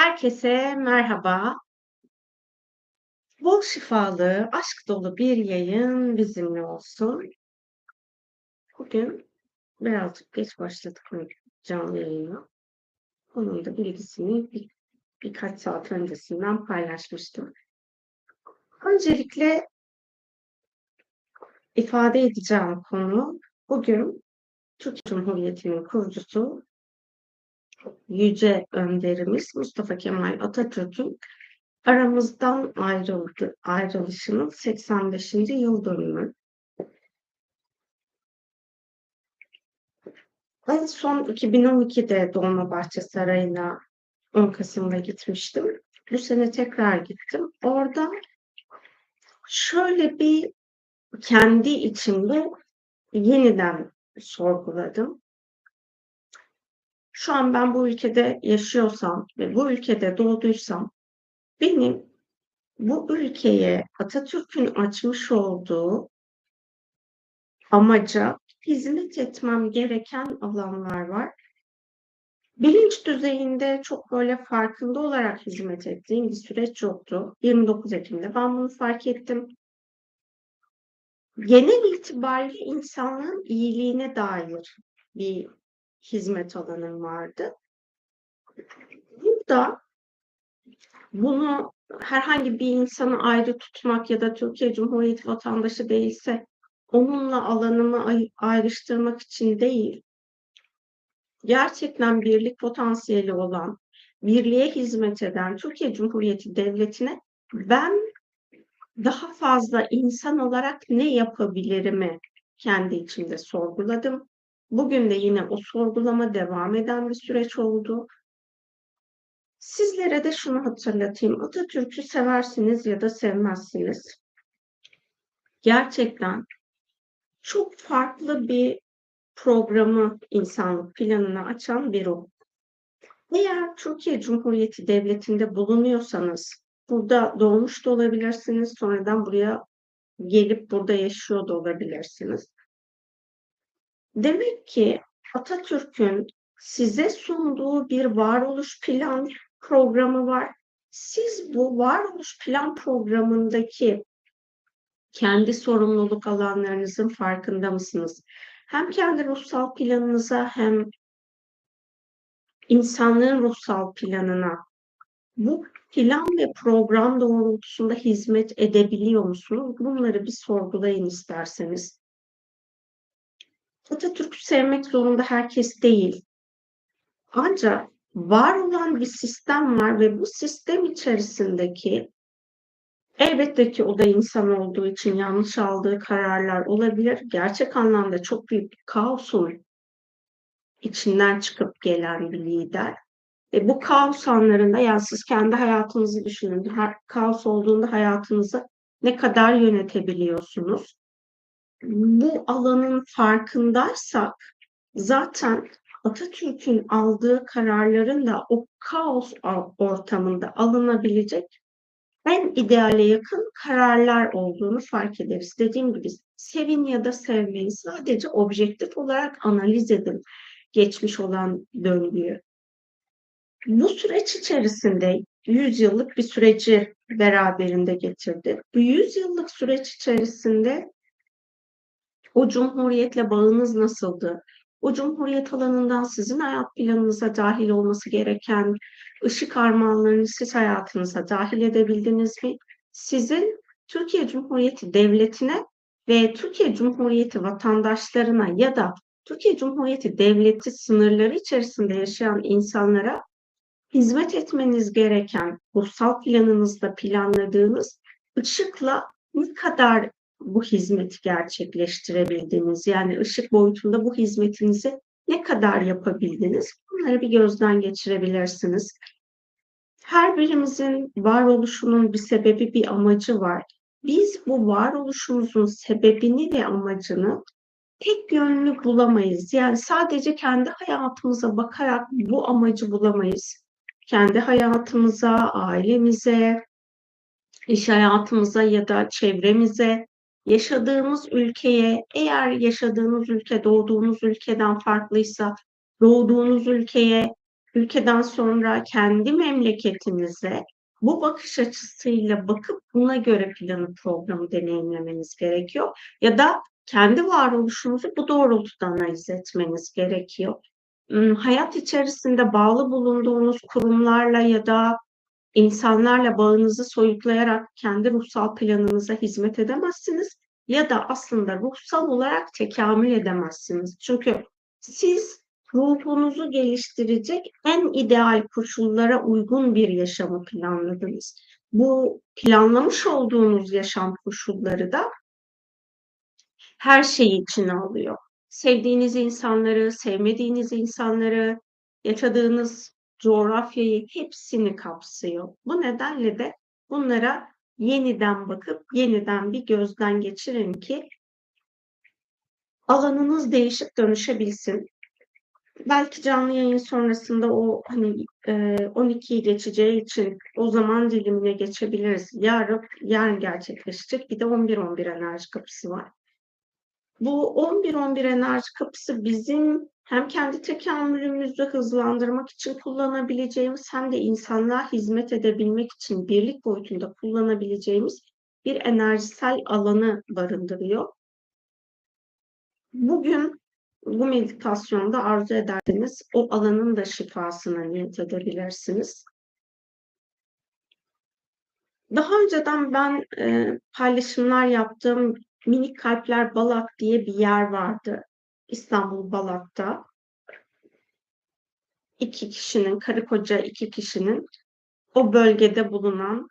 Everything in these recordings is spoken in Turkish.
Herkese merhaba. Bol şifalı, aşk dolu bir yayın bizimle olsun. Bugün birazcık geç başladık canlı yayına. Onun da bilgisini bir, birkaç saat öncesinden paylaşmıştım. Öncelikle ifade edeceğim konu bugün Türk Cumhuriyeti'nin kurucusu yüce önderimiz Mustafa Kemal Atatürk'ün aramızdan ayrıldı, ayrılışının 85. yıl dönümü. En son 2012'de Dolmabahçe Sarayı'na 10 Kasım'da gitmiştim. Bu sene tekrar gittim. Orada şöyle bir kendi içimde yeniden sorguladım. Şu an ben bu ülkede yaşıyorsam ve bu ülkede doğduysam benim bu ülkeye Atatürk'ün açmış olduğu amaca hizmet etmem gereken alanlar var. Bilinç düzeyinde çok böyle farkında olarak hizmet ettiğim bir süreç yoktu. 29 Ekim'de ben bunu fark ettim. Genel itibariyle insanlığın iyiliğine dair bir hizmet alanım vardı. Burada bunu herhangi bir insanı ayrı tutmak ya da Türkiye Cumhuriyeti vatandaşı değilse onunla alanımı ayrıştırmak için değil, gerçekten birlik potansiyeli olan, birliğe hizmet eden Türkiye Cumhuriyeti Devleti'ne ben daha fazla insan olarak ne yapabilirimi kendi içimde sorguladım. Bugün de yine o sorgulama devam eden bir süreç oldu. Sizlere de şunu hatırlatayım. Atatürk'ü seversiniz ya da sevmezsiniz. Gerçekten çok farklı bir programı insanlık planını açan bir o. Eğer Türkiye Cumhuriyeti Devleti'nde bulunuyorsanız, burada doğmuş da olabilirsiniz, sonradan buraya gelip burada yaşıyor da olabilirsiniz. Demek ki Atatürk'ün size sunduğu bir varoluş plan programı var. Siz bu varoluş plan programındaki kendi sorumluluk alanlarınızın farkında mısınız? Hem kendi ruhsal planınıza hem insanlığın ruhsal planına bu plan ve program doğrultusunda hizmet edebiliyor musunuz? Bunları bir sorgulayın isterseniz. Atatürk'ü sevmek zorunda herkes değil. Ancak var olan bir sistem var ve bu sistem içerisindeki elbette ki o da insan olduğu için yanlış aldığı kararlar olabilir. Gerçek anlamda çok büyük bir kaosun içinden çıkıp gelen bir lider. Ve bu kaos anlarında yani siz kendi hayatınızı düşünün. Her kaos olduğunda hayatınızı ne kadar yönetebiliyorsunuz? Bu alanın farkındaysak zaten Atatürk'ün aldığı kararların da o kaos ortamında alınabilecek en ideale yakın kararlar olduğunu fark ederiz. Dediğim gibi sevin ya da sevmeyin sadece objektif olarak analiz edin geçmiş olan döngüyü. Bu süreç içerisinde 100 yıllık bir süreci beraberinde getirdi. Bu 100 yıllık süreç içerisinde o cumhuriyetle bağınız nasıldı? O cumhuriyet alanından sizin hayat planınıza dahil olması gereken ışık armağanlarını siz hayatınıza dahil edebildiniz mi? Sizin Türkiye Cumhuriyeti Devleti'ne ve Türkiye Cumhuriyeti vatandaşlarına ya da Türkiye Cumhuriyeti Devleti sınırları içerisinde yaşayan insanlara hizmet etmeniz gereken ruhsal planınızda planladığınız ışıkla ne kadar bu hizmeti gerçekleştirebildiniz? Yani ışık boyutunda bu hizmetinizi ne kadar yapabildiniz? Bunları bir gözden geçirebilirsiniz. Her birimizin varoluşunun bir sebebi, bir amacı var. Biz bu varoluşumuzun sebebini ve amacını tek yönlü bulamayız. Yani sadece kendi hayatımıza bakarak bu amacı bulamayız. Kendi hayatımıza, ailemize, iş hayatımıza ya da çevremize yaşadığımız ülkeye eğer yaşadığınız ülke doğduğunuz ülkeden farklıysa doğduğunuz ülkeye ülkeden sonra kendi memleketinize bu bakış açısıyla bakıp buna göre planı programı deneyimlemeniz gerekiyor. Ya da kendi varoluşunuzu bu doğrultuda analiz etmeniz gerekiyor. Hayat içerisinde bağlı bulunduğunuz kurumlarla ya da insanlarla bağınızı soyutlayarak kendi ruhsal planınıza hizmet edemezsiniz ya da aslında ruhsal olarak tekamül edemezsiniz. Çünkü siz ruhunuzu geliştirecek en ideal koşullara uygun bir yaşamı planladınız. Bu planlamış olduğunuz yaşam koşulları da her şeyi içine alıyor. Sevdiğiniz insanları, sevmediğiniz insanları, yaşadığınız coğrafyayı hepsini kapsıyor. Bu nedenle de bunlara yeniden bakıp yeniden bir gözden geçirin ki alanınız değişip dönüşebilsin. Belki canlı yayın sonrasında o hani e, 12'yi geçeceği için o zaman dilimine geçebiliriz. Yarın yarın gerçekleşecek. Bir de 11-11 enerji kapısı var. Bu 11-11 enerji kapısı bizim hem kendi tekamülümüzü hızlandırmak için kullanabileceğimiz hem de insanlığa hizmet edebilmek için birlik boyutunda kullanabileceğimiz bir enerjisel alanı barındırıyor. Bugün bu meditasyonda arzu ederseniz o alanın da şifasına niyet edebilirsiniz. Daha önceden ben e, paylaşımlar yaptığım Minik Kalpler Balak diye bir yer vardı. İstanbul Balak'ta. iki kişinin, karı koca iki kişinin o bölgede bulunan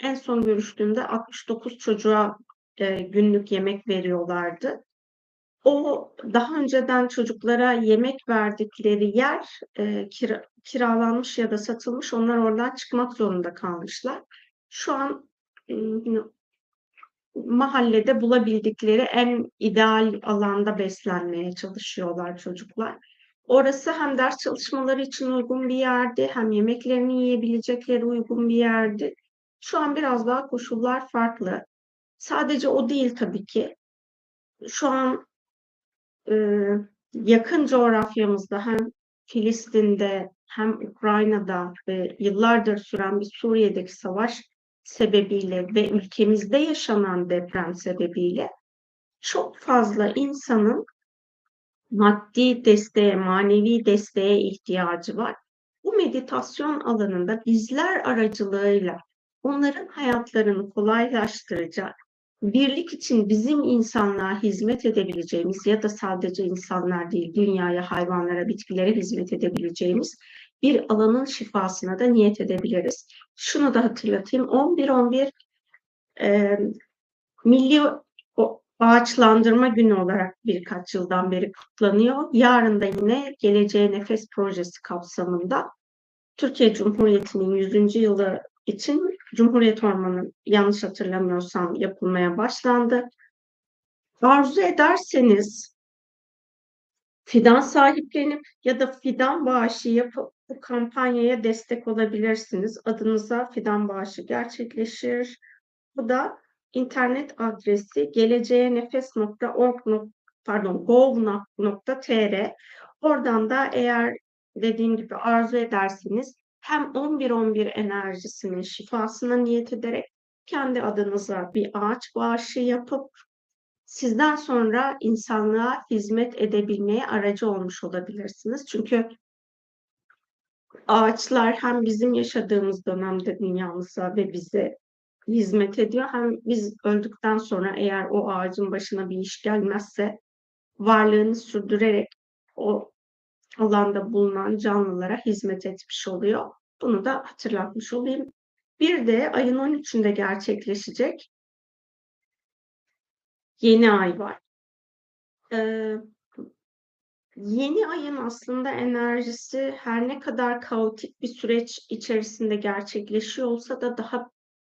en son görüştüğümde 69 çocuğa e, günlük yemek veriyorlardı. O daha önceden çocuklara yemek verdikleri yer e, kira, kiralanmış ya da satılmış. Onlar oradan çıkmak zorunda kalmışlar. Şu an mahallede bulabildikleri en ideal alanda beslenmeye çalışıyorlar çocuklar. Orası hem ders çalışmaları için uygun bir yerdi, hem yemeklerini yiyebilecekleri uygun bir yerdi. Şu an biraz daha koşullar farklı. Sadece o değil tabii ki. Şu an e, yakın coğrafyamızda hem Filistin'de hem Ukrayna'da ve yıllardır süren bir Suriye'deki savaş sebebiyle ve ülkemizde yaşanan deprem sebebiyle çok fazla insanın maddi desteğe, manevi desteğe ihtiyacı var. Bu meditasyon alanında bizler aracılığıyla onların hayatlarını kolaylaştıracak, birlik için bizim insanlığa hizmet edebileceğimiz ya da sadece insanlar değil, dünyaya, hayvanlara, bitkilere hizmet edebileceğimiz bir alanın şifasına da niyet edebiliriz. Şunu da hatırlatayım. 11-11 e, Milli Ağaçlandırma Günü olarak birkaç yıldan beri kutlanıyor. Yarın da yine Geleceğe Nefes Projesi kapsamında Türkiye Cumhuriyeti'nin 100. yılı için Cumhuriyet Ormanı yanlış hatırlamıyorsam yapılmaya başlandı. Arzu ederseniz fidan sahiplenip ya da fidan bağışı yapıp bu kampanyaya destek olabilirsiniz. Adınıza fidan bağışı gerçekleşir. Bu da internet adresi geleceğenefes.org pardon gov.tr Oradan da eğer dediğim gibi arzu ederseniz hem 11-11 enerjisinin şifasına niyet ederek kendi adınıza bir ağaç bağışı yapıp sizden sonra insanlığa hizmet edebilmeye aracı olmuş olabilirsiniz. Çünkü ağaçlar hem bizim yaşadığımız dönemde dünyamıza ve bize hizmet ediyor hem biz öldükten sonra eğer o ağacın başına bir iş gelmezse varlığını sürdürerek o alanda bulunan canlılara hizmet etmiş oluyor. Bunu da hatırlatmış olayım. Bir de ayın 13'ünde gerçekleşecek yeni ay var. Ee, yeni ayın aslında enerjisi her ne kadar kaotik bir süreç içerisinde gerçekleşiyor olsa da daha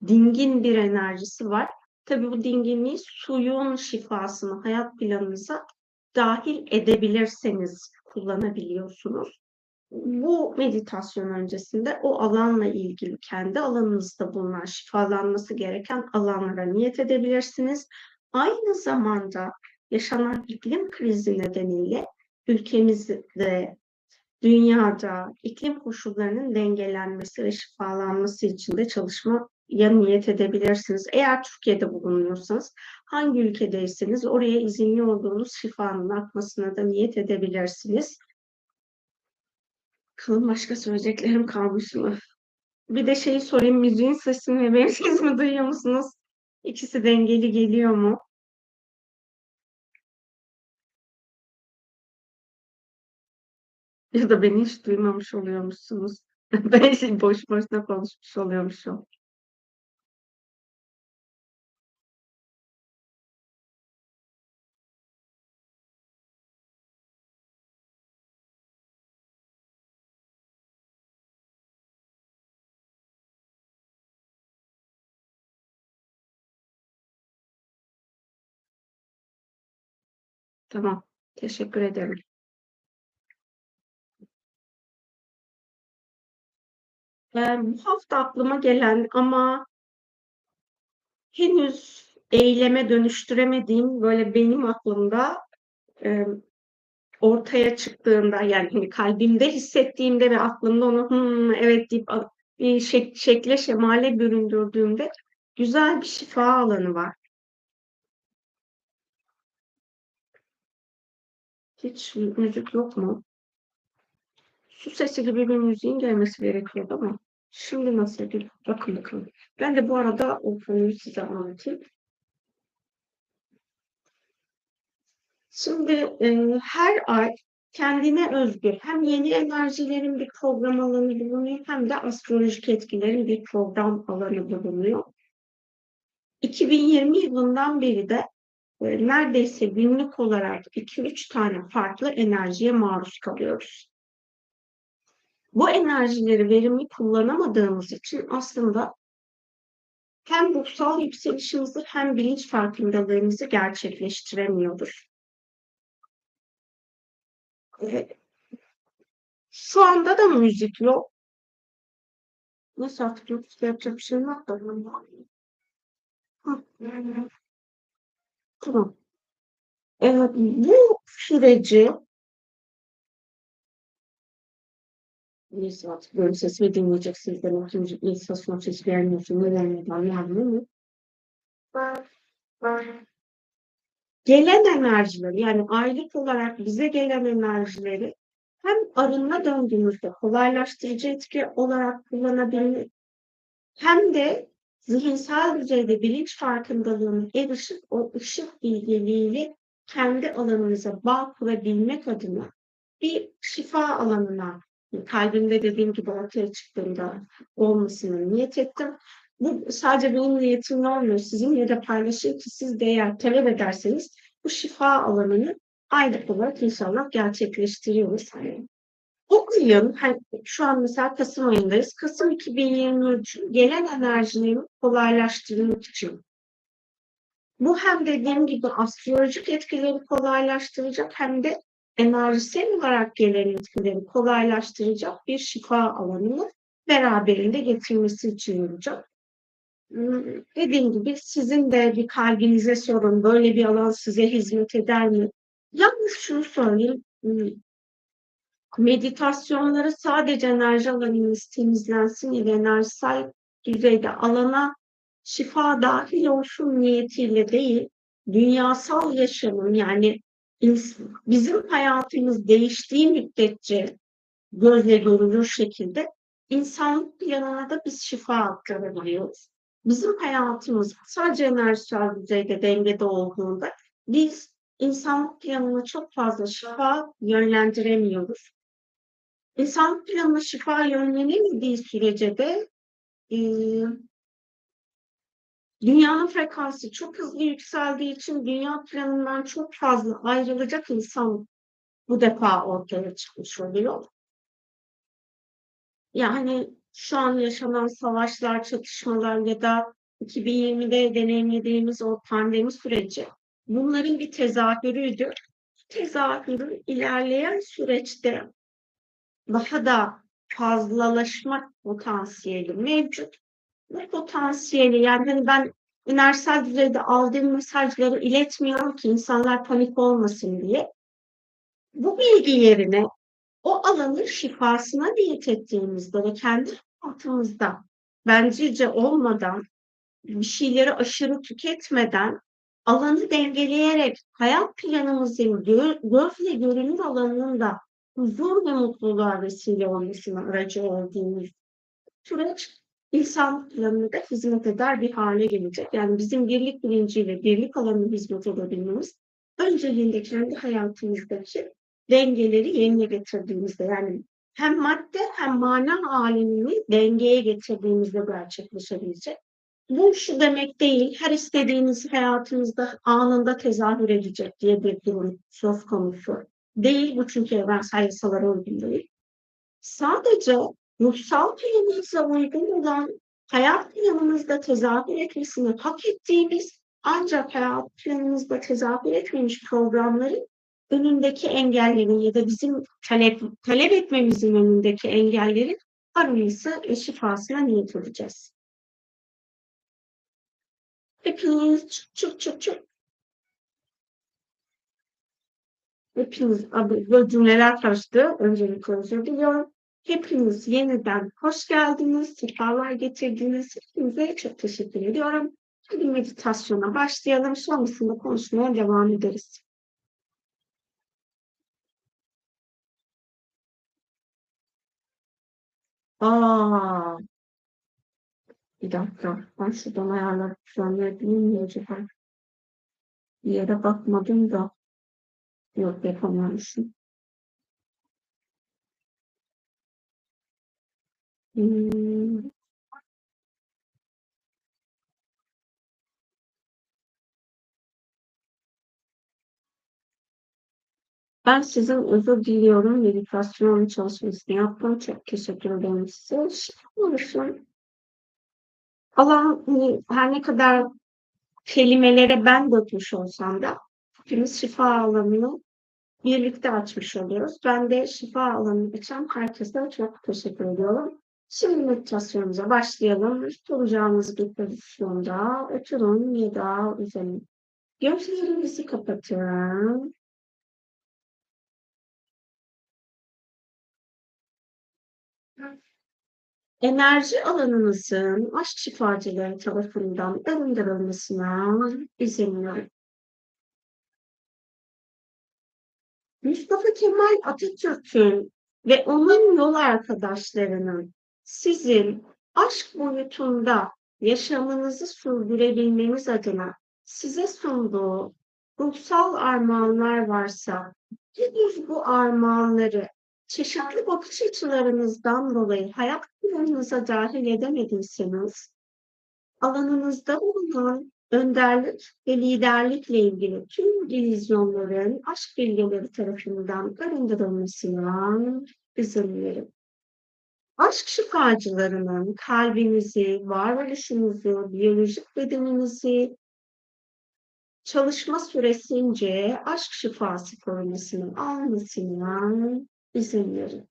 dingin bir enerjisi var. Tabii bu dinginliği suyun şifasını hayat planınıza dahil edebilirseniz kullanabiliyorsunuz. Bu meditasyon öncesinde o alanla ilgili kendi alanınızda bulunan şifalanması gereken alanlara niyet edebilirsiniz. Aynı zamanda yaşanan iklim krizi nedeniyle ülkemizde dünyada iklim koşullarının dengelenmesi ve şifalanması için de çalışmaya niyet edebilirsiniz. Eğer Türkiye'de bulunuyorsanız, hangi ülkedeyseniz oraya izinli olduğunuz şifanın akmasına da niyet edebilirsiniz. Bakalım başka söyleyeceklerim kalmış mı? Bir de şeyi sorayım, müziğin sesini ve benim sesimi duyuyor musunuz? İkisi dengeli geliyor mu? Ya da beni hiç duymamış oluyormuşsunuz. Ben boş boşuna konuşmuş oluyormuşum. Tamam, teşekkür ederim. Eee, bu hafta aklıma gelen ama henüz eyleme dönüştüremediğim, böyle benim aklımda, emm, ortaya çıktığında, yani, hani, kalbimde hissettiğimde ve aklımda onu "Hımm, evet." deyip bir şek şekle şemale büründürdüğümde güzel bir şifa alanı var. Hiç müzik yok mu? Su sesi gibi bir müziğin gelmesi gerekiyordu ama şimdi nasıl bir bakın bakalım. Ben de bu arada o konuyu size anlatayım. Şimdi, eee, her ay kendine özgü hem yeni enerjilerin bir program alanı bulunuyor hem de astrolojik etkilerin bir program alanı bulunuyor. 2020 yılından beri de, eee, neredeyse günlük olarak 2-3 tane farklı enerjiye maruz kalıyoruz. Bu enerjileri verimli kullanamadığımız için aslında hem ruhsal yükselişimizi hem bilinç farkındalığımızı gerçekleştiremiyoruz. Eee, şu anda da müzik yok. Neyse artık YouTube'da yapacak bir şeyim yok da. Tamam. Eee, bu süreci Artık benim sesimi dinleyeceksiniz. Demek ki müzik meditasyon sesi gelmiyorsa neden neden gelmiyor Gelen enerjileri, yani aylık olarak bize gelen enerjileri hem arınma döngümüzde kolaylaştırıcı etki olarak kullanabilmek hem de zihinsel düzeyde bilinç farkındalığına erişip o ışık bilgeliğiyle kendi alanınıza bağ kurabilmek adına bir şifa alanına kalbimde dediğim gibi ortaya çıktığında olmasını niyet ettim. Bu sadece benim niyetimle olmuyor. Sizinle de paylaşayım ki siz de eğer talep ederseniz bu şifa alanını aylık olarak inşallah gerçekleştiriyoruz. Ayın, hani şu an mesela Kasım ayındayız. Kasım 2023'ün gelen enerjileri kolaylaştırmak için bu hem dediğim gibi astrolojik etkileri kolaylaştıracak hem de enerjisel olarak gelen etkileri kolaylaştıracak bir şifa alanını beraberinde getirmesi için olacak. Dediğim gibi sizin de bir kalbinize sorun, böyle bir alan size hizmet eder mi? Yalnız şunu söyleyeyim, meditasyonları sadece enerji alanınız temizlensin da enerjisel düzeyde alana şifa dahil olsun niyetiyle değil, dünyasal yaşamın yani bizim hayatımız değiştiği müddetçe gözle görülür şekilde insanlık yanına da biz şifa aktarabiliyoruz. Bizim hayatımız sadece enerjisel düzeyde dengede olduğunda biz insanlık planına çok fazla şifa yönlendiremiyoruz. İnsanlık planına şifa yönlenemediği sürece de e, Dünyanın frekansı çok hızlı yükseldiği için dünya planından çok fazla ayrılacak insan bu defa ortaya çıkmış oluyor. Yani şu an yaşanan savaşlar, çatışmalar ya da 2020'de deneyimlediğimiz o pandemi süreci bunların bir tezahürüydü. Tezahürün ilerleyen süreçte daha da fazlalaşma potansiyeli mevcut bu potansiyeli yani hani ben enerjisel düzeyde aldığım mesajları iletmiyorum ki insanlar panik olmasın diye. Bu bilgi yerine o alanın şifasına niyet ettiğimizde ve kendi hayatımızda bencilce olmadan, bir şeyleri aşırı tüketmeden, alanı dengeleyerek hayat planımızın gö gözle görünür alanının da huzur ve mutluluğa vesile olmasına aracı olduğumuz süreç insan planına da hizmet eder bir hale gelecek. Yani bizim birlik bilinciyle birlik alanına hizmet edebilmemiz önceliğinde kendi hayatımızdaki dengeleri yerine getirdiğimizde yani hem madde hem mana alemini dengeye getirdiğimizde gerçekleşebilecek. Bu şu demek değil, her istediğiniz hayatınızda anında tezahür edecek diye bir durum söz konusu. Değil bu çünkü evrensel yasalara uygun değil. Sadece ruhsal planınıza uygun olan hayat planınızda tezahür etmesini hak ettiğimiz ancak hayat planınızda tezahür etmemiş programların önündeki engellerin ya da bizim talep, talep etmemizin önündeki engellerin arınması ve şifasına niyet edeceğiz. Hepiniz çık çık çık çık. Hepiniz, böyle cümleler karıştı. Öncelikle özür diliyorum. Hepiniz yeniden hoş geldiniz, sefalar getirdiniz. Hepinize çok teşekkür ediyorum. Hadi meditasyona başlayalım. Sonrasında konuşmaya devam ederiz. Aa, bir dakika. Ben şuradan ayarlar düzenleyebilir miyim acaba? Bir yere bakmadım da. Yok yapamamışım. Hmm. Ben sizin özür diliyorum. Meditasyon çalışmasını yaptım. Çok teşekkür ederim size. Olursun. Allah her ne kadar kelimelere ben dökmüş olsam da hepimiz şifa alanını birlikte açmış oluyoruz. Ben de şifa alanını açan herkese çok teşekkür ediyorum. Şimdi meditasyonumuza başlayalım. Olacağımız bir pozisyonda oturun ya da uzanın. Gözlerinizi kapatın. Enerji alanınızın aşk şifacıları tarafından arındırılmasına izin verin. Mustafa Kemal Atatürk'ün ve onun yol arkadaşlarının sizin aşk boyutunda yaşamınızı sürdürebilmeniz adına size sunduğu ruhsal armağanlar varsa, henüz bu armağanları çeşitli bakış açılarınızdan dolayı hayat planınıza dahil edemediyseniz, alanınızda bulunan önderlik ve liderlikle ilgili tüm divizyonların aşk bilgeleri tarafından arındırılmasına izin verin. Aşk şifacılarının kalbinizi, varoluşunuzu, biyolojik bedeninizi çalışma süresince aşk şifası korumasını almasına izin verin.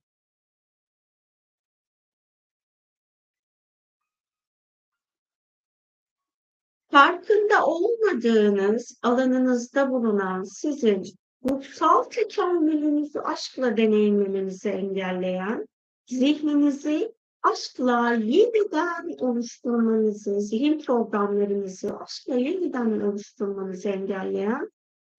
Farkında olmadığınız alanınızda bulunan sizin ruhsal tekamülünüzü aşkla deneyimlemenizi engelleyen, zihninizi aşkla yeniden oluşturmanızı, zihin programlarınızı aşkla yeniden oluşturmanızı engelleyen,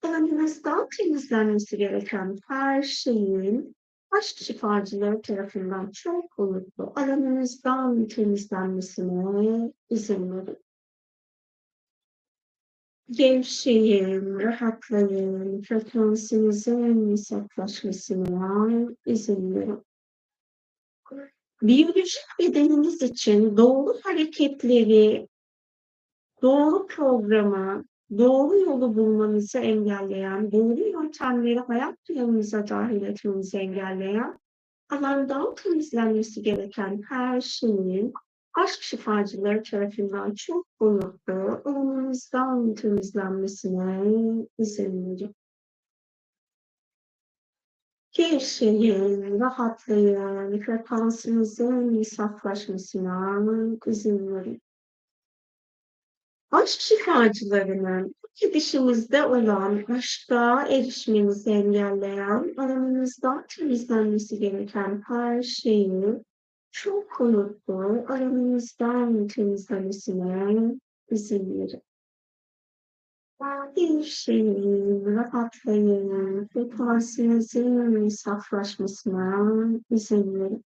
alanınızdan temizlenmesi gereken her şeyin aşk şifacıları tarafından çok boyutlu alanınızdan temizlenmesine izin verin. Gevşeyin, rahatlayın, frekansinizin saflaşmasına izin verin. Biyolojik bedeniniz için doğru hareketleri, doğru programı, doğru yolu bulmanızı engelleyen, doğru yöntemleri hayat planınıza dahil etmenizi engelleyen, alandan temizlenmesi gereken her şeyin aşk şifacıları tarafından çok boyutlu alanınızdan temizlenmesine izin verin. Gevşeyin, rahatlayın, frekansınızın saflaşmasına izin verin. Aşk şifacılarının gidişimizde olan aşka erişmenizi engelleyen, aranızdan temizlenmesi gereken her şeyi çok unuttu, aranızdan temizlemesine izin verin. Gevşeyin, rahatlayın, frekansınızın saflaşmasına izin verin.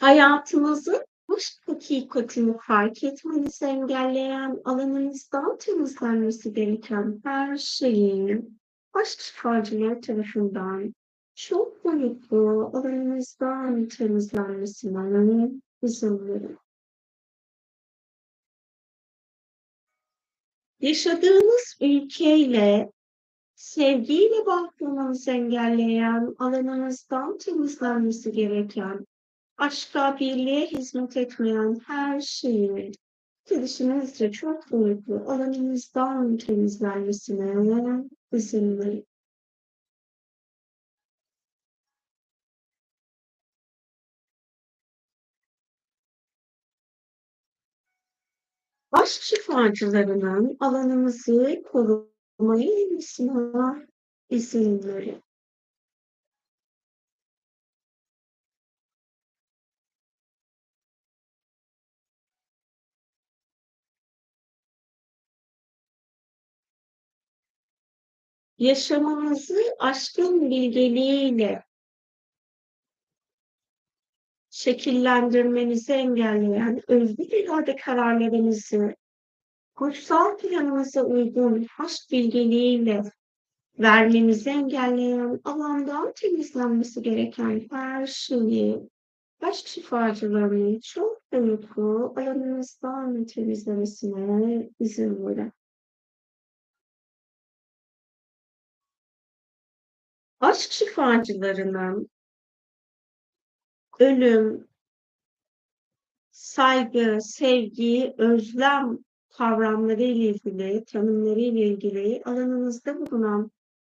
Hayatınızın aşk hakikatini fark etmenizi engelleyen, alanınızdan temizlenmesi gereken her şeyin aşk şifacıları tarafından çok boyutlu alanınızdan temizlenmesine izin verin. Yaşadığınız ülkeyle sevgiyle bağlanmanızı engelleyen, alanınızdan temizlenmesi gereken, aşka, birliğe hizmet etmeyen her şeyi gidişinizce çok boyutlu alanınızdan temizlenmesine izin verin. Aşk şifacılarının alanımızı korumaya ilgisine izin verin. Yaşamınızı aşkın bilgeliğiyle şekillendirmenizi engelleyen özgür irade kararlarınızı kutsal planınıza uygun aşk bilgeliğiyle vermenizi engelleyen alandan temizlenmesi gereken her şeyi aşk şifacılarının çok boyutlu alanınızdan temizlemesine izin verin. Aşk şifacılarının ölüm, saygı, sevgi, özlem kavramları ile ilgili, tanımları ile ilgili alanınızda bulunan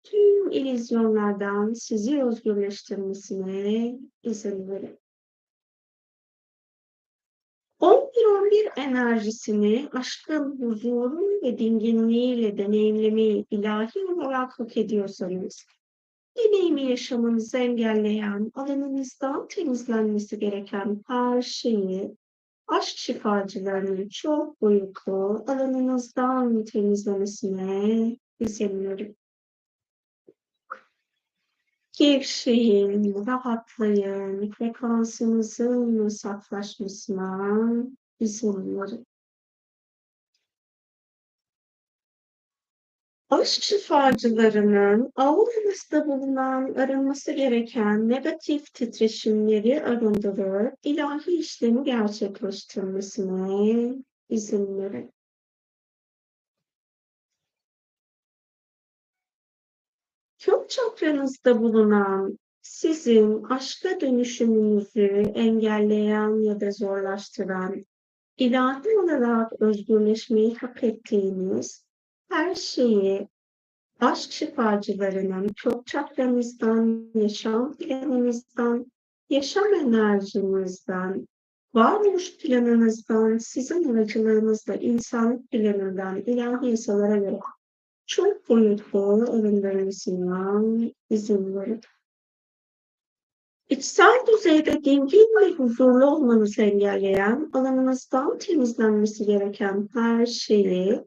tüm illüzyonlardan sizi özgürleştirmesine izin verin. 11-11 enerjisini aşkın huzuru ve dinginliğiyle deneyimlemeyi ilahi olarak hak ediyorsanız, deneyimi yaşamanızı engelleyen, alanınızdan temizlenmesi gereken her şeyi aşk şifacılarının çok boyutlu alanınızdan temizlemesine izin. Gevşeyin, rahatlayın, frekansınızın saflaşmasına izin verin. Aşk şifacılarının avucumuzda bulunan arınması gereken negatif titreşimleri arındırıp ilahi işlemi gerçekleştirmesine izin verin. Kök çakranızda bulunan sizin aşka dönüşümünüzü engelleyen ya da zorlaştıran, ilahi olarak özgürleşmeyi hak ettiğiniz her şeyi aşk şifacılarının çok çakranızdan, yaşam planınızdan, yaşam enerjinizden, varoluş planınızdan, sizin aracılığınızla insanlık planından ilahi yasalara göre çok boyutlu ürünlerimizden izin verin. İçsel düzeyde dingin ve huzurlu olmanızı engelleyen, alanınızdan temizlenmesi gereken her şeyi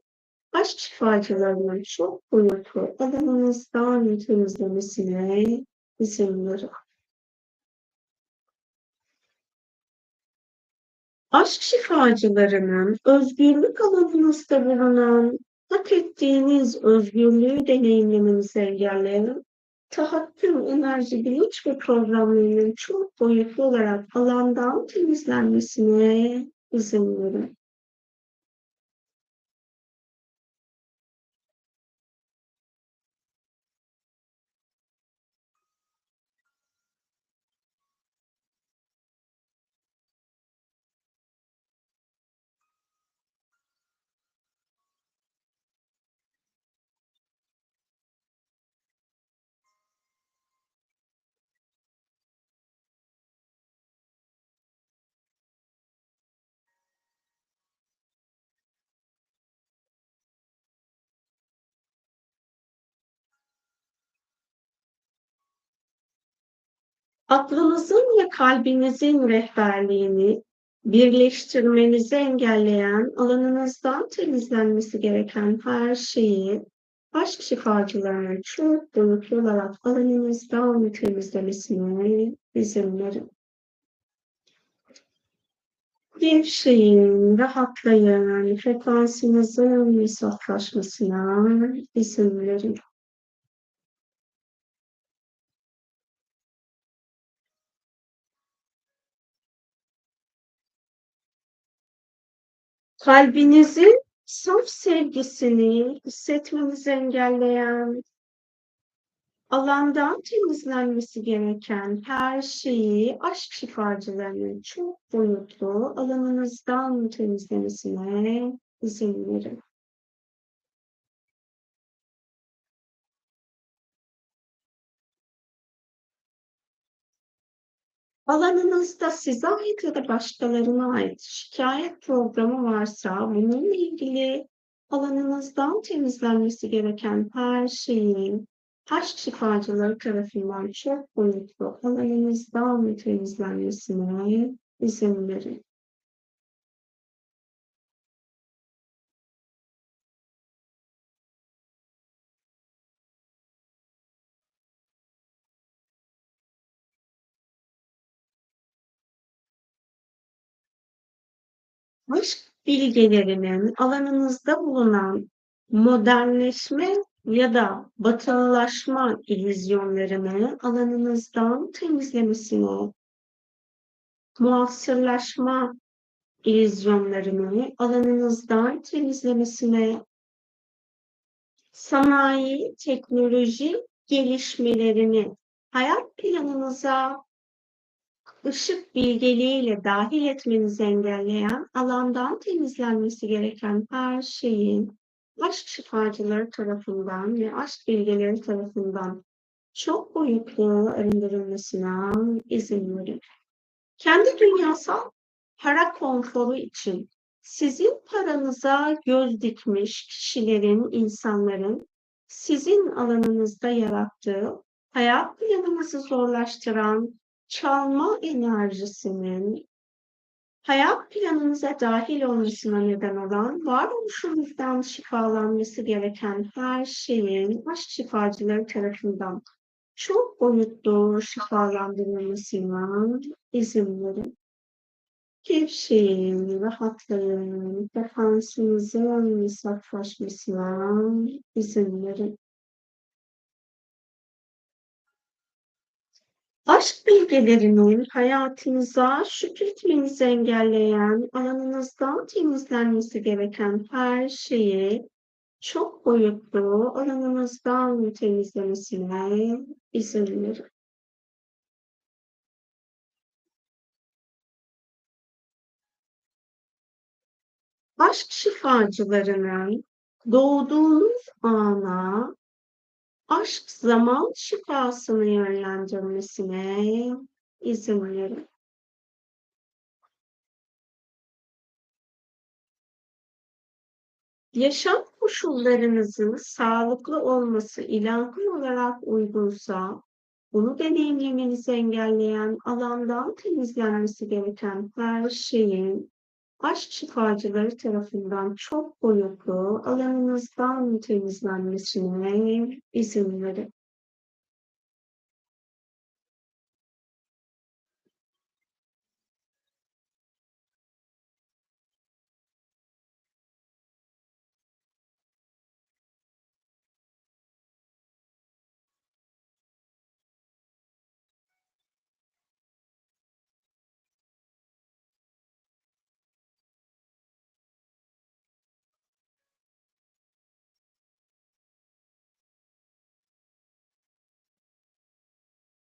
aşk şifacılarının çok boyutlu alanınızdan temizlemesine izin verin. Aşk şifacılarının özgürlük alanınızda bulunan hak ettiğiniz özgürlüğü deneyimlemenizi engelleyen tahakküm, enerji, bilinç ve programlarının çok boyutlu olarak alandan temizlenmesine izin verin. Aklınızın ve kalbinizin rehberliğini birleştirmenizi engelleyen, alanınızdan temizlenmesi gereken her şeyi aşk şifacılarının çok boyutlu olarak alanınızdan temizlemesine izin verin. Gevşeyin, rahatlayın, frekansınızın saflaşmasına izin verin. Kalbinizin saf sevgisini hissetmenizi engelleyen, alandan temizlenmesi gereken her şeyi aşk şifacılarının çok boyutlu alanınızdan temizlemesine izin verin. Alanınızda size ait ya da başkalarına ait şikayet programı varsa bununla ilgili alanınızdan temizlenmesi gereken her şeyin aşk şifacıları tarafından çok boyutlu alanınızdan temizlenmesine izin verin. Aşk bilgelerinin alanınızda bulunan modernleşme ya da batılılaşma illüzyonlarını alanınızdan temizlemesine, muasırlaşma illüzyonlarını alanınızdan temizlemesine, sanayi, teknoloji gelişmelerini hayat planınıza ışık bilgeliğiyle dahil etmenizi engelleyen, alandan temizlenmesi gereken her şeyin aşk şifacıları tarafından ve aşk bilgeleri tarafından çok boyutlu arındırılmasına izin verin. Kendi dünyasal para konforu için sizin paranıza göz dikmiş kişilerin, insanların sizin alanınızda yarattığı hayat planınızı zorlaştıran çalma enerjisinin hayat planınıza dahil olmasına neden olan varoluşunuzdan şifalanması gereken her şeyin aşk şifacıları tarafından çok boyutlu şifalandırılmasına izin verin. Gevşeyin, rahatlayın, frekansınızın saflaşmasına izin verin. Aşk bilgelerinin hayatınıza şükretmenizi engelleyen, alanınızdan temizlenmesi gereken her şeyi çok boyutlu alanınızdan temizlemesine izin verin. Aşk şifacılarının doğduğunuz ana aşk zaman şifasını yönlendirmesine izin verin. Yaşam koşullarınızın sağlıklı olması ilahi olarak uygunsa, bunu deneyimlemenizi engelleyen alandan temizlenmesi gereken her şeyin aşk şifacıları tarafından çok boyutlu alanınızdan temizlenmesine izin verin.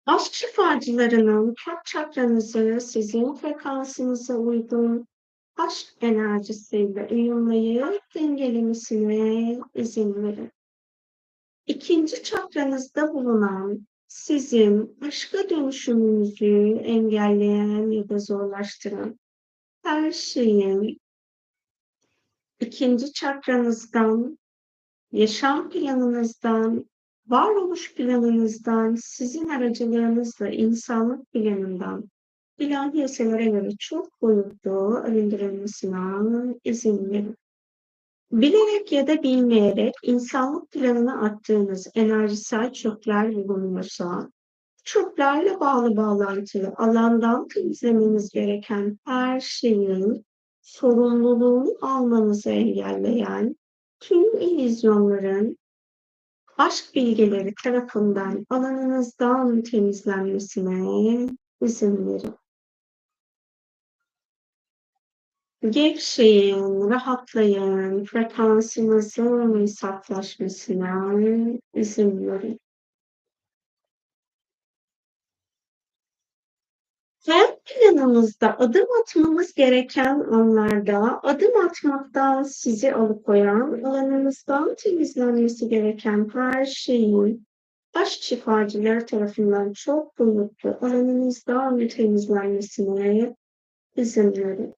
Aşk şifacılarının kalp çakranızı sizin frekansınıza uygun aşk enerjisiyle uyumlayıp dengelemesine izin verin. İkinci çakranızda bulunan sizin aşka dönüşümünüzü engelleyen ya da zorlaştıran her şeyin ikinci çakranızdan, yaşam planınızdan varoluş planınızdan, sizin aracılığınızla insanlık planından ilahi yasalara göre çok boyutlu arındırılmasına izin verin. Bilerek ya da bilmeyerek insanlık planına attığınız enerjisel çöpler bulunuyorsa, çöplerle bağlı bağlantılı alandan temizlemeniz gereken her şeyin sorumluluğunu almanızı engelleyen tüm illüzyonların aşk bilgeleri tarafından alanınızdan temizlenmesine izin verin. Gevşeyin, rahatlayın, frekansınızın saflaşmasına izin verin. Hayat planımızda adım atmamız gereken anlarda adım atmaktan sizi alıkoyan, alanınızdan temizlenmesi gereken her şeyin aşk şifacıları tarafından çok boyutlu alanınızdan temizlenmesine izin verin.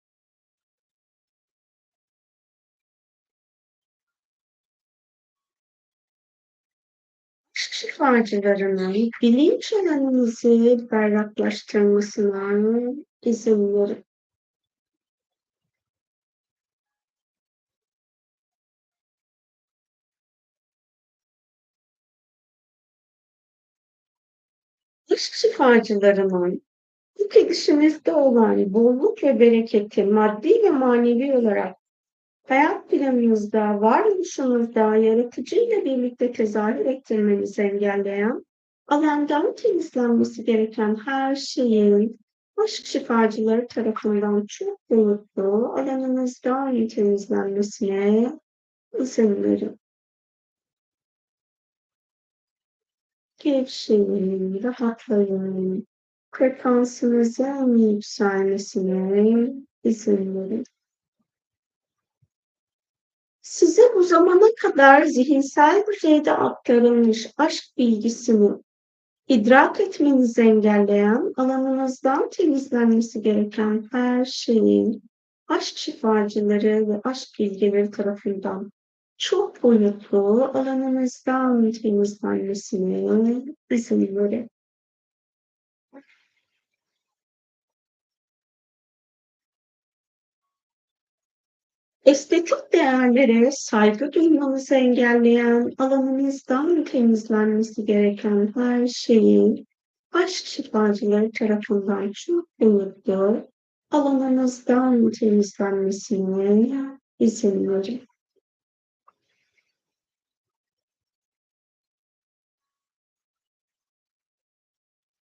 Aşk şifacılarının bilinç alanınızı berraklaştırmasına izin verin. Aşk şifacılarının bu gidişinizde olan bolluk ve bereketi maddi ve manevi olarak hayat planınızda, varoluşunuzda yaratıcıyla birlikte tezahür ettirmenizi engelleyen, alandan temizlenmesi gereken her şeyin aşk şifacıları tarafından çok boyutlu alanınızdan temizlenmesine izin verin. Gevşeyin, rahatlayın, frekansınızın yükselmesine izin verin. Size bu zamana kadar zihinsel düzeyde aktarılmış aşk bilgisini idrak etmenizi engelleyen, alanınızdan temizlenmesi gereken her şeyin aşk şifacıları ve aşk bilgileri tarafından çok boyutlu alanınızdan temizlenmesine izin verin. Estetik değerlere saygı duymanızı engelleyen, alanınızdan temizlenmesi gereken her şeyin aşk şifacıları tarafından çok boyutlu alanınızdan temizlenmesine izin verin.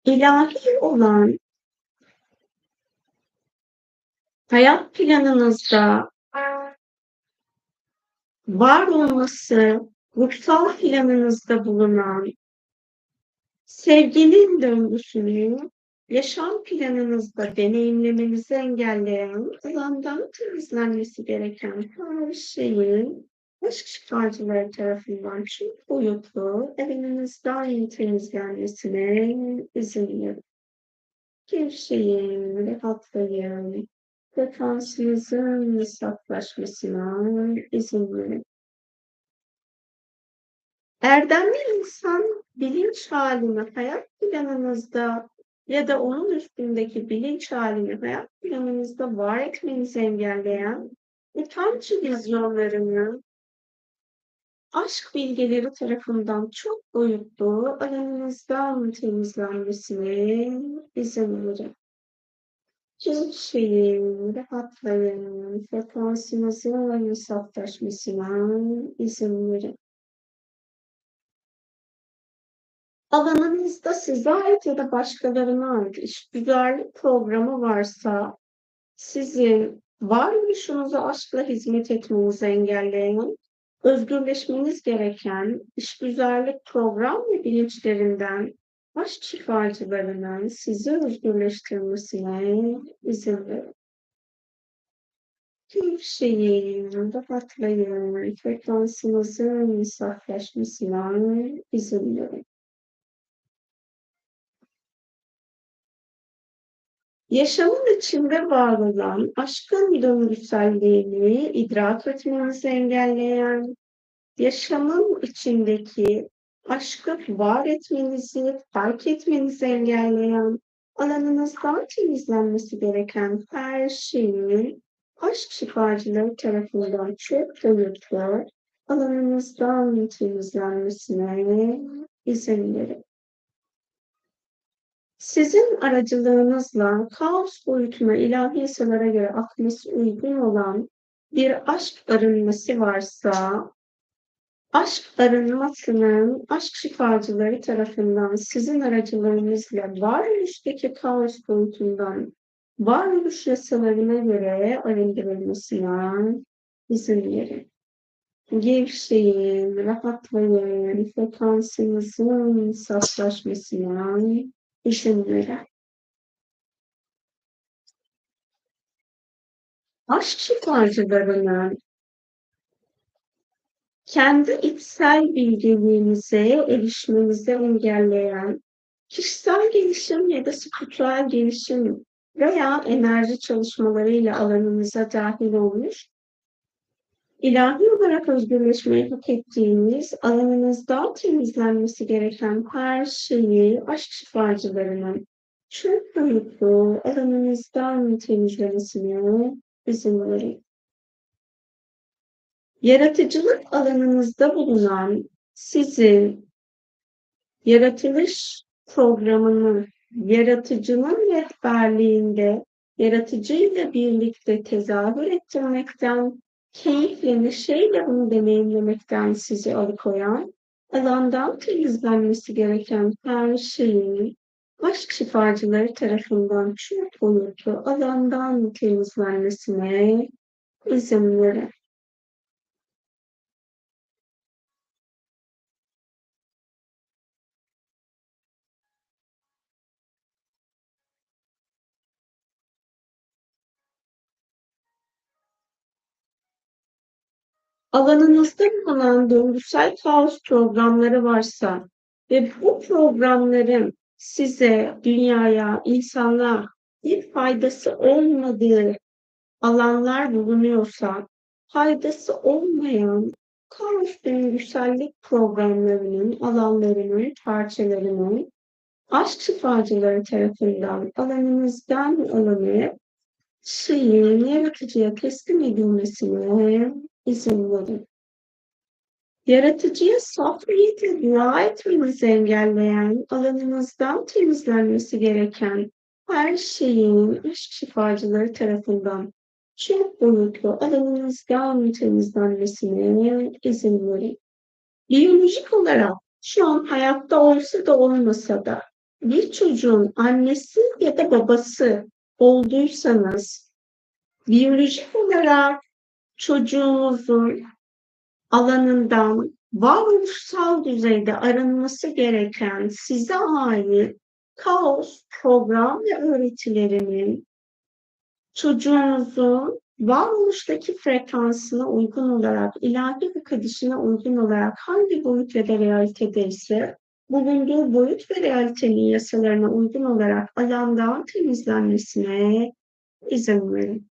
İlahi olan hayat planınızda var olması, ruhsal planınızda bulunan sevginin döngüsünü yaşam planınızda deneyimlemenizi engelleyen, alandan temizlenmesi gereken her şeyin aşk şifacıları tarafından çok boyutlu evinizden temizlenmesine izin verin. Gevşeyin, rahatlayın, frekansınızın saflaşmasına izin verin. Erdemli insan bilinç halini hayat planınızda ya da onun üstündeki bilinç halini hayat planınızda var etmenizi engelleyen utanç vizyonlarını aşk bilgeleri tarafından çok boyutlu alanınızdan temizlenmesine izin verin. Gevşeyin, rahatlayın, frekansınızın saflaşmasına izin verin. Alanınızda size ait ya da başkalarına ait işgüzarlık programı varsa sizin varoluşunuza aşkla hizmet etmenizi engelleyen, özgürleşmeniz gereken işgüzarlık program ve bilinçlerinden aşk şifacılarının sizi özgürleştirmesine izin verin. Gevşeyin, rahatlayın, frekansınızın saflaşmasına izin verin. Yaşamın içinde var olan aşkın döngüselliğini idrak etmenizi engelleyen, yaşamın içindeki aşkı var etmenizi, fark etmenizi engelleyen, alanınızdan temizlenmesi gereken her şeyin aşk şifacıları tarafından çok boyutlu alanınızdan temizlenmesine izin verin. Sizin aracılığınızla kaos boyutuna ilahi yasalara göre akması uygun olan bir aşk arınması varsa, aşk arınmasının aşk şifacıları tarafından sizin aracılığınızla varoluştaki kaos boyutundan varoluş yasalarına göre arındırılmasına izin verin. Gevşeyin, rahatlayın, frekansınızın saflaşmasına izin verin. Aşk şifacılarının kendi içsel bilgeliğinize erişmenize engelleyen kişisel gelişim ya da spiritüel gelişim veya enerji çalışmalarıyla alanınıza dahil olmuş, ilahi olarak özgürleşmeyi hak ettiğiniz, alanınızdan temizlenmesi gereken her şeyi aşk şifacılarının çok boyutlu alanınızdan temizlemesine izin verin. Yaratıcılık alanınızda bulunan sizin yaratılış programını yaratıcının rehberliğinde yaratıcıyla birlikte tezahür ettirmekten, keyifle, neşeyle bunu deneyimlemekten sizi alıkoyan, alandan temizlenmesi gereken her şeyin aşk şifacıları tarafından çok boyutlu alandan temizlenmesine izin verin. Alanınızda bulunan döngüsel kaos programları varsa ve bu programların size, dünyaya, insanlığa bir faydası olmadığı alanlar bulunuyorsa, faydası olmayan kaos döngüsellik programlarının, alanlarının, parçalarının aşk şifacıları tarafından alanınızdan alınıp şeyin yaratıcıya teslim edilmesine izin verin. Yaratıcıya saf niyetle dua etmenizi engelleyen, alanınızdan temizlenmesi gereken her şeyin aşk şifacıları tarafından çok boyutlu alanınızdan temizlenmesine izin verin. Biyolojik olarak şu an hayatta olsa da olmasa da bir çocuğun annesi ya da babası olduysanız biyolojik olarak çocuğunuzun alanından varoluşsal düzeyde arınması gereken size ait kaos program ve öğretilerinin çocuğunuzun varoluştaki frekansına uygun olarak, ilahi akadişine uygun olarak hangi boyut ve de realitedeyse bulunduğu boyut ve realitenin yasalarına uygun olarak alandan temizlenmesine izin verin.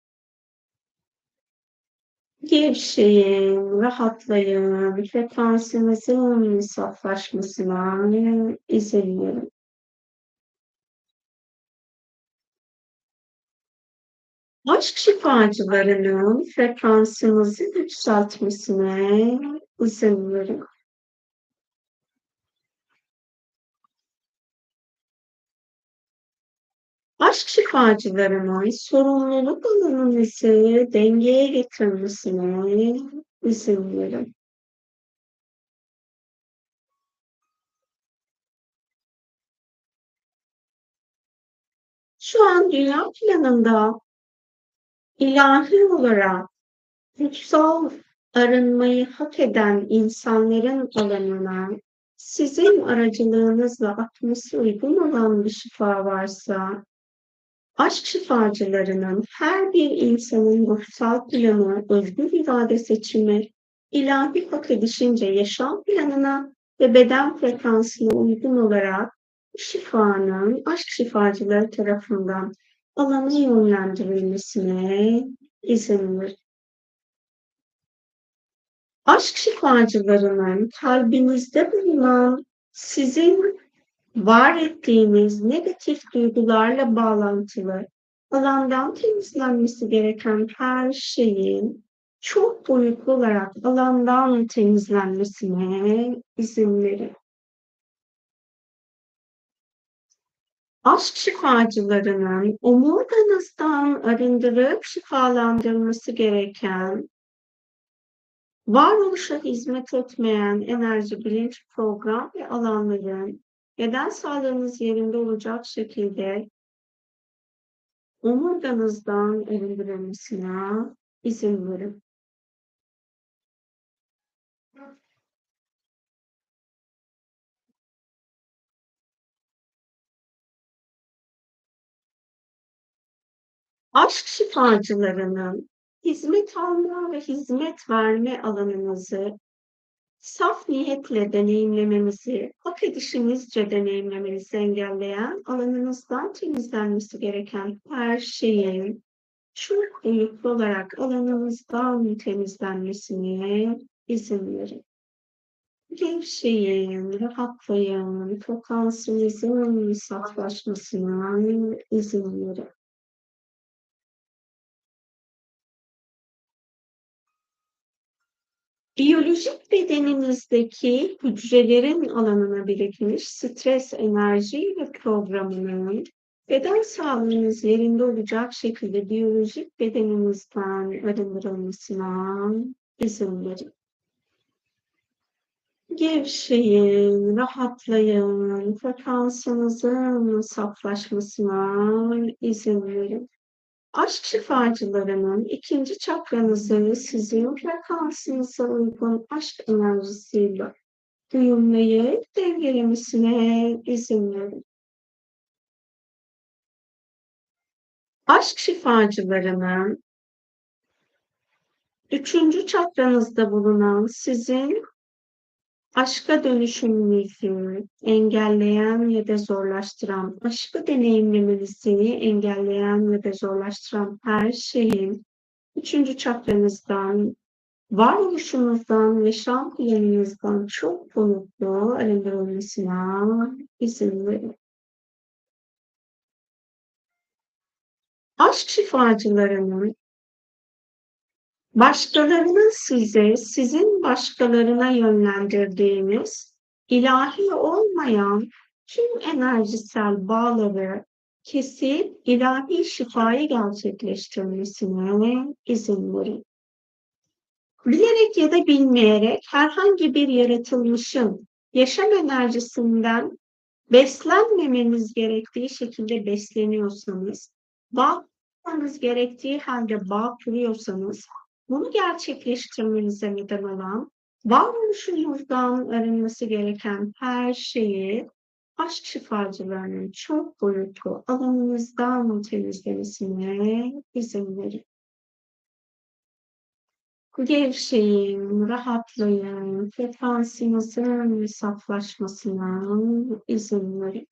Gevşeyin, rahatlayın, frekansınızın saflaşmasına izin verin. Aşk şifacılarının frekansınızı yükseltmesine izin verin. Aşk şifacılarının sorumluluk alanınızı dengeye getirmesine izin verin. Şu an dünya planında ilahi olarak kutsal arınmayı hak eden insanların alanına sizin aracılığınızla atması uygun olan bir şifa varsa aşk şifacılarının her bir insanın ruhsal planı, özgür irade seçimi, ilahi hak edişince yaşam planına ve beden frekansına uygun olarak şifanın aşk şifacıları tarafından alana yönlendirilmesine izin verir. Aşk şifacılarının kalbinizde bulunan Sizin var ettiğiniz negatif duygularla bağlantılı alandan temizlenmesi gereken her şeyin çok boyutlu olarak alandan temizlenmesine izin verin. Aşk şifacılarının omurganızdan arındırıp şifalandırılması gereken varoluşa hizmet etmeyen enerji, bilinç, program ve alanların beden sağlığınız yerinde olacak şekilde omurganızdan arındırılmasına izin verin. Aşk şifacılarının hizmet alma ve hizmet verme alanınızı saf niyetle deneyimlememizi, hak edişimizce deneyimlememizi engelleyen alanınızdan temizlenmesi gereken her şeyin çok boyutlu olarak alanınızdan temizlenmesine izin verin. Gevşeyin, rahatlayın, frekansınızın saflaşmasına izin verin. Biyolojik bedeninizdeki hücrelerin alanına birikmiş stres, enerji ve programının beden sağlığınız yerinde olacak şekilde biyolojik bedeninizden arındırılmasına izin verin. Gevşeyin, rahatlayın, frekansınızın saflaşmasına izin verin. Aşk şifacılarının ikinci çakranızı sizin frekansınıza uygun aşk enerjisiyle uyumlayıp dengelemesine izin verin. Aşk şifacılarının üçüncü çakranızda bulunan sizin aşka dönüşümünüzü engelleyen ya da zorlaştıran, aşkı deneyimlemenizi engelleyen ya da zorlaştıran her şeyin üçüncü çakranızdan, varoluşunuzdan ve şan planınızdan çok boyutlu arındırılmasına izin verin. Aşk şifacılarının başkalarının size, sizin başkalarına yönlendirdiğiniz ilahi olmayan tüm enerjisel bağları kesip ilahi şifayı gerçekleştirmesine izin verin. Bilerek ya da bilmeyerek herhangi bir yaratılmışın yaşam enerjisinden beslenmemeniz gerektiği şekilde besleniyorsanız, bağ kurmanız gerektiği halde bağ kuruyorsanız, bunu gerçekleştirmenize neden olan, varoluşunuzdan arınması gereken her şeyi aşk şifacılarının çok boyutlu alanınızdan temizlemesine izin verin. Gevşeyin, rahatlayın, frekansınızın saflaşmasına izin verin.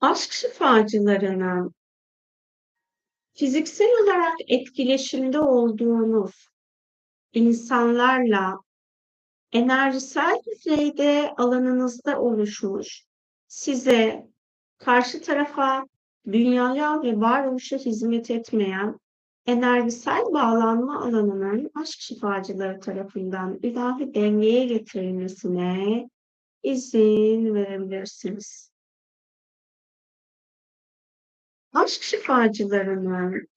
Aşk şifacılarının fiziksel olarak etkileşimde olduğunuz insanlarla enerjisel düzeyde alanınızda oluşmuş, size karşı tarafa, dünyaya ve varoluşa hizmet etmeyen enerjisel bağlanma alanının aşk şifacıları tarafından ilahi dengeye getirilmesine izin verebilirsiniz aşk şifacılarının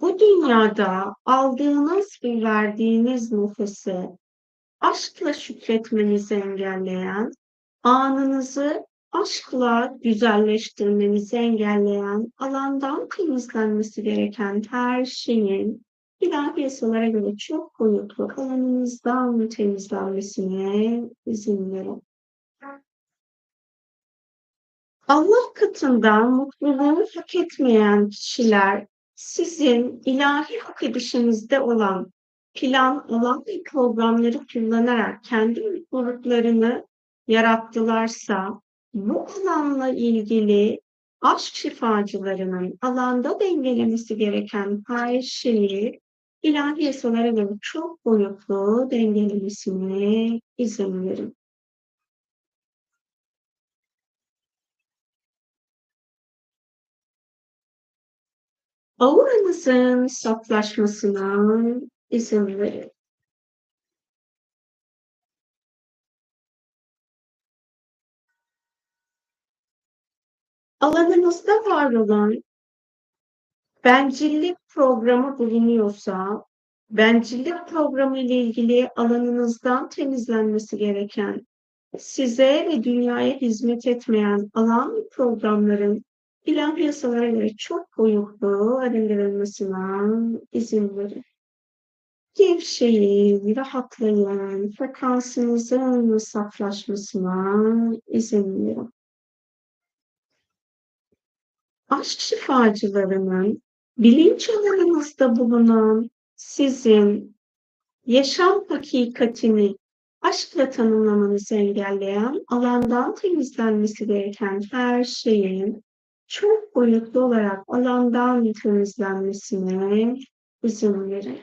bu dünyada aldığınız ve verdiğiniz nefesi aşkla şükretmenizi engelleyen, anınızı aşkla güzelleştirmenizi engelleyen, alandan temizlenmesi gereken her şeyin ilahi yasalara göre çok boyutlu alanınızdan temizlenmesine izin verin. Allah katında mutluluğu hak etmeyen kişiler sizin ilahi hak edişinizde olan plan, alan ve programları kullanarak kendi mutluluklarını yarattılarsa bu alanla ilgili aşk şifacılarının alanda dengelemesi gereken her şeyi ilahi yasalara göre çok boyutlu dengelemesine izin verin. Auranızın saflaşmasına izin verin. Alanınızda var olan bencillik programı bulunuyorsa, bencillik programı ile ilgili alanınızdan temizlenmesi gereken, size ve dünyaya hizmet etmeyen alan programların ilahi yasalara göre çok boyutlu arındırılmasına izin verin. Gevşeyin, rahatlayın, frekansınızın saflaşmasına izin verin. Aşk şifacılarının bilinç alanınızda bulunan sizin yaşam hakikatini aşkla tanımlamanızı engelleyen alandan temizlenmesi gereken her şeyin çok boyutlu olarak alandan temizlenmesine izin verin.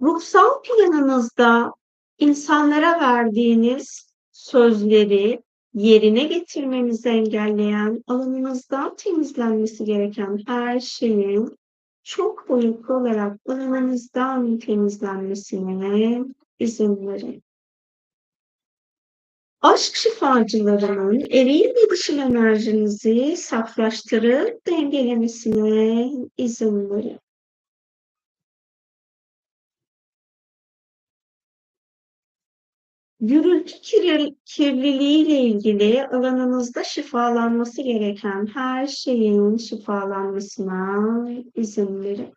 Ruhsal planınızda insanlara verdiğiniz sözleri yerine getirmenizi engelleyen, alanınızdan temizlenmesi gereken her şeyin çok boyutlu olarak alanınızdan temizlenmesine izin verin. Aşk şifacılarının eril ve dışıl enerjinizi saflaştırıp dengelemesine izin verin. Gürültü kirli, kirliliği ile ilgili alanınızda şifalanması gereken her şeyin şifalanmasına izin verin.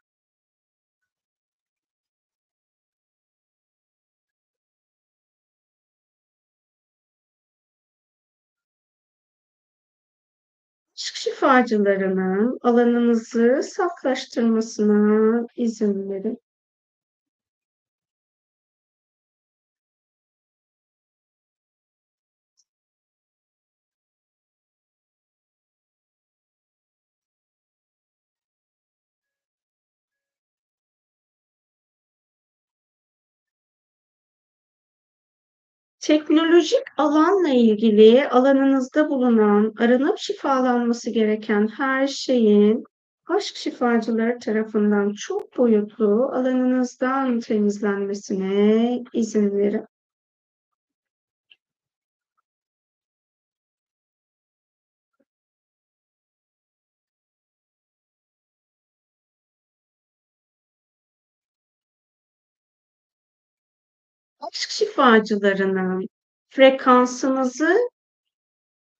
Aşk şifacılarının alanınızı saflaştırmasına izin verin. Teknolojik alanla ilgili alanınızda bulunan, aranıp şifalanması gereken her şeyin aşk şifacıları tarafından çok boyutlu alanınızdan temizlenmesine izin verin. Aşk şifacılarının frekansınızı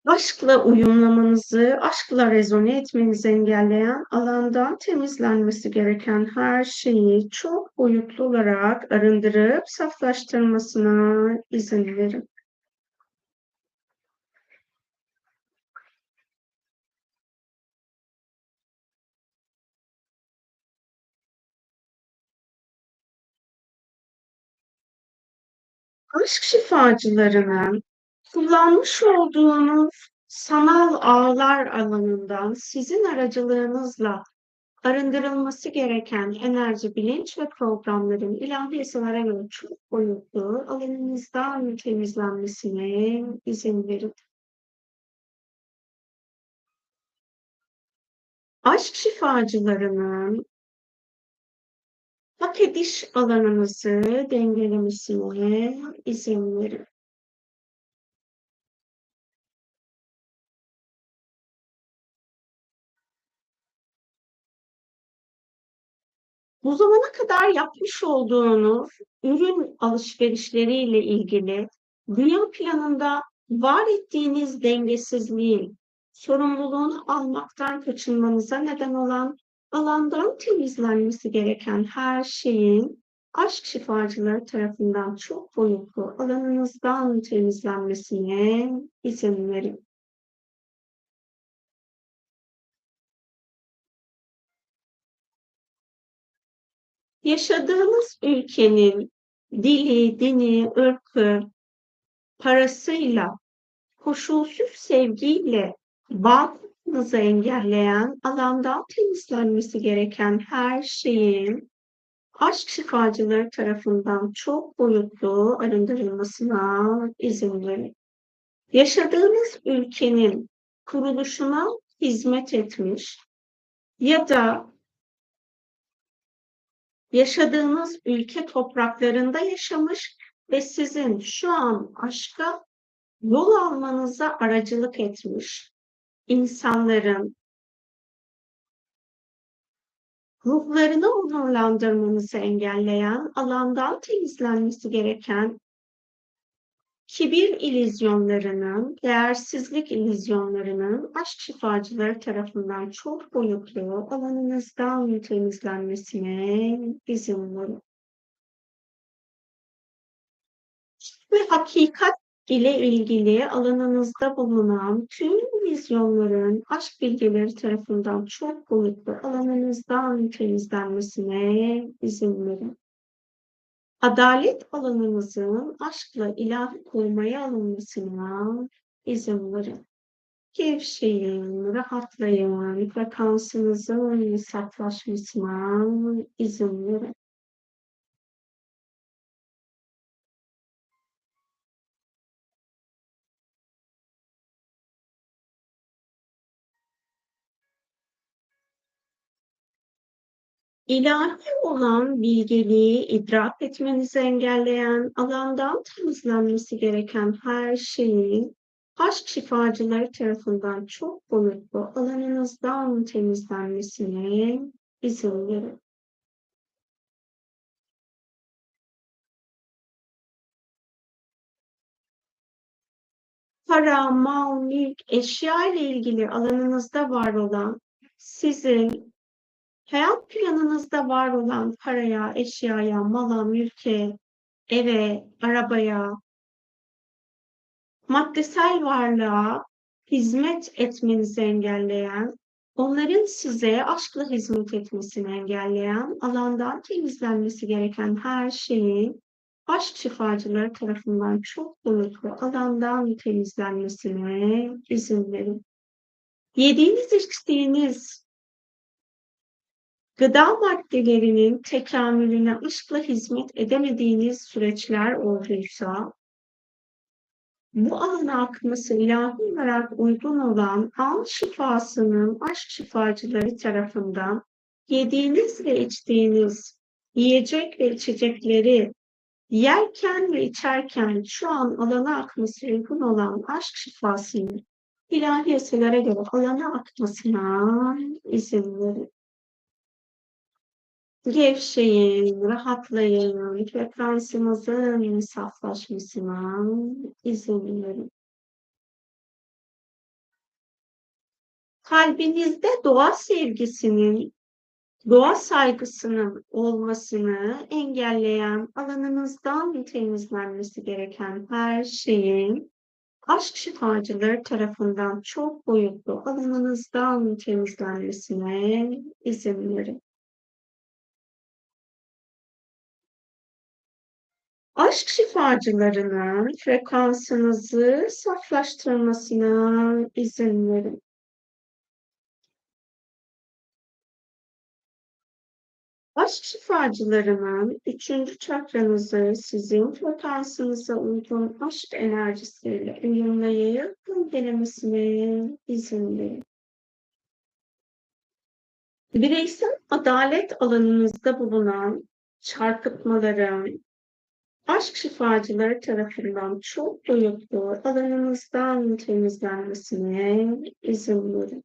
aşkla uyumlamanızı, aşkla rezone etmenizi engelleyen alandan temizlenmesi gereken her şeyi çok boyutlu olarak arındırıp saflaştırmasına izin verin. Aşk şifacılarının kullanmış olduğunuz sanal ağlar alanından sizin aracılığınızla arındırılması gereken enerji, bilinç ve programların ilahi yasalara göre çok boyutlu alanınızdan temizlenmesine izin verin. Aşk şifacılarının hak ediş alanınızı dengelemesine izin verin. Bu zamana kadar yapmış olduğunuz ürün alışverişleriyle ilgili dünya planında var ettiğiniz dengesizliğin sorumluluğunu almaktan kaçınmanıza neden olan alandan temizlenmesi gereken her şeyin aşk şifacıları tarafından çok boyutlu alanınızdan temizlenmesine izin verin. Yaşadığınız ülkenin dili, dini, ırkı, parasıyla, koşulsuz sevgiyle bağlılığınızı engelleyen, alandan temizlenmesi gereken her şeyin aşk şifacıları tarafından çok boyutlu arındırılmasına izin verin. Yaşadığınız ülkenin kuruluşuna hizmet etmiş ya da yaşadığınız ülke topraklarında yaşamış ve sizin şu an aşka yol almanıza aracılık etmiş insanların ruhlarını onurlandırmanızı engelleyen, alandan temizlenmesi gereken kibir ilizyonlarının, değersizlik ilizyonlarının aşk şifacıları tarafından çok boyutlu alanınızdan temizlenmesine izin verin. Ve hakikat ile ilgili alanınızda bulunan tüm vizyonların aşk bilgileri tarafından çok boyutlu alanınızdan temizlenmesine izin verin. Adalet alanınızın aşkla ilahi korumaya alınmasına izin verin. Gevşeyin, rahatlayın, frekansınızın saflaşmasına izin verin. İlahi olan bilgeliği idrak etmenizi engelleyen, alandan temizlenmesi gereken her şeyin aşk şifacıları tarafından çok boyutlu alanınızdan temizlenmesine izin verin. Para, mal, mülk, eşya ile ilgili alanınızda var olan sizin hayat planınızda var olan paraya, eşyaya, mala, mülke, eve, arabaya, maddesel varlığa hizmet etmenizi engelleyen, onların size aşkla hizmet etmesini engelleyen, alandan temizlenmesi gereken her şeyin aşk şifacıları tarafından çok boyutlu alandan temizlenmesine izin verin. Yediğiniz, içtiğiniz gıda maddelerinin tekamülüne ışıkla hizmet edemediğiniz süreçler olduysa, bu alana akması ilahi olarak uygun olan al şifasının aşk şifacıları tarafından yediğiniz ve içtiğiniz yiyecek ve içecekleri yerken ve içerken şu an alana akması uygun olan aşk şifasının ilahi yasalara göre alana akmasına izin verin. Gevşeyin, rahatlayın, frekansınızın saflaşmasına izin verin. Kalbinizde doğa sevgisinin, doğa saygısının olmasını engelleyen alanınızdan temizlenmesi gereken her şeyin aşk şifacıları tarafından çok boyutlu alanınızdan temizlenmesine izin verin. Aşk şifacılarının frekansınızı saflaştırmasına izin verin. Aşk şifacılarının üçüncü çakranızı sizin frekansınıza uygun aşk enerjisiyle uyumlayıp dengelemesine izin verin. Bireysel adalet alanınızda bulunan çarpıtmaların, aşk şifacıları tarafından çok boyutlu alanınızdan temizlenmesine izin verin.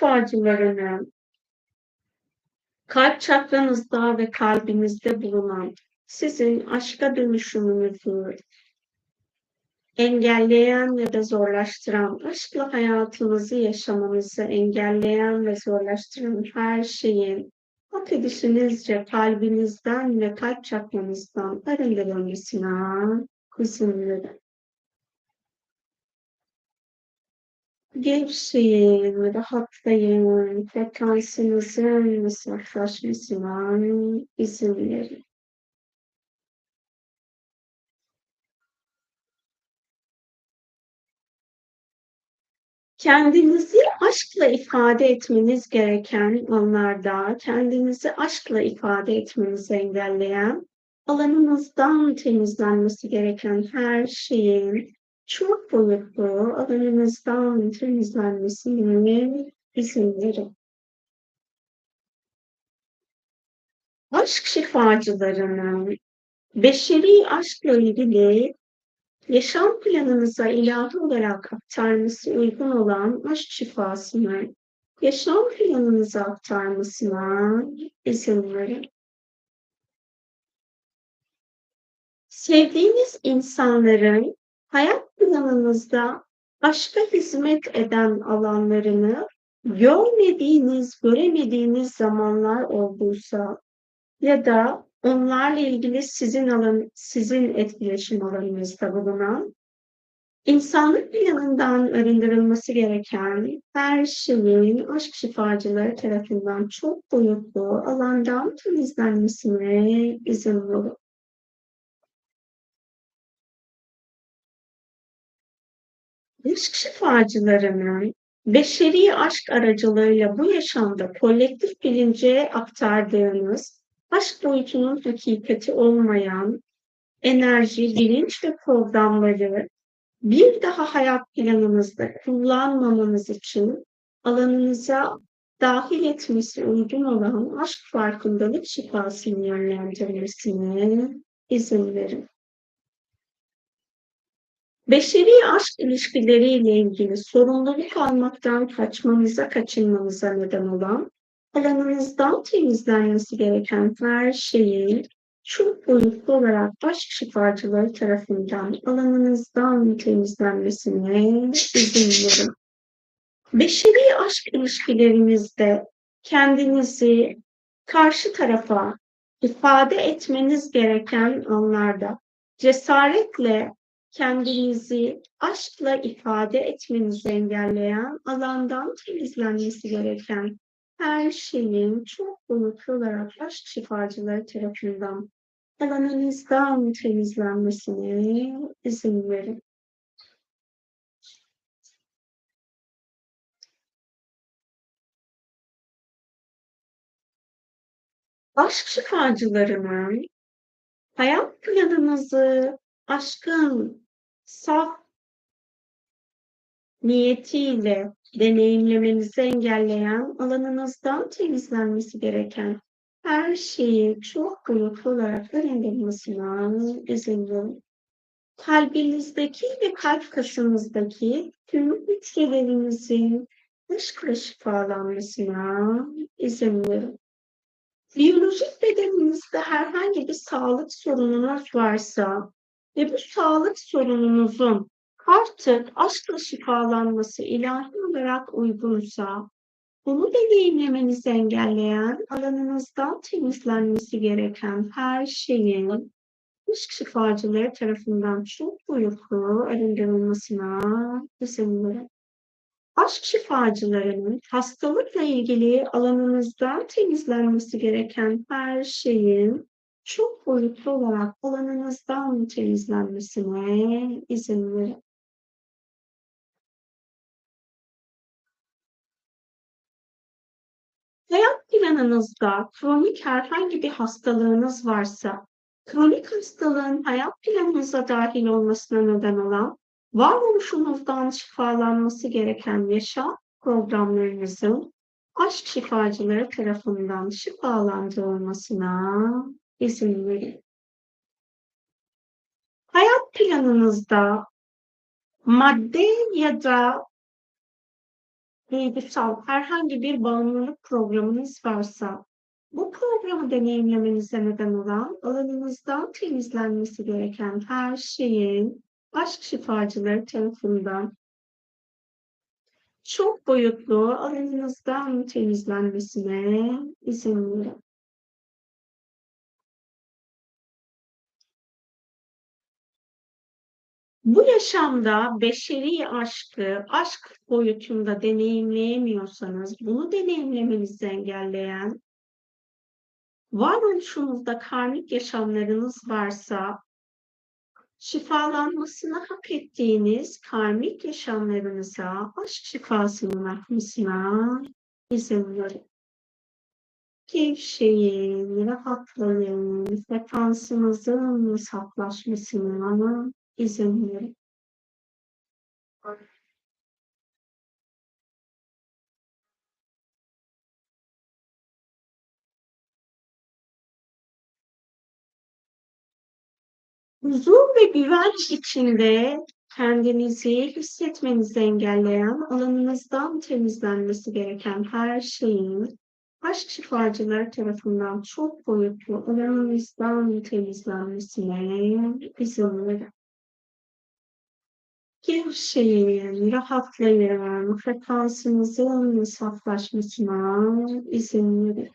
şifacılarının kalp çakranızda ve kalbinizde bulunan sizin aşka dönüşümünüzü engelleyen ya da zorlaştıran, aşkla hayatınızı yaşamanızı engelleyen ve zorlaştıran her şeyin hak edişinizce kalbinizden ve kalp çakranızdan arındırılmasına izin verin. Gevşeyin, rahatlayın, frekansınızın mesaflaşmasına izin verin. Kendinizi aşkla ifade etmeniz gereken anlarda, kendinizi aşkla ifade etmenizi engelleyen, alanınızdan temizlenmesi gereken her şeyin çok boyutlu alanınızdan temizlenmesine izin verin. Aşk şifacılarının beşeri aşkla ilgili yaşam planınıza ilahi olarak aktarması uygun olan aşk şifasını yaşam planınıza aktarmasına izin verin. Sevdiğiniz insanların hayat planınızda aşka hizmet eden alanlarını görmediğiniz, göremediğiniz zamanlar olduysa ya da onlarla ilgili sizin alan, sizin etkileşim alanınızda bulunan insanlık planından arındırılması gereken her şeyin aşk şifacıları tarafından çok boyutlu alandan temizlenmesine izin verin. Aşk şifacılarının beşeri aşk aracılığıyla bu yaşamda kolektif bilince aktardığınız aşk boyutunun hakikati olmayan enerji, bilinç ve programları bir daha hayat planınızda kullanmamanız için alanınıza dahil etmesi uygun olan aşk farkındalık şifasını yönlendirmesine izin verin. Beşeri aşk ilişkileriyle ilgili sorumluluk almaktan kaçmanıza, kaçınmanıza neden olan alanınızdan temizlenmesi gereken her şeyin çok boyutlu olarak aşk şifacıları tarafından alanınızdan temizlenmesine izin verin. Beşeri aşk ilişkilerinizde kendinizi karşı tarafa ifade etmeniz gereken anlarda cesaretle kendinizi aşkla ifade etmenizi engelleyen alandan temizlenmesi gereken her şeyin çok boyutlu olarak aşk şifacıları tarafından alanınızdan temizlenmesine izin verin. Aşk şifacılarının hayat planınızı aşkın saf niyetiyle deneyimlemenizi engelleyen, alanınızdan temizlenmesi gereken her şeyi çok boyutlu olarak arındırmasına verin. Kalbinizdeki ve kalp kasınızdaki tüm hücrelerinizin aşkla şifalanmasına izin verin. Biyolojik bedeninizde herhangi bir sağlık sorununuz varsa ve bu sağlık sorununuzun artık aşkla şifalanması ilahi olarak uygunsa, bunu deneyimlemenizi engelleyen, alanınızdan temizlenmesi gereken her şeyin aşk şifacıları tarafından çok boyutlu arındırılmasına verin. Aşk şifacılarının hastalıkla ilgili alanınızdan temizlenmesi gereken her şeyin çok boyutlu olarak alanınızdan temizlenmesine izin verin. Hayat planınızda kronik herhangi bir hastalığınız varsa, kronik hastalığın hayat planınıza dahil olmasına neden olan, varoluşunuzdan şifalanması gereken yaşam programlarınızın aşk şifacıları tarafından şifalandırılmasına izin verin. Hayat planınızda madde ya da duygusal herhangi bir bağımlılık programınız varsa Bu programı deneyimlemenize neden olan alanınızdan temizlenmesi gereken her şeyin aşk şifacıları tarafından çok boyutlu alanınızdan temizlenmesine izin verin. Bu yaşamda beşeri aşkı, aşk boyutunda deneyimleyemiyorsanız, bunu deneyimlemenizi engelleyen, varoluşunuzda karmik yaşamlarınız varsa, şifalanmasını hak ettiğiniz karmik yaşamlarınıza, aşk şifasının akmasına izin verin. Gevşeyin, rahatlayın, frekansınızın saflaşmasına verin. Huzur ve güvenç içinde kendinizi hissetmenizi engelleyen, alanınızdan temizlenmesi gereken her şeyin aşk şifacıları tarafından çok boyutlu alanınızdan temizlenmesine izin verin. Gevşeyin, rahatlayın, frekansınızın saflaşmasına izin verin.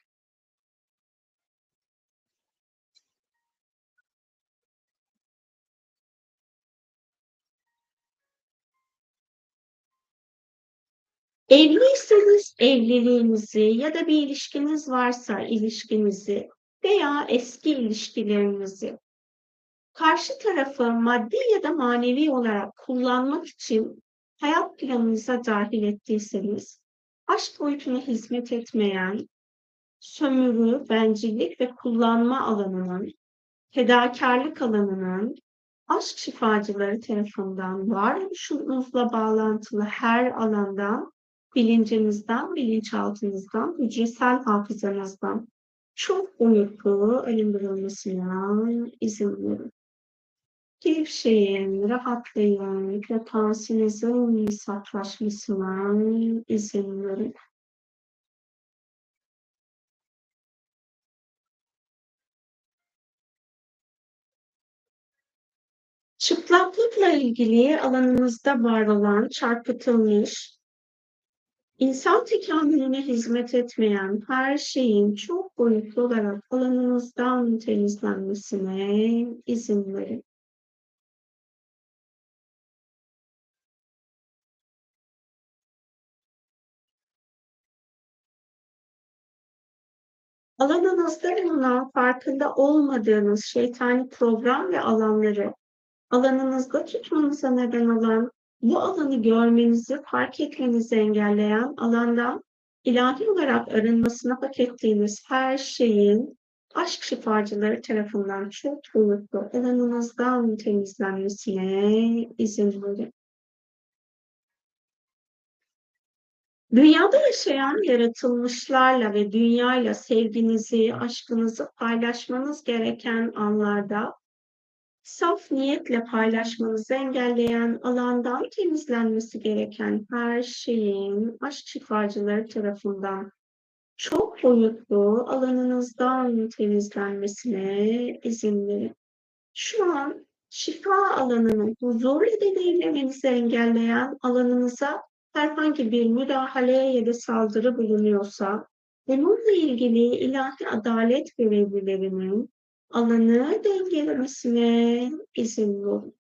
Evliyseniz evliliğinizi ya da bir ilişkiniz varsa ilişkinizi veya eski ilişkilerinizi karşı tarafı maddi ya da manevi olarak kullanmak için hayat planınıza dahil ettiyseniz, aşk boyutuna hizmet etmeyen, sömürü, bencillik ve kullanma alanının, fedakarlık alanının aşk şifacıları tarafından varoluşunuzla bağlantılı her alandan, bilincinizden, bilinçaltınızdan, hücresel hafızanızdan çok boyutlu arındırılmasına izin verin. Gevşeyin, rahatlayın, frekansınızın saflaşmasına izin verin. Çıplaklıkla ilgili alanınızda var olan çarpıtılmış, insan tekamülüne hizmet etmeyen her şeyin çok boyutlu olarak alanınızdan temizlenmesine izin verin. Alanınızda bulunan farkında olmadığınız şeytani program ve alanları alanınızda tutmanıza neden olan bu alanı görmenizi, fark etmenizi engelleyen alandan ilahi olarak arınmasını hak ettiğiniz her şeyin aşk şifacıları tarafından çok boyutlu alanınızdan temizlenmesine izin verin. Dünyada yaşayan yaratılmışlarla ve dünyayla sevginizi, aşkınızı paylaşmanız gereken anlarda saf niyetle paylaşmanızı engelleyen alandan temizlenmesi gereken her şeyin aşk şifacıları tarafından çok boyutlu alanınızdan temizlenmesine izin verin. Şu an şifa alanının huzurla deneyimlemenizi engelleyen alanınıza herhangi bir müdahale ya da saldırı bulunuyorsa bununla ilgili ilahi adalet görevlilerinin alanı dengelemesine izin verin.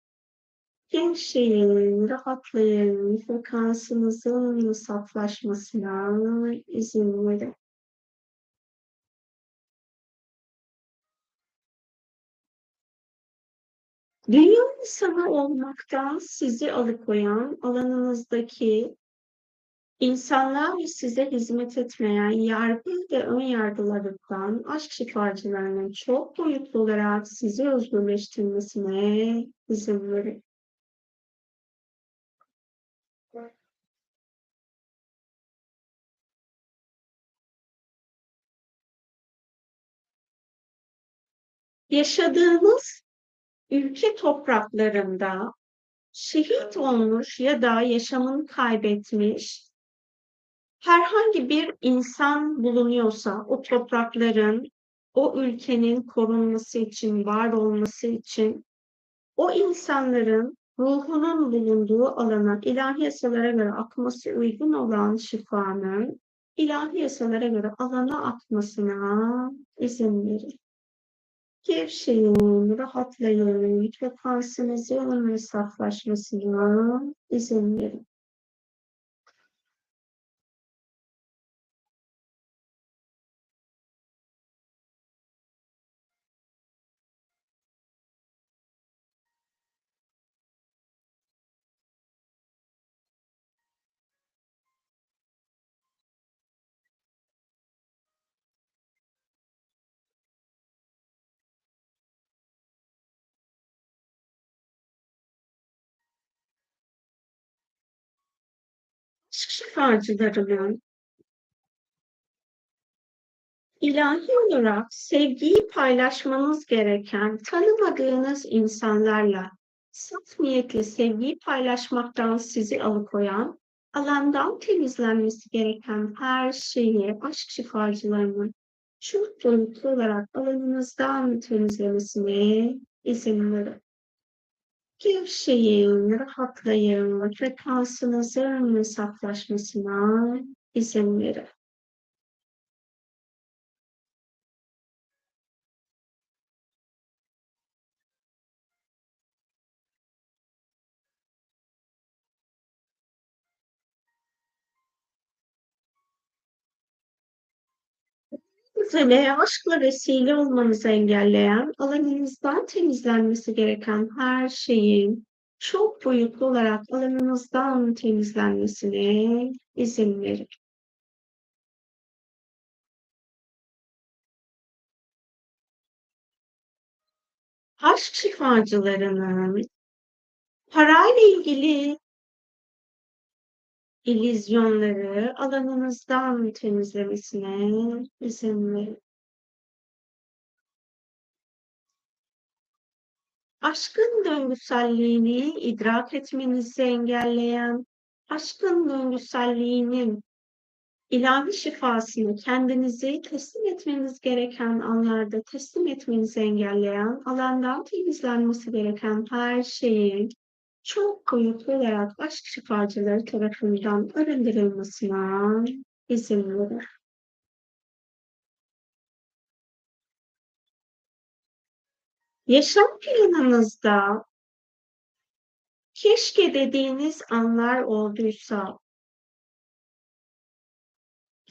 Gevşeyin, rahatlayın, frekansınızın saflaşmasına izin verin. Dünya insanı olmaktan sizi alıkoyan alanınızdaki İnsanlar ve size hizmet etmeyen yargı ve ön yargılarından aşk şifacılarının çok boyutlu olarak sizi özgürleştirmesine izin verin. Yaşadığınız ülke topraklarında şehit olmuş ya da yaşamını kaybetmiş herhangi bir insan bulunuyorsa o toprakların, o ülkenin korunması için, var olması için o insanların ruhunun bulunduğu alana ilahi yasalara göre akması uygun olan şifanın ilahi yasalara göre alana akmasına izin verin. Gevşeyin, rahatlayın, frekansınızın saflaşmasına izin verin. Şifacılarının ilahi olarak sevgiyi paylaşmanız gereken tanımadığınız insanlarla saf niyetle sevgiyi paylaşmaktan sizi alıkoyan, alandan temizlenmesi gereken her şeyi aşk şifacılarının çok boyutlu olarak alanınızdan temizlemesine izin verin. Gevşeyin, rahatlayın, frekansınızın saflaşmasına izin verin. Mesele aşkla vesile olmanızı engelleyen, alanınızdan temizlenmesi gereken her şeyin çok boyutlu olarak alanınızdan temizlenmesine izin verin. Aşk şifacılarının parayla ilgili illüzyonları alanınızdan temizlemesine izin verin. Aşkın döngüselliğini idrak etmenizi engelleyen, aşkın döngüselliğinin ilahi şifasını kendinizi teslim etmeniz gereken anlarda teslim etmenizi engelleyen, alandan temizlenmesi gereken her şeyin çok boyutlu olarak aşk şifacıları tarafından arındırılmasına izin verin. Yaşam planınızda keşke dediğiniz anlar olduysa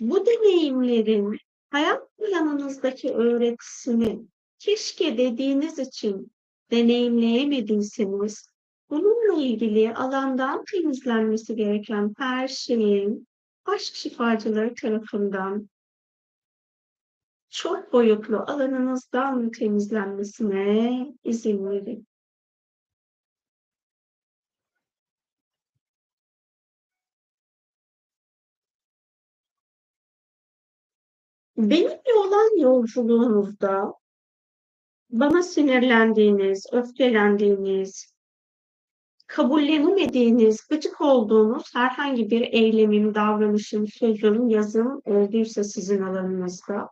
bu deneyimlerin hayat planınızdaki öğretisini keşke dediğiniz için deneyimleyemediyseniz bununla ilgili alandan temizlenmesi gereken her şeyin aşk şifacıları tarafından çok boyutlu alanınızdan temizlenmesine izin verin. Benimle olan yolculuğunuzda bana sinirlendiğiniz, öfkelendiğiniz, kabullenemediğiniz, gıcık olduğunuz herhangi bir eylemin, davranışın, sözün, yazın olduysa sizin alanınızda,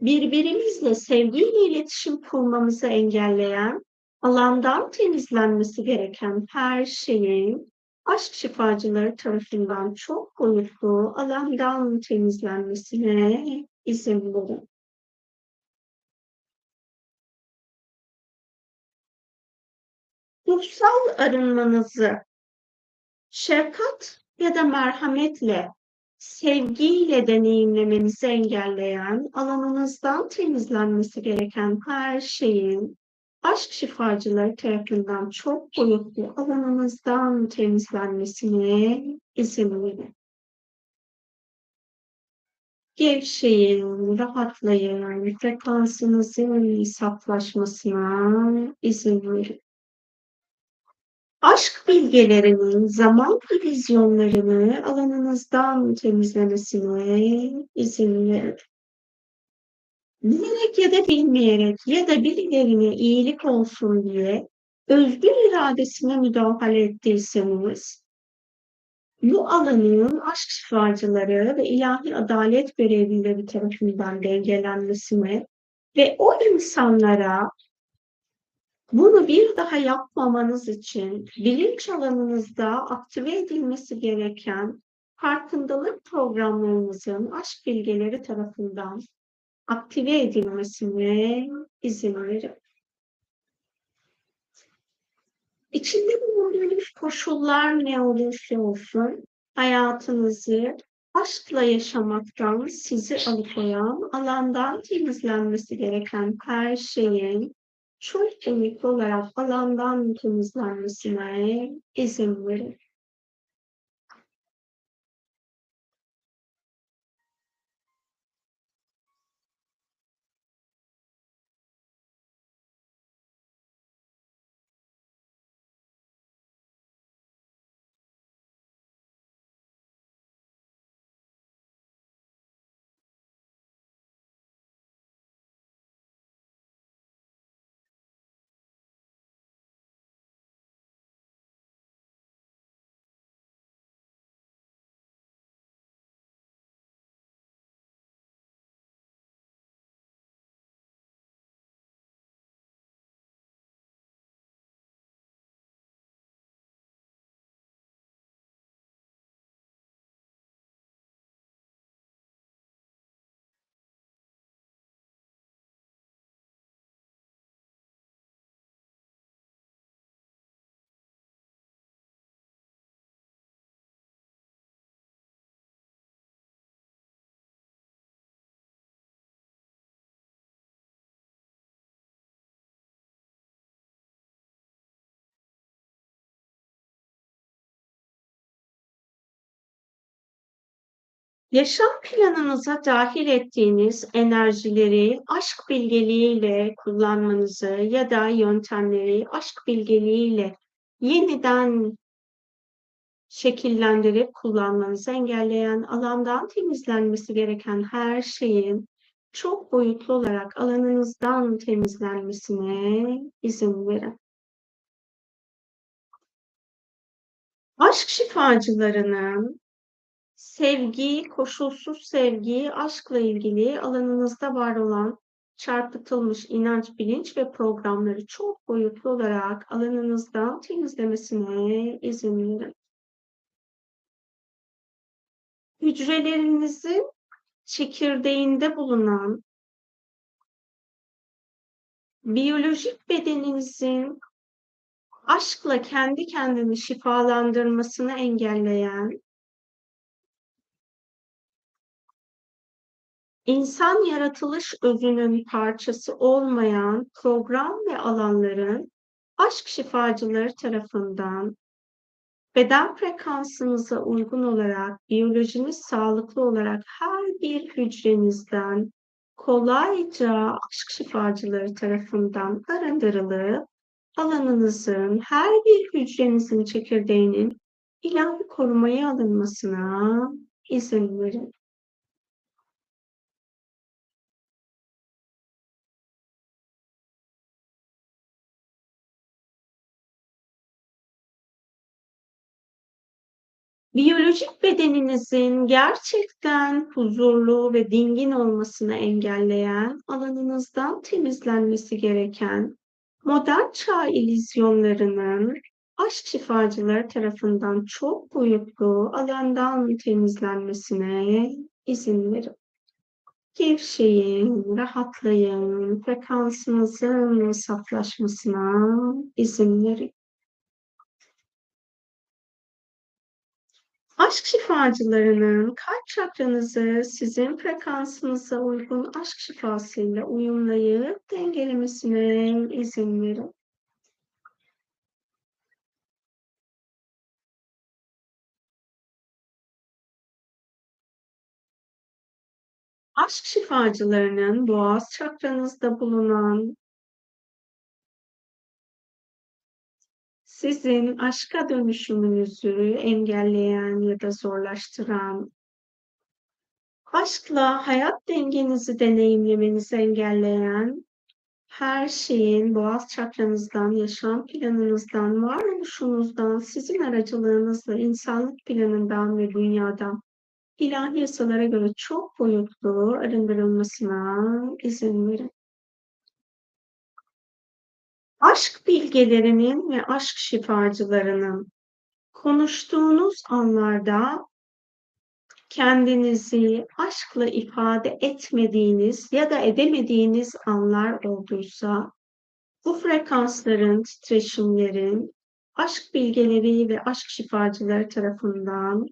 birbirimizle sevgiyle iletişim kurmamızı engelleyen, alandan temizlenmesi gereken her şeyin aşk şifacıları tarafından çok boyutlu alandan temizlenmesine izin verin. Ruhsal arınmanızı şefkat ya da merhametle, sevgiyle deneyimlemenizi engelleyen, alanınızdan temizlenmesi gereken her şeyin aşk şifacıları tarafından çok boyutlu alanınızdan temizlenmesine izin verin. Gevşeyin, rahatlayın, frekansınızın saflaşmasına izin verin. Aşk bilgelerinin zaman illüzyonlarını alanınızdan temizlemesine izin verin. Bilerek ya da bilmeyerek ya da birilerine iyilik olsun diye özgür iradesine müdahale ettiyseniz bu alanın aşk şifacıları ve ilahi adalet görevlileri tarafından dengelenmesine ve o insanlara bunu bir daha yapmamanız için bilinç alanınızda aktive edilmesi gereken farkındalık programlarımızın aşk bilgeleri tarafından aktive edilmesine izin verin. İçinde bulunduğunuz koşullar ne olursa olsun hayatınızı aşkla yaşamaktan sizi alıkoyan, alandan temizlenmesi gereken her şeyin çok kemikli olarak alandan temizlenmesine izin verin. Yaşam planınıza dahil ettiğiniz enerjileri aşk bilgeliğiyle kullanmanızı ya da yöntemleri aşk bilgeliğiyle yeniden şekillendirip kullanmanızı engelleyen, alandan temizlenmesi gereken her şeyin çok boyutlu olarak alanınızdan temizlenmesine izin verin. Aşk şifacılarının sevgi, koşulsuz sevgi, aşkla ilgili alanınızda var olan çarpıtılmış inanç, bilinç ve programları çok boyutlu olarak alanınızdan temizlemesine izin verin. Hücrelerinizin çekirdeğinde bulunan biyolojik bedeninizin aşkla kendi kendini şifalandırmasını engelleyen insan yaratılış özünün parçası olmayan program ve alanların aşk şifacıları tarafından beden frekansınıza uygun olarak biyolojiniz sağlıklı olarak her bir hücrenizden kolayca aşk şifacıları tarafından arındırılıp alanınızın her bir hücrenizin çekirdeğinin ilahi korumaya alınmasına izin verin. Biyolojik bedeninizin gerçekten huzurlu ve dingin olmasını engelleyen, alanınızdan temizlenmesi gereken modern çağ ilizyonlarının aşk şifacıları tarafından çok boyutlu alandan temizlenmesine izin verin. Gevşeyin, rahatlayın, frekansınızın saflaşmasına izin verin. Aşk şifacılarının kalp çakranızı sizin frekansınıza uygun aşk şifasıyla uyumlayıp dengelemesine izin verin. Aşk şifacılarının boğaz çakranızda bulunan sizin aşka dönüşümünüzü engelleyen ya da zorlaştıran, aşkla hayat dengenizi deneyimlemenizi engelleyen her şeyin boğaz çakranızdan, yaşam planınızdan, varoluşunuzdan, sizin aracılığınızla insanlık planından ve dünyadan ilahi yasalara göre çok boyutlu arındırılmasına izin verin. Aşk bilgelerinin ve aşk şifacılarının konuştuğunuz anlarda kendinizi aşkla ifade etmediğiniz ya da edemediğiniz anlar olduysa bu frekansların, titreşimlerin aşk bilgeleri ve aşk şifacıları tarafından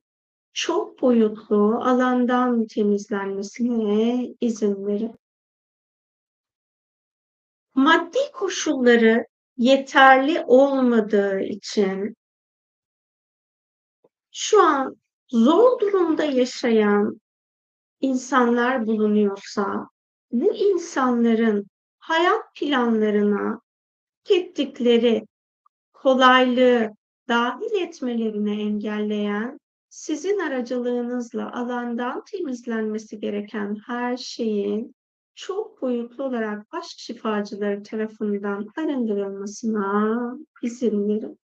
çok boyutlu alandan temizlenmesine izin verin. Maddi koşulları yeterli olmadığı için şu an zor durumda yaşayan insanlar bulunuyorsa bu insanların hayat planlarına ettikleri kolaylığı dahil etmelerini engelleyen sizin aracılığınızla alandan temizlenmesi gereken her şeyin çok boyutlu olarak aşk şifacıları tarafından arındırılmasına izin verin.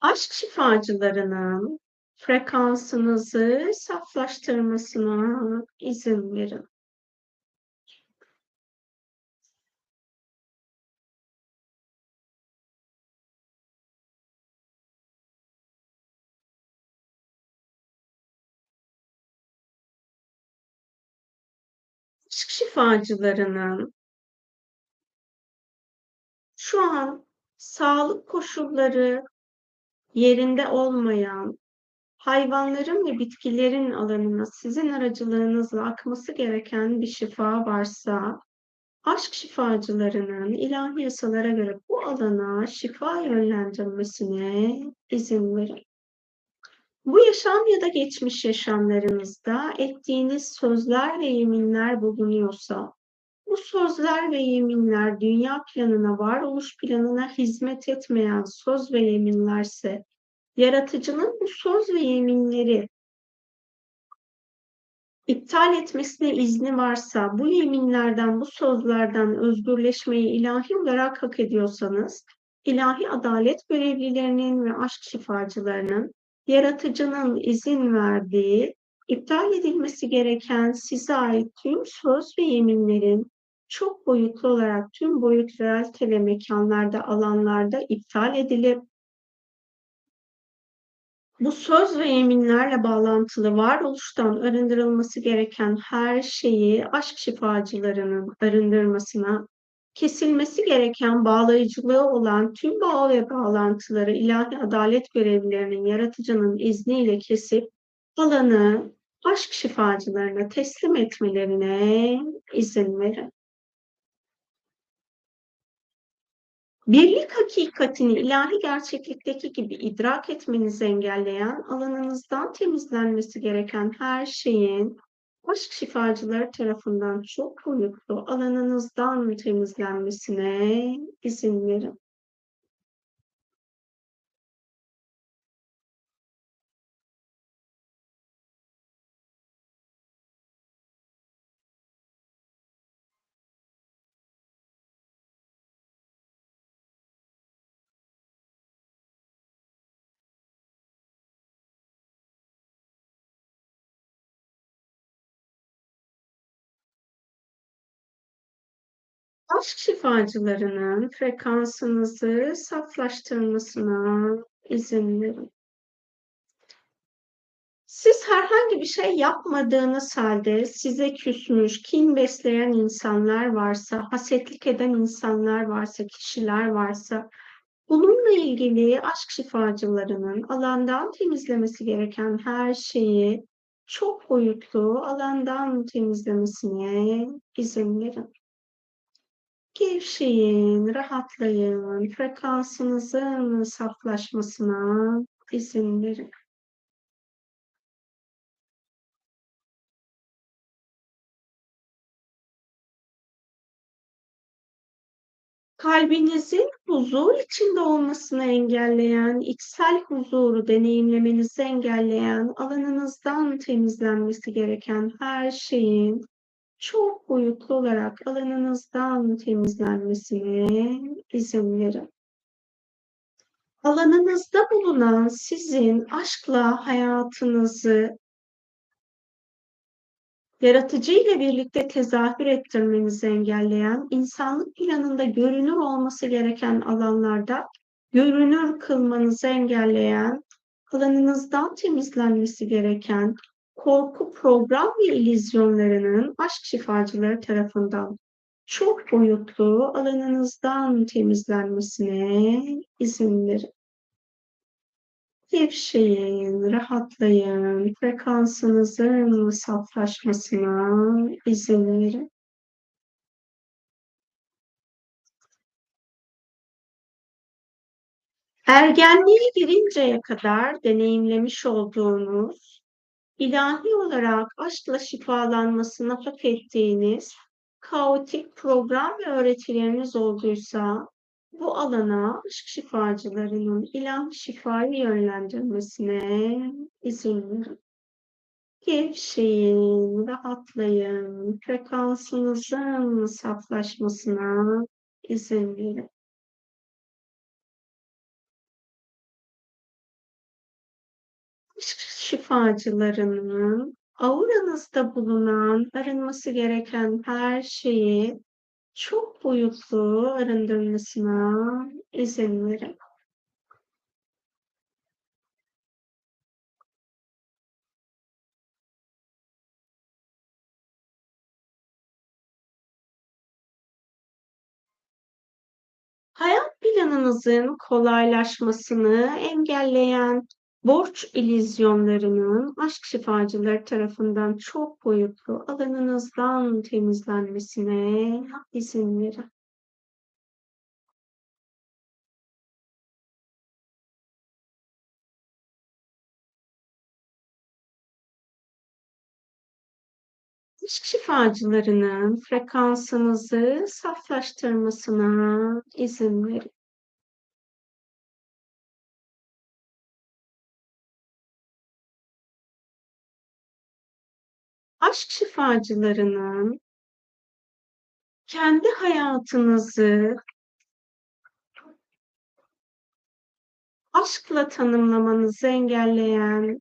aşk şifacılarının frekansınızı saflaştırmasına izin verin. Aşk şifacılarının şu an sağlık koşulları yerinde olmayan hayvanların ve bitkilerin alanına sizin aracılığınızla akması gereken bir şifa varsa aşk şifacılarının ilahi yasalara göre bu alana şifa yönlendirmesine izin verin. Bu yaşam ya da geçmiş yaşamlarınızda ettiğiniz sözler ve yeminler bulunuyorsa, bu sözler ve yeminler dünya planına, varoluş planına hizmet etmeyen söz ve yeminlerse, yaratıcının bu söz ve yeminleri iptal etmesine izni varsa, bu yeminlerden, bu sözlerden özgürleşmeyi ilahi olarak hak ediyorsanız, ilahi adalet görevlilerinin ve aşk şifacılarının yaratıcının izin verdiği, iptal edilmesi gereken size ait tüm söz ve yeminlerin çok boyutlu olarak tüm boyut realite ve mekanlarda, alanlarda iptal edilip bu söz ve yeminlerle bağlantılı varoluştan arındırılması gereken her şeyi aşk şifacılarının arındırmasına, kesilmesi gereken bağlayıcılığı olan tüm bağ ve bağlantıları ilahi adalet görevlilerinin yaratıcının izniyle kesip alanı aşk şifacılarına teslim etmelerine izin verin. Birlik hakikatini ilahi gerçeklikteki gibi idrak etmenizi engelleyen, alanınızdan temizlenmesi gereken her şeyin aşk şifacıları tarafından çok boyutlu alanınızdan temizlenmesine izin verin. Aşk şifacılarının frekansınızı saflaştırmasına izin verin. Siz herhangi bir şey yapmadığınız halde size küsmüş, kin besleyen insanlar varsa, hasetlik eden insanlar varsa, kişiler varsa, bununla ilgili aşk şifacılarının alandan temizlemesi gereken her şeyi çok boyutlu alandan temizlemesine izin verin. Gevşeyin, rahatlayın, frekansınızın saflaşmasına izin verin. Kalbinizin huzur içinde olmasını engelleyen, içsel huzuru deneyimlemenizi engelleyen, alanınızdan temizlenmesi gereken her şeyin çok boyutlu olarak alanınızdan temizlenmesine izin verin. Alanınızda bulunan sizin aşkla hayatınızı yaratıcı ile birlikte tezahür ettirmenizi engelleyen, insanlık planında görünür olması gereken alanlarda görünür kılmanızı engelleyen, alanınızdan temizlenmesi gereken korku program ve illüzyonlarının aşk şifacıları tarafından çok boyutlu alanınızdan temizlenmesine izin verin. Gevşeyin, rahatlayın, frekansınızın saflaşmasına izin verin. Ergenliğe girinceye kadar deneyimlemiş olduğunuz, ilahi olarak aşkla şifalanmasını hak ettiğiniz kaotik program ve öğretileriniz olduysa, bu alana aşk şifacılarının ilahi şifayı yönlendirmesine izin verin. Gevşeyin, rahatlayın, frekansınızın saflaşmasına izin verin. Şifacılarının auranızda bulunan arınması gereken her şeyi çok boyutlu arındırmasına izin verin. Hayat planınızın kolaylaşmasını engelleyen borç illüzyonlarının aşk şifacıları tarafından çok boyutlu alanınızdan temizlenmesine izin verin. Aşk şifacılarının frekansınızı saflaştırmasına izin verin. Aşk şifacılarının kendi hayatınızı aşkla tanımlamanızı engelleyen,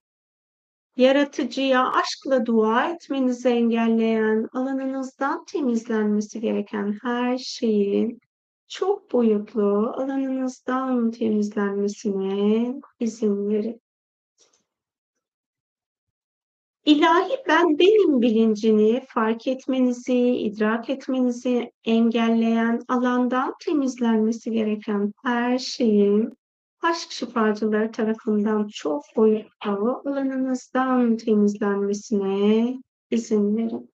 yaratıcıya aşkla dua etmenizi engelleyen, alanınızdan temizlenmesi gereken her şeyin çok boyutlu alanınızdan temizlenmesine izin verin. İlahi ben benim bilincini fark etmenizi, idrak etmenizi engelleyen alandan temizlenmesi gereken her şeyin aşk şifacıları tarafından çok boyutlu alanınızdan temizlenmesine izin verin.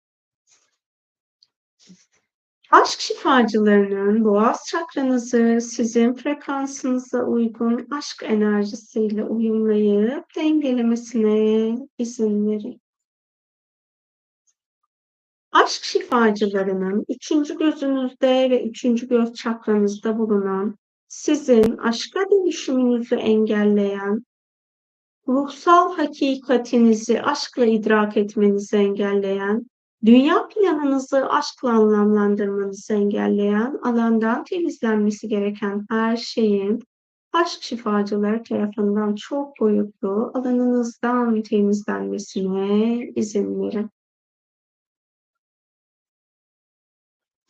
Aşk şifacılarının boğaz çakranızı sizin frekansınıza uygun aşk enerjisiyle uyumlayıp dengelemesine izin verin. Aşk şifacılarının üçüncü gözünüzde ve üçüncü göz çakranızda bulunan sizin aşka dönüşümünüzü engelleyen, ruhsal hakikatinizi aşkla idrak etmenizi engelleyen, dünya planınızı aşkla anlamlandırmanızı engelleyen, alandan temizlenmesi gereken her şeyin aşk şifacıları tarafından çok boyutlu alanınızdan temizlenmesine izin verin.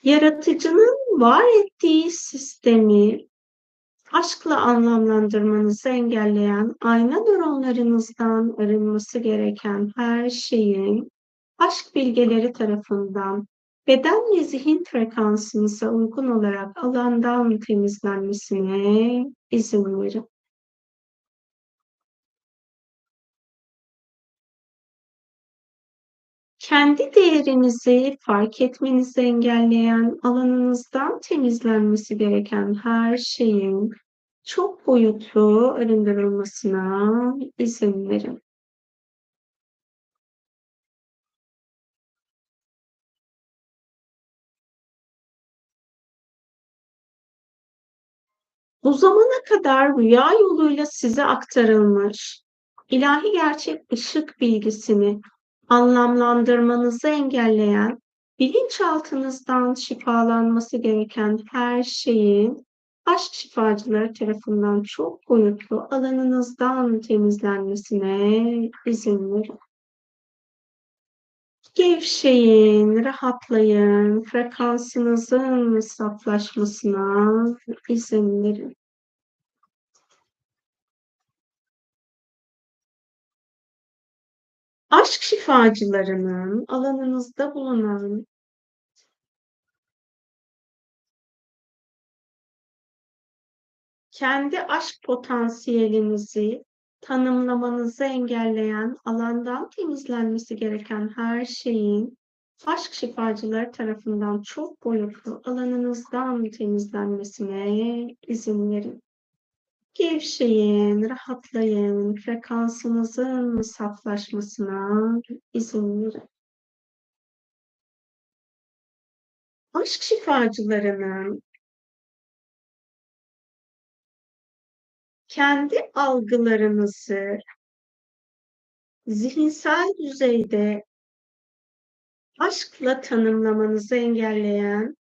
Yaratıcının var ettiği sistemi aşkla anlamlandırmanızı engelleyen ayna nöronlarınızdan arınması gereken her şeyin aşk bilgeleri tarafından beden ve zihin frekansınıza uygun olarak alandan temizlenmesine izin verin. Kendi değerinizi fark etmenizi engelleyen, alanınızdan temizlenmesi gereken her şeyin çok boyutlu arındırılmasına izin verin. Bu zamana kadar rüya yoluyla size aktarılmış ilahi gerçek ışık bilgisini anlamlandırmanızı engelleyen, bilinçaltınızdan şifalanması gereken her şeyin aşk şifacıları tarafından çok boyutlu alanınızdan temizlenmesine izin verin. Gevşeyin, rahatlayın, frekansınızın saflaşmasına izin verin. Aşk şifacılarının alanınızda bulunan kendi aşk potansiyelinizi tanımlamanızı engelleyen, alandan temizlenmesi gereken her şeyin aşk şifacıları tarafından çok boyutlu alanınızdan temizlenmesine izin verin. Gevşeyin, rahatlayın, frekansınızın saflaşmasına izin verin. Aşk şifacılarının kendi algılarınızı zihinsel düzeyde aşkla tanımlamanızı engelleyen,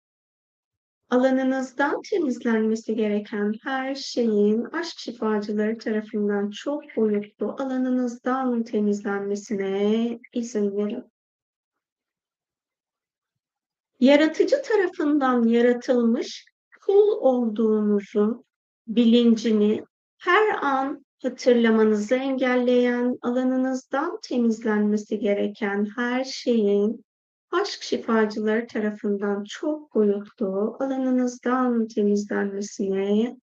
alanınızdan temizlenmesi gereken her şeyin aşk şifacıları tarafından çok boyutlu alanınızdan temizlenmesine izin verin. Yaratıcı tarafından yaratılmış kul olduğunuzun bilincini her an hatırlamanızı engelleyen, alanınızdan temizlenmesi gereken her şeyin aşk şifacıları tarafından çok boyutlu alanınızdan temizlenmesine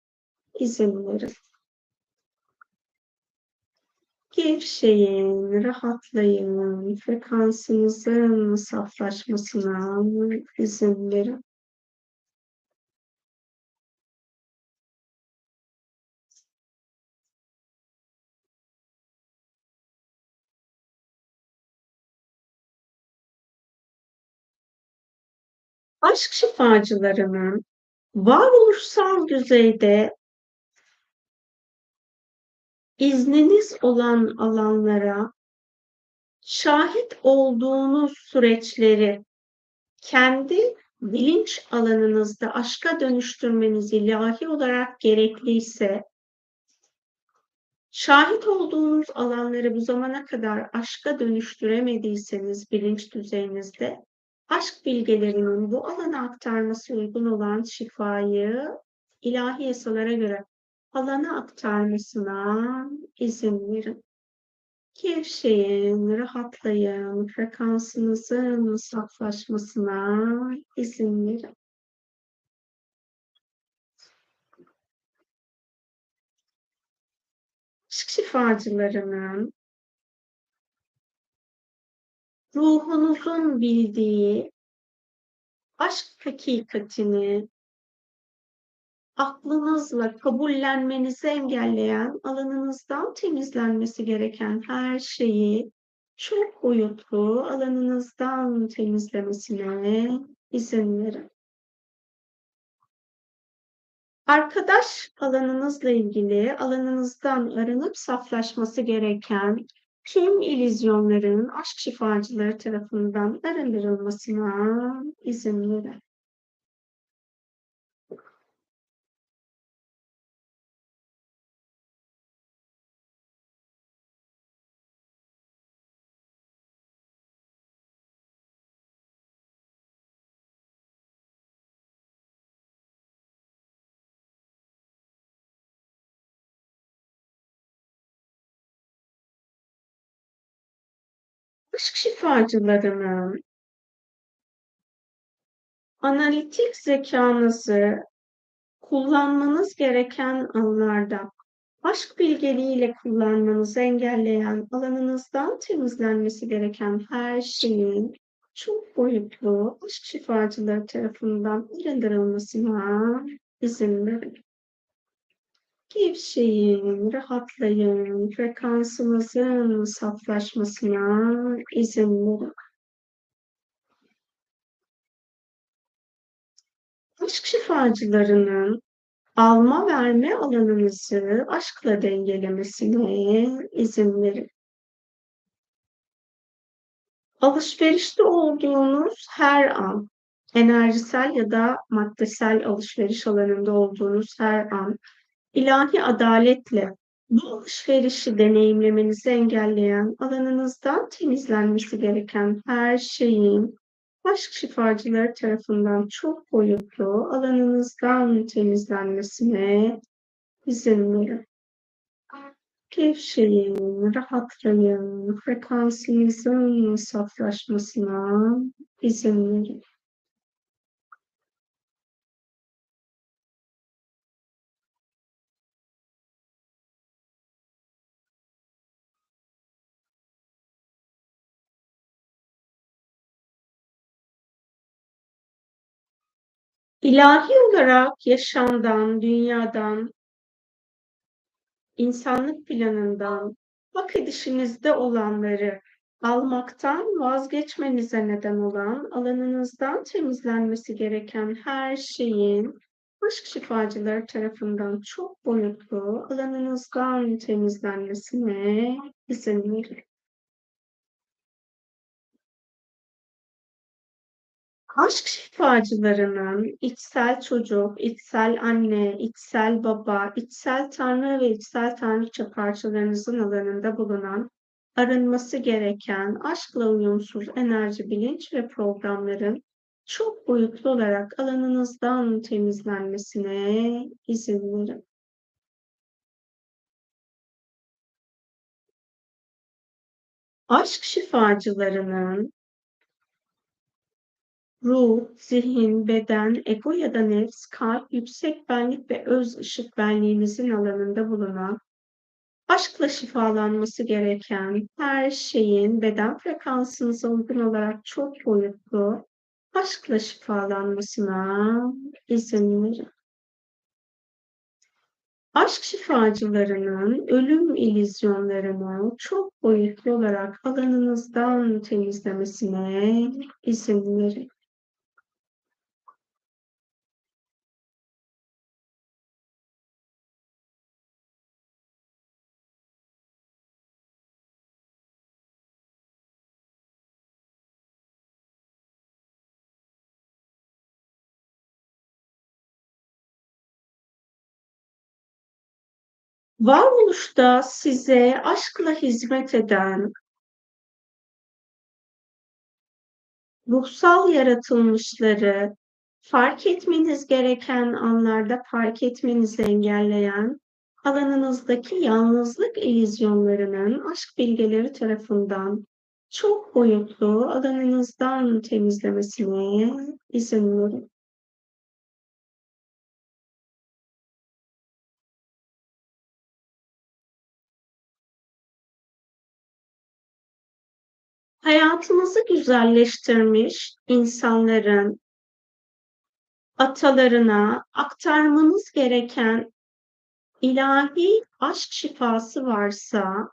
izin verin. Gevşeyin, rahatlayın, frekansınızın saflaşmasına izin verin. Aşk şifacılarının varoluşsal düzeyde izniniz olan alanlara şahit olduğunuz süreçleri kendi bilinç alanınızda aşka dönüştürmeniz ilahi olarak gerekliyse şahit olduğunuz alanları bu zamana kadar aşka dönüştüremediyseniz bilinç düzeyinizde aşk bilgelerinin bu alana aktarması uygun olan şifayı ilahi yasalara göre alana aktarmasına izin verin. Gevşeyin, rahatlayın, frekansınızın saflaşmasına izin verin. Aşk şifacılarının ruhunuzun bildiği aşk hakikatini aklınızla kabullenmenizi engelleyen, alanınızdan temizlenmesi gereken her şeyi çok boyutlu alanınızdan temizlemesine izin verin. Arkadaş alanınızla ilgili alanınızdan arınıp saflaşması gereken tüm ilizyonların aşk şifacıları tarafından arındırılmasına izin verin. Şifacılarının analitik zekanızı kullanmanız gereken anlarda aşk bilgeliğiyle kullanmanızı engelleyen alanınızdan temizlenmesi gereken her şeyin çok boyutlu aşk şifacıları tarafından arındırılmasına izin verin. Gevşeyin, rahatlayın, frekansınızın saflaşmasına izin verin. Aşk şifacılarının alma verme alanınızı aşkla dengelemesine izin verin. Alışverişte olduğunuz her an, enerjisel ya da maddesel alışveriş alanında olduğunuz her an ilahi adaletle bu alışverişi deneyimlemenizi engelleyen alanınızdan temizlenmesi gereken her şeyin aşk şifacıları tarafından çok boyutlu alanınızdan temizlenmesine izin verin. Gevşeyin, rahatlayın, frekansınızın saflaşmasına izin verin. İlahi olarak yaşamdan, dünyadan, insanlık planından, hak edişinizde olanları almaktan vazgeçmenize neden olan alanınızdan temizlenmesi gereken her şeyin aşk şifacıları tarafından çok boyutlu alanınızdan temizlenmesine izin verin. Aşk şifacılarının içsel çocuk, içsel anne, içsel baba, içsel tanrı ve içsel tanrıça parçalarınızın alanında bulunan arınması gereken aşkla uyumsuz enerji, bilinç ve programların çok boyutlu olarak alanınızdan temizlenmesine izin verin. Aşk şifacılarının ruh, zihin, beden, ego ya da nefs, kalp, yüksek benlik ve öz ışık benliğimizin alanında bulunan aşkla şifalanması gereken her şeyin beden frekansınıza uygun olarak çok boyutlu aşkla şifalanmasına izin verin. Aşk şifacılarının ölüm ilizyonlarını çok boyutlu olarak alanınızdan temizlemesine izin verin. Varoluşta size aşkla hizmet eden, ruhsal yaratılmışları fark etmeniz gereken anlarda fark etmenizi engelleyen alanınızdaki yalnızlık ilizyonlarının aşk bilgeleri tarafından çok boyutlu alanınızdan temizlemesine izin verin. Hayatınızı güzelleştirmiş insanların atalarına aktarmanız gereken ilahi aşk şifası varsa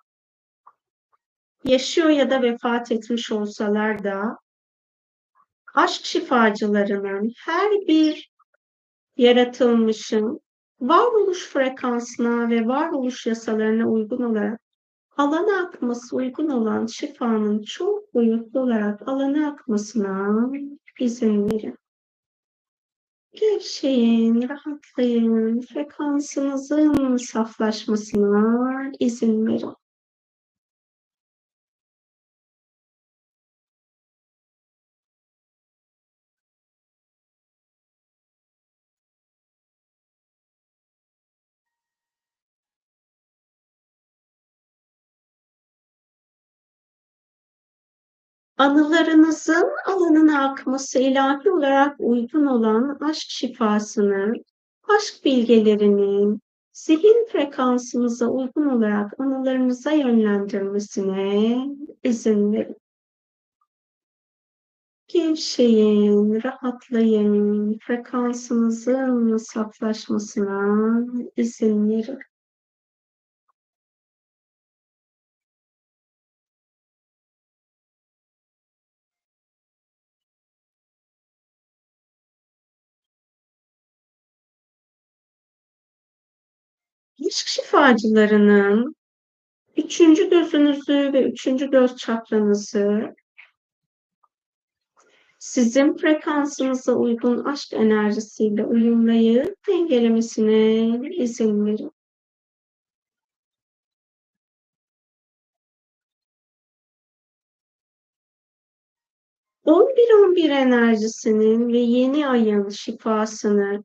yaşıyor ya da vefat etmiş olsalar da aşk şifacılarının her bir yaratılmışın varoluş frekansına ve varoluş yasalarına uygun olarak alana akması uygun olan şifanın çok boyutlu olarak alana akmasına izin verin. Gevşeyin, rahatlayın, frekansınızın saflaşmasına izin verin. Anılarınızın alanına akması ilahi olarak uygun olan aşk şifasının, aşk bilgelerinin, zihin frekansınıza uygun olarak anılarınıza yönlendirmesine izin verin. Gevşeyin, rahatlayın, frekansınızın saflaşmasına izin verin. Aşk şifacılarının üçüncü gözünüzü ve üçüncü göz çakranızı sizin frekansınıza uygun aşk enerjisiyle uyumlayıp dengelemesine izin verin. 11-11 enerjisinin ve yeni ayın şifasını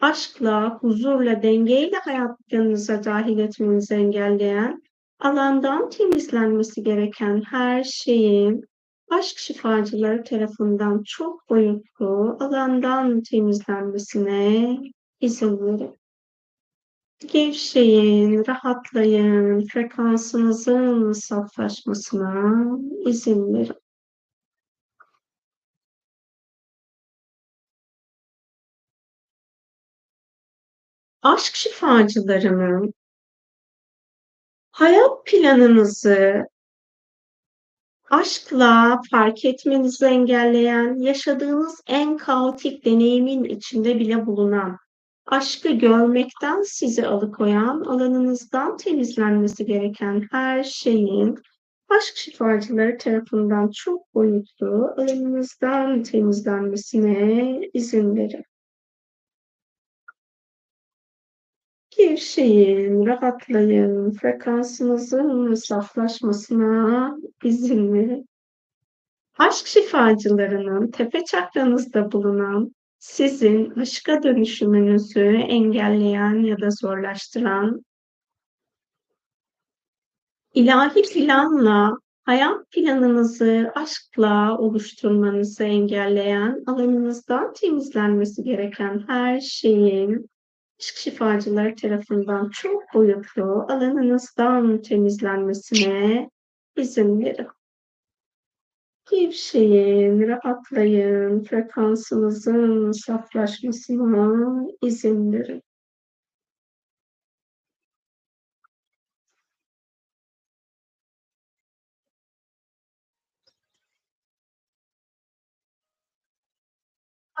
aşkla, huzurla, dengeyle hayat planınıza dahil etmenizi engelleyen, alandan temizlenmesi gereken her şeyin aşk şifacıları tarafından çok boyutlu alandan temizlenmesine izin verin. Gevşeyin, rahatlayın, frekansınızın saflaşmasına izin verin. Aşk şifacılarının hayat planınızı aşkla fark etmenizi engelleyen, yaşadığınız en kaotik deneyimin içinde bile bulunan, aşkı görmekten sizi alıkoyan, alanınızdan temizlenmesi gereken her şeyin aşk şifacıları tarafından çok boyutlu alanınızdan temizlenmesine izin verin. Gevşeyin, rahatlayın, frekansınızın saflaşmasına izin verin. Aşk şifacılarının tepe çakranızda bulunan sizin aşka dönüşümünüzü engelleyen ya da zorlaştıran ilahi planla hayat planınızı aşkla oluşturmanızı engelleyen alanınızdan temizlenmesi gereken her şeyin Aşk şifacıları tarafından çok boyutlu alanınızdan temizlenmesine izin verin. Gevşeyin, rahatlayın, frekansınızın saflaşmasına izin verin.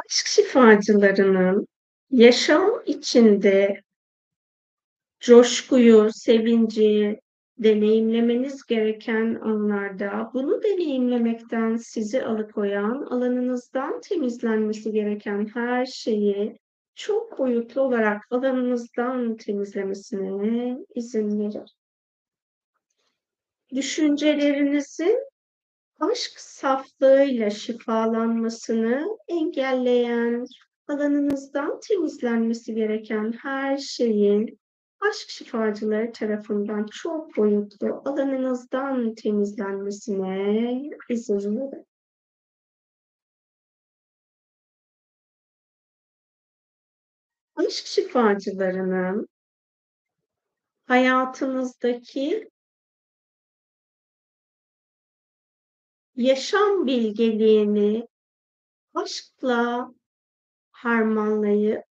Aşk şifacılarının yaşam içinde coşkuyu, sevinci deneyimlemeniz gereken anlarda bunu deneyimlemekten sizi alıkoyan, alanınızdan temizlenmesi gereken her şeyi çok boyutlu olarak alanınızdan temizlemesine izin verir. Düşüncelerinizin aşk saflığıyla şifalanmasını engelleyen, alanınızdan temizlenmesi gereken her şeyin aşk şifacıları tarafından çok boyutlu alanınızdan temizlenmesine izin verin. Aşk şifacılarının hayatınızdaki yaşam bilgeliğini aşkla harmanlayıp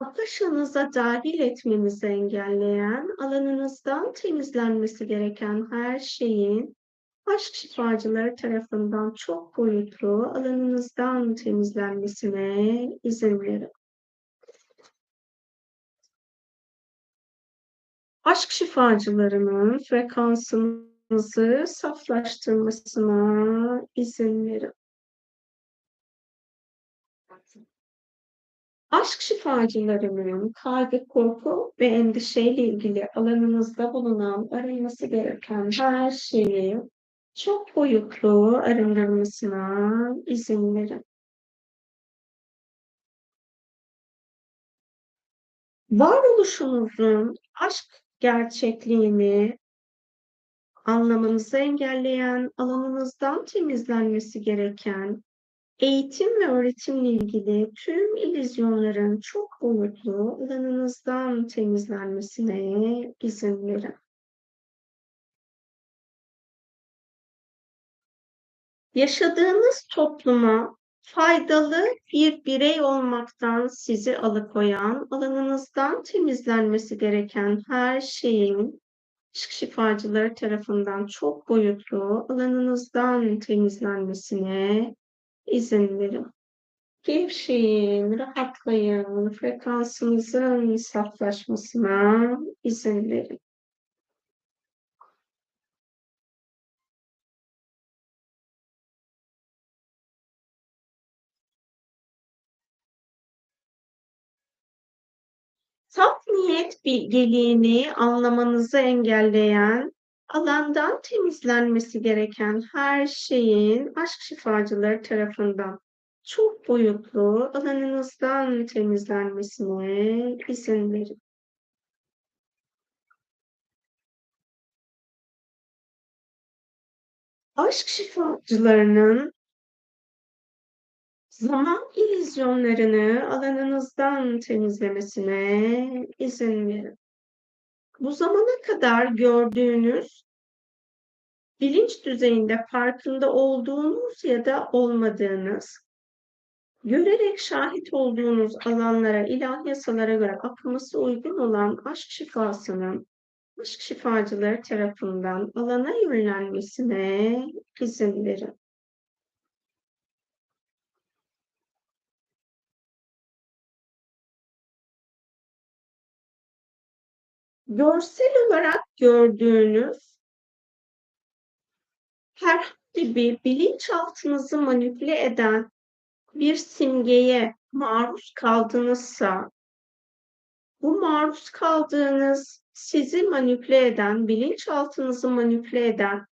akışınıza dahil etmenizi engelleyen, alanınızdan temizlenmesi gereken her şeyin aşk şifacıları tarafından çok boyutlu alanınızdan temizlenmesine izin verin. Aşk şifacılarının frekansınızı saflaştırmasına izin verin. Aşk şifacılarının kaygı, korku ve endişeyle ilgili alanınızda bulunan arınması gereken her şeyi çok boyutlu arındırmasına izin verin. Varoluşunuzun aşk gerçekliğini anlamanızı engelleyen, alanınızdan temizlenmesi gereken Eğitim ve öğretimle ilgili tüm illüzyonların çok boyutlu alanınızdan temizlenmesine izin verin. Yaşadığınız topluma faydalı bir birey olmaktan sizi alıkoyan, alanınızdan temizlenmesi gereken her şeyin ışık şifacıları tarafından çok boyutlu alanınızdan temizlenmesine izin verin. Gevşeyin, rahatlayın, frekansınızın saflaşmasına izin verin. Saf niyet bilgeliğini anlamanızı engelleyen, alandan temizlenmesi gereken her şeyin aşk şifacıları tarafından çok boyutlu alanınızdan temizlenmesine izin verin. Aşk şifacılarının zaman illüzyonlarını alanınızdan temizlemesine izin verin. Bu zamana kadar gördüğünüz bilinç düzeyinde farkında olduğunuz ya da olmadığınız, görerek şahit olduğunuz alanlara, ilahi yasalara göre akması uygun olan aşk şifasının aşk şifacıları tarafından alana yönlenmesine izin verin. Görsel olarak gördüğünüz herhangi bir bilinçaltınızı manipüle eden bir simgeye maruz kaldınızsa bu maruz kaldığınız sizi manipüle eden, bilinçaltınızı manipüle eden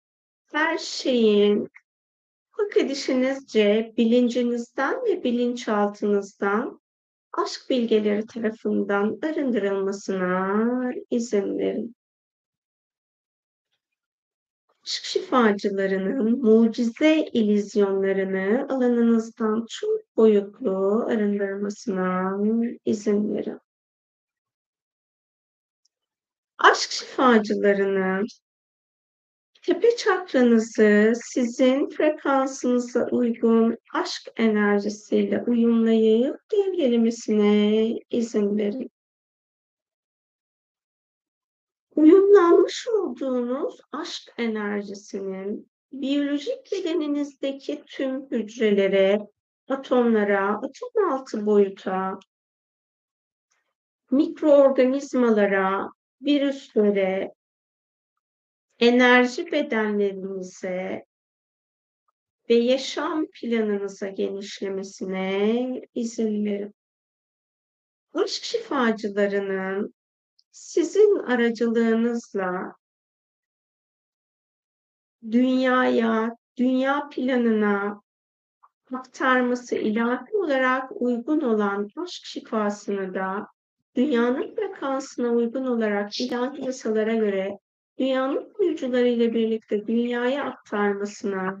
her şeyin hak edişinizce bilincinizden ve bilinçaltınızdan aşk bilgeleri tarafından arındırılmasına izin verin. Aşk şifacılarının mucize ilizyonlarını alanınızdan çok boyutlu arındırmasına izin verin. Aşk şifacılarının tepe çakranızı sizin frekansınıza uygun aşk enerjisiyle uyumlayıp dengelemesine izin verin. Uyumlanmış olduğunuz aşk enerjisinin biyolojik bedeninizdeki tüm hücrelere, atomlara, atom altı boyuta, mikroorganizmalara, virüslere, enerji bedenlerinize ve yaşam planınıza genişlemesine izin verin. Aşk şifacılarının sizin aracılığınızla dünyaya, dünya planına aktarması ilahi olarak uygun olan aşk şifasını da dünyanın frekansına uygun olarak ilahi yasalara göre dünyanın kuyucuları ile birlikte dünyaya aktarmasına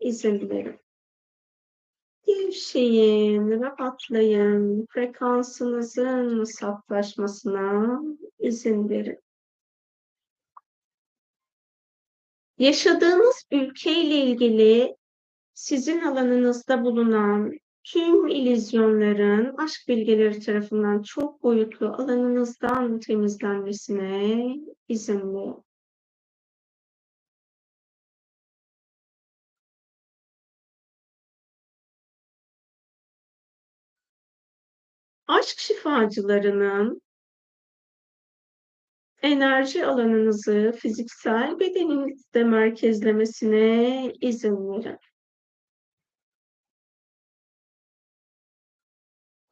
izin verin. Gevşeyin, rahatlayın, frekansınızın saflaşmasına izin verin. Yaşadığınız ülkeyle ilgili sizin alanınızda bulunan tüm ilizyonların aşk bilgeleri tarafından çok boyutlu alanınızdan temizlenmesine izin verin. Aşk şifacılarının enerji alanınızı fiziksel bedeninizde merkezlemesine izin verin.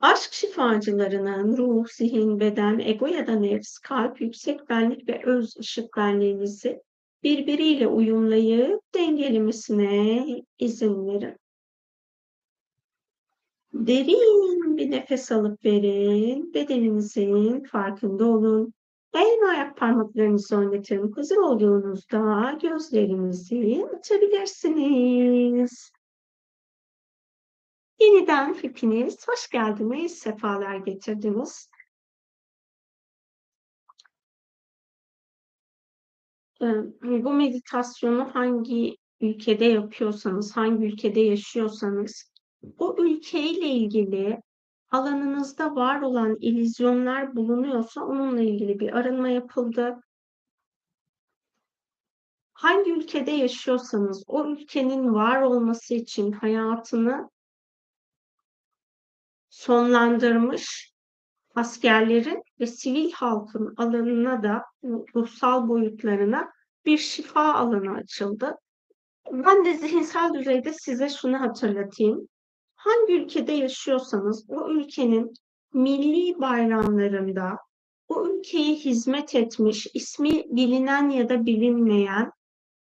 Aşk şifacılarının ruh, zihin, beden, ego ya da nefs, kalp, yüksek benlik ve öz ışık benliğinizi birbiriyle uyumlayıp dengelemesine izin verin. Derin bir nefes alıp verin. Bedeninizin farkında olun. El ve ayak parmaklarınızı oynatın. Hazır olduğunuzda gözlerinizi açabilirsiniz. Yeniden hepiniz hoş geldiniz, sefalar getirdiniz. Ee, bu meditasyonu hangi ülkede yapıyorsanız, hangi ülkede yaşıyorsanız, o ülkeyle ilgili alanınızda var olan ilizyonlar bulunuyorsa onunla ilgili bir arınma yapıldı. Hangi ülkede yaşıyorsanız o ülkenin var olması için hayatını sonlandırmış askerlerin ve sivil halkın alanına da ruhsal boyutlarına bir şifa alanı açıldı. Ben de zihinsel düzeyde size şunu hatırlatayım. Hangi ülkede yaşıyorsanız o ülkenin milli bayramlarında o ülkeye hizmet etmiş, ismi bilinen ya da bilinmeyen,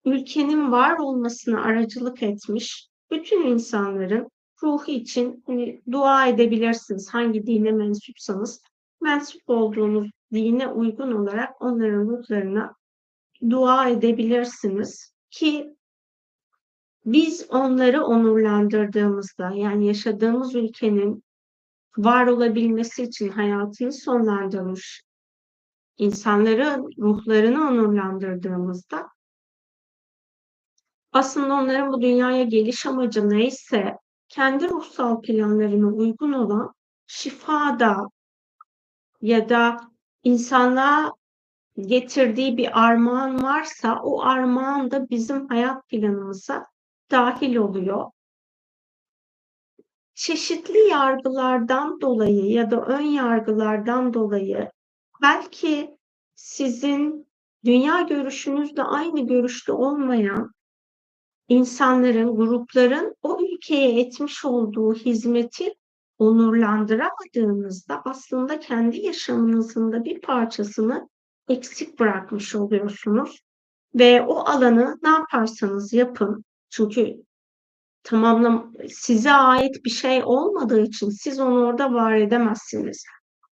ülkenin var olmasına aracılık etmiş bütün insanların ruhu için hani, dua edebilirsiniz. Hangi dine mensupsanız mensup olduğunuz dine uygun olarak onların ruhlarına dua edebilirsiniz ki biz onları onurlandırdığımızda yani yaşadığımız ülkenin var olabilmesi için hayatını sonlandırmış insanların ruhlarını onurlandırdığımızda aslında onların bu dünyaya geliş amacı neyse kendi ruhsal planlarına uygun olan şifada ya da insanlığa getirdiği bir armağan varsa o armağan da bizim hayat planımıza dahil oluyor. Çeşitli yargılardan dolayı ya da ön yargılardan dolayı belki sizin dünya görüşünüzle aynı görüşte olmayan insanların, grupların o ülkeye etmiş olduğu hizmeti onurlandıramadığınızda aslında kendi yaşamınızın da bir parçasını eksik bırakmış oluyorsunuz. Ve o alanı ne yaparsanız yapın. Çünkü tamamlam size ait bir şey olmadığı için siz onu orada var edemezsiniz.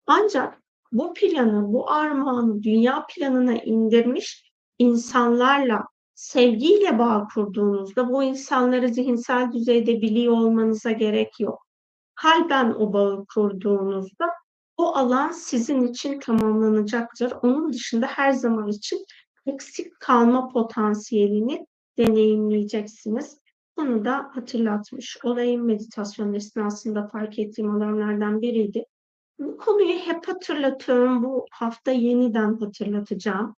Ancak bu planı, bu armağanı dünya planına indirmiş insanlarla sevgiyle bağ kurduğunuzda bu insanları zihinsel düzeyde biliyor olmanıza gerek yok. Kalben o bağı kurduğunuzda o alan sizin için tamamlanacaktır. Onun dışında her zaman için eksik kalma potansiyelini deneyimleyeceksiniz. Bunu da hatırlatmış olayım meditasyon esnasında fark ettiğim alanlardan biriydi. Bu konuyu hep hatırlatıyorum. Bu hafta yeniden hatırlatacağım.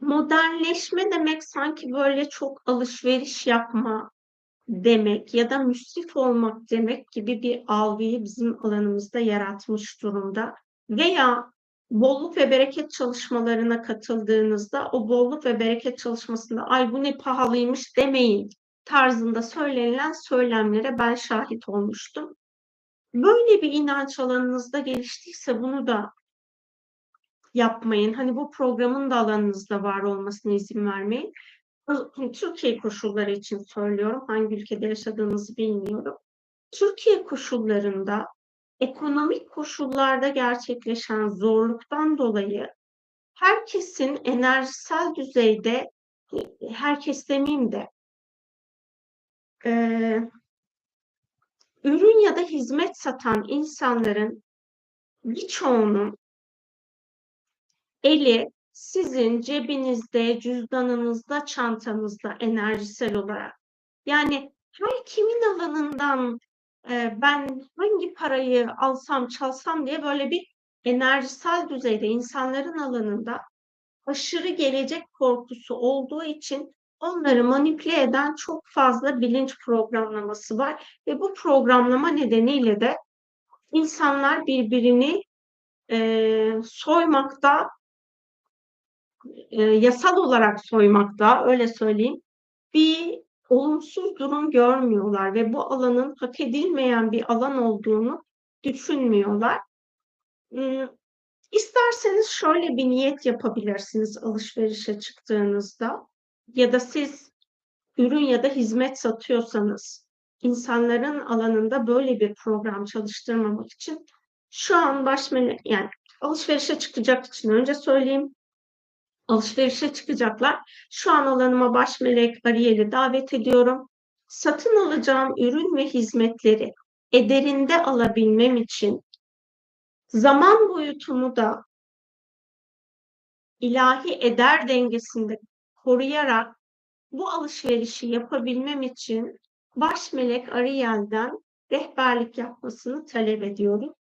Modernleşme demek sanki böyle çok alışveriş yapma demek ya da müsrif olmak demek gibi bir algıyı bizim alanımızda yaratmış durumda. Veya bolluk ve bereket çalışmalarına katıldığınızda o bolluk ve bereket çalışmasında ay bu ne pahalıymış demeyin tarzında söylenilen söylemlere ben şahit olmuştum. Böyle bir inanç alanınızda geliştiyse bunu da yapmayın. Hani bu programın da alanınızda var olmasına izin vermeyin. Hani Türkiye koşulları için söylüyorum. Hangi ülkede yaşadığınızı bilmiyorum. Türkiye koşullarında ekonomik koşullarda gerçekleşen zorluktan dolayı herkesin enerjisel düzeyde herkes demeyeyim de e, ürün ya da hizmet satan insanların birçoğunun eli sizin cebinizde, cüzdanınızda, çantanızda enerjisel olarak. Yani her kimin alanından e, ben hangi parayı alsam çalsam diye böyle bir enerjisel düzeyde insanların alanında aşırı gelecek korkusu olduğu için onları manipüle eden çok fazla bilinç programlaması var ve bu programlama nedeniyle de insanlar birbirini e, soymakta e, yasal olarak soymakta, öyle söyleyeyim, bir olumsuz durum görmüyorlar ve bu alanın hak edilmeyen bir alan olduğunu düşünmüyorlar. İsterseniz şöyle bir niyet yapabilirsiniz alışverişe çıktığınızda ya da siz ürün ya da hizmet satıyorsanız insanların alanında böyle bir program çalıştırmamak için şu an baş yani alışverişe çıkacak için önce söyleyeyim alışverişe çıkacaklar. Şu an alanıma baş melek Ariel'i davet ediyorum. Satın alacağım ürün ve hizmetleri ederinde alabilmem için zaman boyutumu da ilahi eder dengesinde koruyarak bu alışverişi yapabilmem için baş melek Ariel'den rehberlik yapmasını talep ediyorum.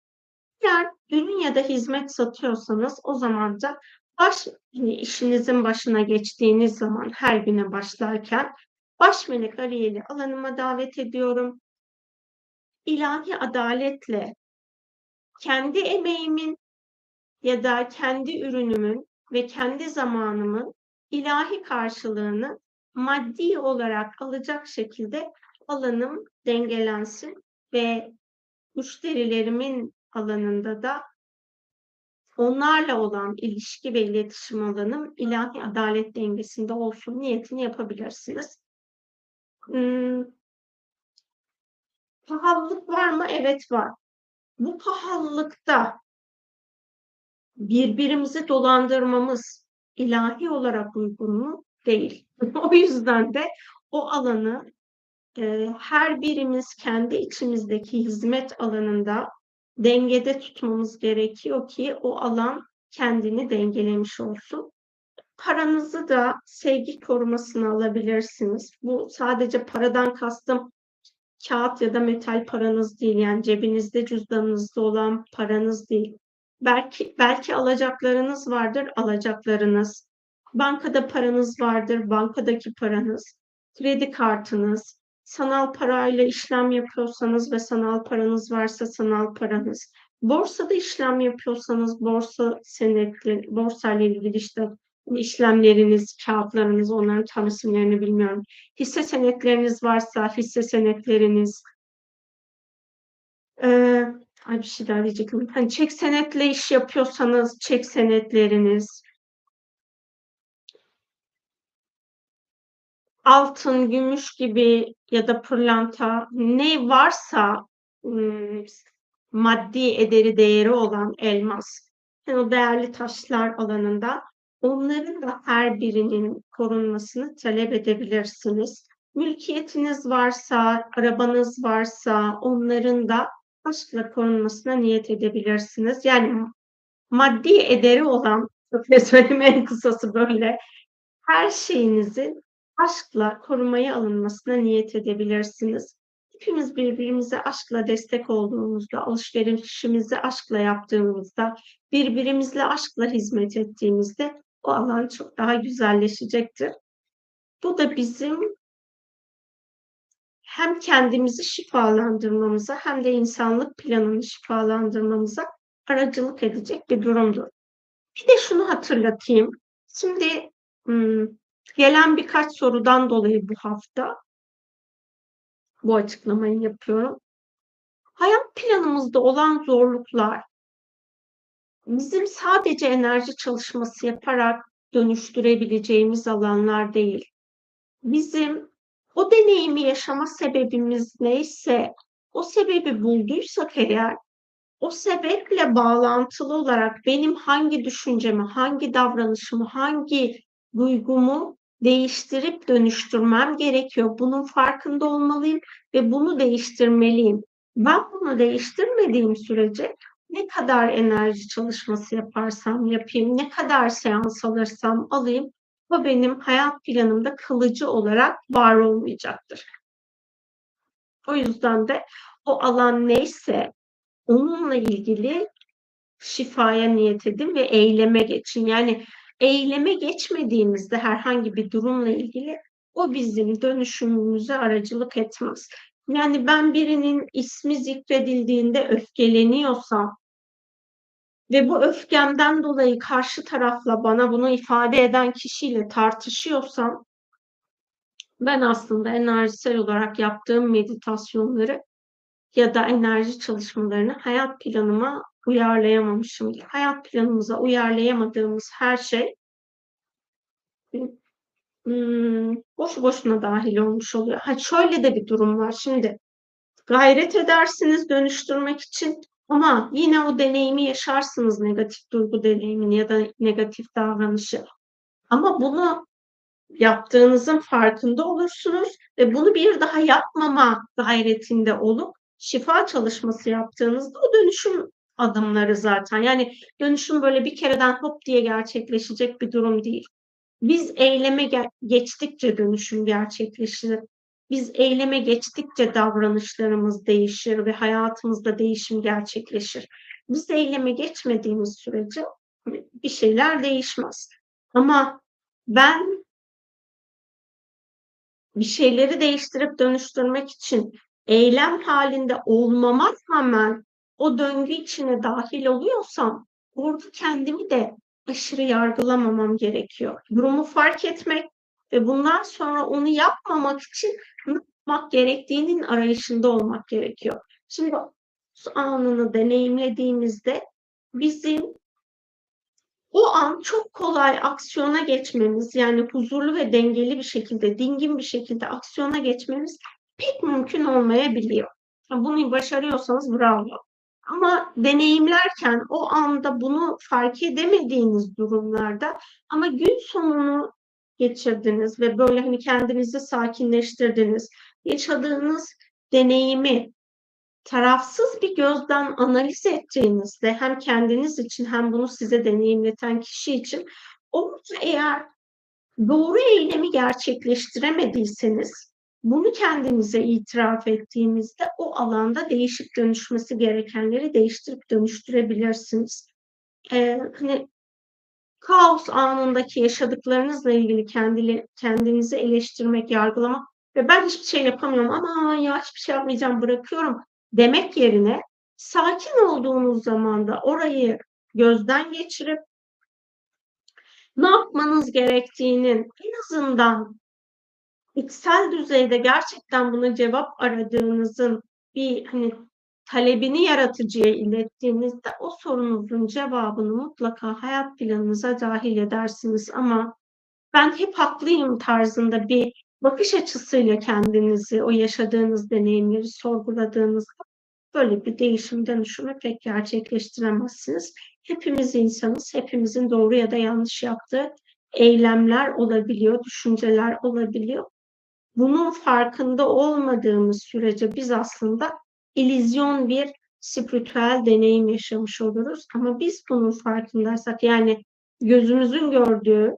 Eğer ürün ya da hizmet satıyorsanız o zaman da baş, hani işinizin başına geçtiğiniz zaman her güne başlarken Baş melek Ariel'i alanıma davet ediyorum. İlahi adaletle kendi emeğimin ya da kendi ürünümün ve kendi zamanımın ilahi karşılığını maddi olarak alacak şekilde alanım dengelensin ve müşterilerimin alanında da onlarla olan ilişki ve iletişim alanım ilahi adalet dengesinde olsun niyetini yapabilirsiniz. Hmm. Pahalılık var mı? Evet var. Bu pahalılıkta birbirimizi dolandırmamız ilahi olarak uygun mu? Değil. o yüzden de o alanı e, her birimiz kendi içimizdeki hizmet alanında dengede tutmamız gerekiyor ki o alan kendini dengelemiş olsun. Paranızı da sevgi korumasına alabilirsiniz. Bu sadece paradan kastım kağıt ya da metal paranız değil. Yani cebinizde cüzdanınızda olan paranız değil. Belki belki alacaklarınız vardır, alacaklarınız. Bankada paranız vardır, bankadaki paranız. Kredi kartınız, sanal parayla işlem yapıyorsanız ve sanal paranız varsa sanal paranız. Borsada işlem yapıyorsanız borsa senetli, borsa ile ilgili işte işlemleriniz, kağıtlarınız, onların tam isimlerini bilmiyorum. Hisse senetleriniz varsa hisse senetleriniz. Ee, ay bir şey daha diyecektim. Hani çek senetle iş yapıyorsanız çek senetleriniz. Altın, gümüş gibi ya da pırlanta ne varsa maddi ederi değeri olan elmas. Yani o değerli taşlar alanında onların da her birinin korunmasını talep edebilirsiniz. Mülkiyetiniz varsa, arabanız varsa onların da aşkla korunmasına niyet edebilirsiniz. Yani maddi ederi olan, en kısası böyle, her şeyinizin aşkla korumaya alınmasına niyet edebilirsiniz. Hepimiz birbirimize aşkla destek olduğumuzda, alışverişimizi aşkla yaptığımızda, birbirimizle aşkla hizmet ettiğimizde o alan çok daha güzelleşecektir. Bu da bizim hem kendimizi şifalandırmamıza hem de insanlık planını şifalandırmamıza aracılık edecek bir durumdur. Bir de şunu hatırlatayım. Şimdi gelen birkaç sorudan dolayı bu hafta bu açıklamayı yapıyorum. Hayat planımızda olan zorluklar bizim sadece enerji çalışması yaparak dönüştürebileceğimiz alanlar değil. Bizim o deneyimi yaşama sebebimiz neyse, o sebebi bulduysak eğer, o sebeple bağlantılı olarak benim hangi düşüncemi, hangi davranışımı, hangi duygumu değiştirip dönüştürmem gerekiyor. Bunun farkında olmalıyım ve bunu değiştirmeliyim. Ben bunu değiştirmediğim sürece ne kadar enerji çalışması yaparsam yapayım, ne kadar seans alırsam alayım, o benim hayat planımda kalıcı olarak var olmayacaktır. O yüzden de o alan neyse onunla ilgili şifaya niyet edin ve eyleme geçin. Yani eyleme geçmediğimizde herhangi bir durumla ilgili o bizim dönüşümümüze aracılık etmez. Yani ben birinin ismi zikredildiğinde öfkeleniyorsam ve bu öfkemden dolayı karşı tarafla bana bunu ifade eden kişiyle tartışıyorsam ben aslında enerjisel olarak yaptığım meditasyonları ya da enerji çalışmalarını hayat planıma uyarlayamamışım. Hayat planımıza uyarlayamadığımız her şey hmm, boş boşuna dahil olmuş oluyor. Ha şöyle de bir durum var. Şimdi gayret edersiniz dönüştürmek için ama yine o deneyimi yaşarsınız negatif duygu deneyimini ya da negatif davranışı. Ama bunu yaptığınızın farkında olursunuz ve bunu bir daha yapmama gayretinde olup şifa çalışması yaptığınızda o dönüşüm adımları zaten. Yani dönüşüm böyle bir kereden hop diye gerçekleşecek bir durum değil. Biz eyleme geçtikçe dönüşüm gerçekleşir. Biz eyleme geçtikçe davranışlarımız değişir ve hayatımızda değişim gerçekleşir. Biz eyleme geçmediğimiz sürece bir şeyler değişmez. Ama ben bir şeyleri değiştirip dönüştürmek için eylem halinde olmama rağmen o döngü içine dahil oluyorsam orada kendimi de aşırı yargılamamam gerekiyor. Durumu fark etmek ve bundan sonra onu yapmamak için ne yapmak gerektiğinin arayışında olmak gerekiyor. Şimdi anını deneyimlediğimizde bizim o an çok kolay aksiyona geçmemiz, yani huzurlu ve dengeli bir şekilde, dingin bir şekilde aksiyona geçmemiz pek mümkün olmayabiliyor. Bunu başarıyorsanız bravo. Ama deneyimlerken o anda bunu fark edemediğiniz durumlarda ama gün sonunu geçirdiniz ve böyle hani kendinizi sakinleştirdiniz. Yaşadığınız deneyimi tarafsız bir gözden analiz ettiğinizde hem kendiniz için hem bunu size deneyimleten kişi için orada eğer doğru eylemi gerçekleştiremediyseniz bunu kendinize itiraf ettiğinizde o alanda değişip dönüşmesi gerekenleri değiştirip dönüştürebilirsiniz. Ee, hani kaos anındaki yaşadıklarınızla ilgili kendili, kendinizi eleştirmek, yargılamak ve ben hiçbir şey yapamıyorum ama ya hiçbir şey yapmayacağım bırakıyorum demek yerine sakin olduğunuz zaman da orayı gözden geçirip ne yapmanız gerektiğinin en azından içsel düzeyde gerçekten buna cevap aradığınızın bir hani talebini yaratıcıya ilettiğinizde o sorunuzun cevabını mutlaka hayat planınıza dahil edersiniz ama ben hep haklıyım tarzında bir bakış açısıyla kendinizi, o yaşadığınız deneyimleri sorguladığınızda böyle bir değişim dönüşümü pek gerçekleştiremezsiniz. Hepimiz insanız, hepimizin doğru ya da yanlış yaptığı eylemler olabiliyor, düşünceler olabiliyor. Bunun farkında olmadığımız sürece biz aslında ilizyon bir spiritüel deneyim yaşamış oluruz. Ama biz bunun farkındaysak yani gözümüzün gördüğü,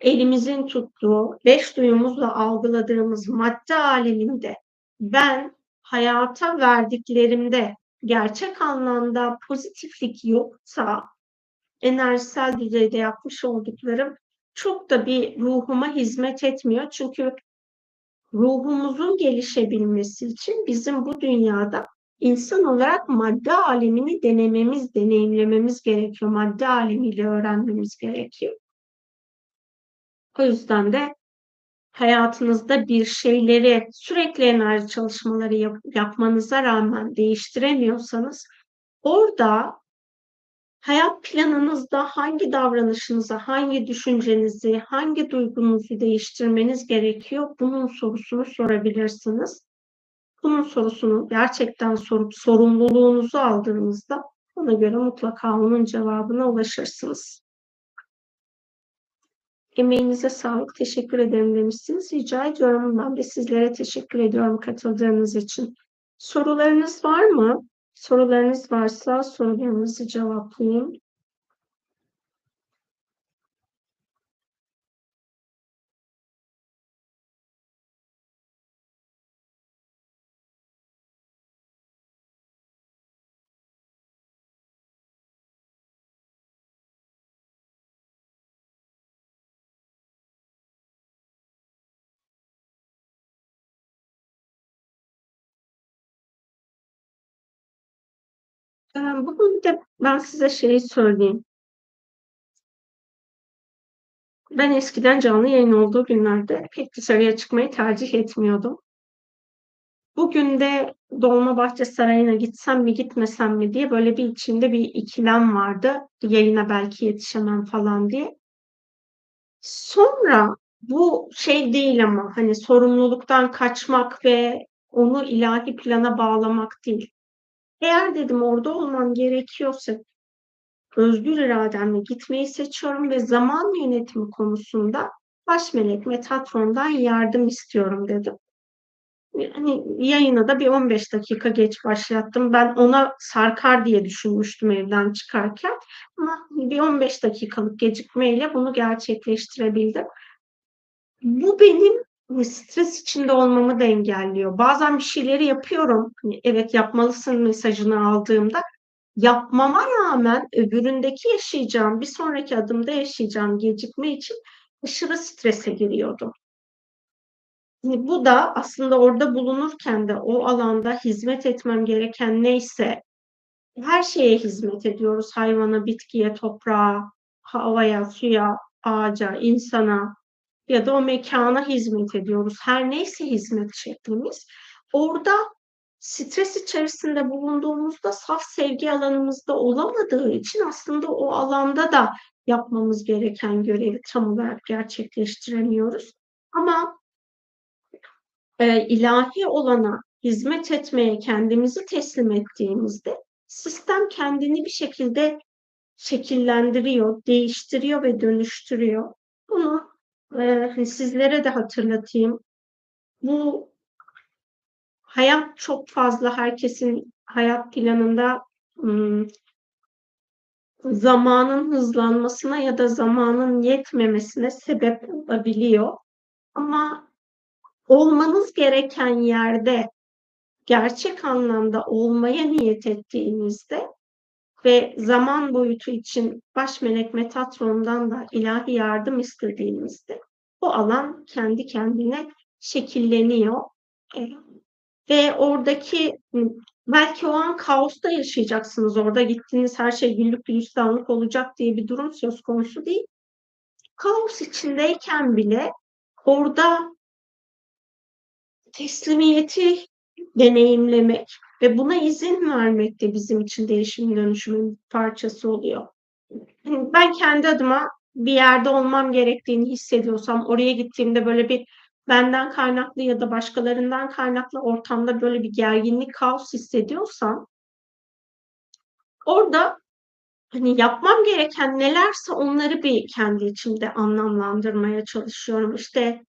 elimizin tuttuğu, beş duyumuzla algıladığımız madde aleminde ben hayata verdiklerimde gerçek anlamda pozitiflik yoksa enerjisel düzeyde yapmış olduklarım çok da bir ruhuma hizmet etmiyor. Çünkü ruhumuzun gelişebilmesi için bizim bu dünyada insan olarak madde alemini denememiz, deneyimlememiz gerekiyor. Madde alemiyle öğrenmemiz gerekiyor. O yüzden de hayatınızda bir şeyleri sürekli enerji çalışmaları yap yapmanıza rağmen değiştiremiyorsanız orada hayat planınızda hangi davranışınızı, hangi düşüncenizi, hangi duygunuzu değiştirmeniz gerekiyor? Bunun sorusunu sorabilirsiniz. Bunun sorusunu gerçekten sorup sorumluluğunuzu aldığınızda ona göre mutlaka onun cevabına ulaşırsınız. Emeğinize sağlık, teşekkür ederim demişsiniz. Rica ediyorum. Ben de sizlere teşekkür ediyorum katıldığınız için. Sorularınız var mı? Sorularınız varsa sorularınızı cevaplayayım. Bugün de ben size şeyi söyleyeyim. Ben eskiden canlı yayın olduğu günlerde pek dışarıya çıkmayı tercih etmiyordum. Bugün de Dolmabahçe Sarayı'na gitsem mi gitmesem mi diye böyle bir içimde bir ikilem vardı. Yayına belki yetişemem falan diye. Sonra bu şey değil ama hani sorumluluktan kaçmak ve onu ilahi plana bağlamak değil. Eğer dedim orada olmam gerekiyorsa özgür irademle gitmeyi seçiyorum ve zaman yönetimi konusunda baş melek Metatron'dan yardım istiyorum dedim. Hani yayına da bir 15 dakika geç başlattım. Ben ona sarkar diye düşünmüştüm evden çıkarken. Ama bir 15 dakikalık gecikmeyle bunu gerçekleştirebildim. Bu benim stres içinde olmamı da engelliyor. Bazen bir şeyleri yapıyorum. Hani evet yapmalısın mesajını aldığımda yapmama rağmen öbüründeki yaşayacağım, bir sonraki adımda yaşayacağım gecikme için aşırı strese giriyordum. Hani bu da aslında orada bulunurken de o alanda hizmet etmem gereken neyse her şeye hizmet ediyoruz. Hayvana, bitkiye, toprağa, havaya, suya, ağaca, insana ya da o mekana hizmet ediyoruz. Her neyse hizmet şeklimiz. Orada stres içerisinde bulunduğumuzda saf sevgi alanımızda olamadığı için aslında o alanda da yapmamız gereken görevi tam olarak gerçekleştiremiyoruz. Ama e, ilahi olana hizmet etmeye kendimizi teslim ettiğimizde sistem kendini bir şekilde şekillendiriyor, değiştiriyor ve dönüştürüyor. Bunu e, sizlere de hatırlatayım. Bu hayat çok fazla herkesin hayat planında ım, zamanın hızlanmasına ya da zamanın yetmemesine sebep olabiliyor. Ama olmanız gereken yerde gerçek anlamda olmaya niyet ettiğinizde ve zaman boyutu için baş melek Metatron'dan da ilahi yardım istediğimizde bu alan kendi kendine şekilleniyor. Ve oradaki belki o an kaosta yaşayacaksınız. Orada gittiğiniz her şey güllük gülistanlık olacak diye bir durum söz konusu değil. Kaos içindeyken bile orada teslimiyeti deneyimlemek ve buna izin vermek de bizim için değişim dönüşümün parçası oluyor. Ben kendi adıma bir yerde olmam gerektiğini hissediyorsam oraya gittiğimde böyle bir benden kaynaklı ya da başkalarından kaynaklı ortamda böyle bir gerginlik, kaos hissediyorsam orada hani yapmam gereken nelerse onları bir kendi içimde anlamlandırmaya çalışıyorum. İşte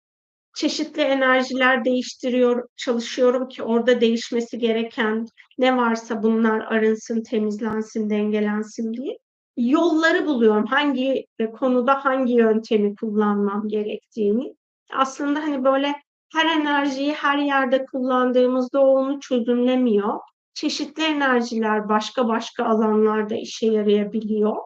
çeşitli enerjiler değiştiriyor, çalışıyorum ki orada değişmesi gereken ne varsa bunlar arınsın, temizlensin, dengelensin diye. Yolları buluyorum. Hangi konuda hangi yöntemi kullanmam gerektiğini. Aslında hani böyle her enerjiyi her yerde kullandığımızda onu çözümlemiyor. Çeşitli enerjiler başka başka alanlarda işe yarayabiliyor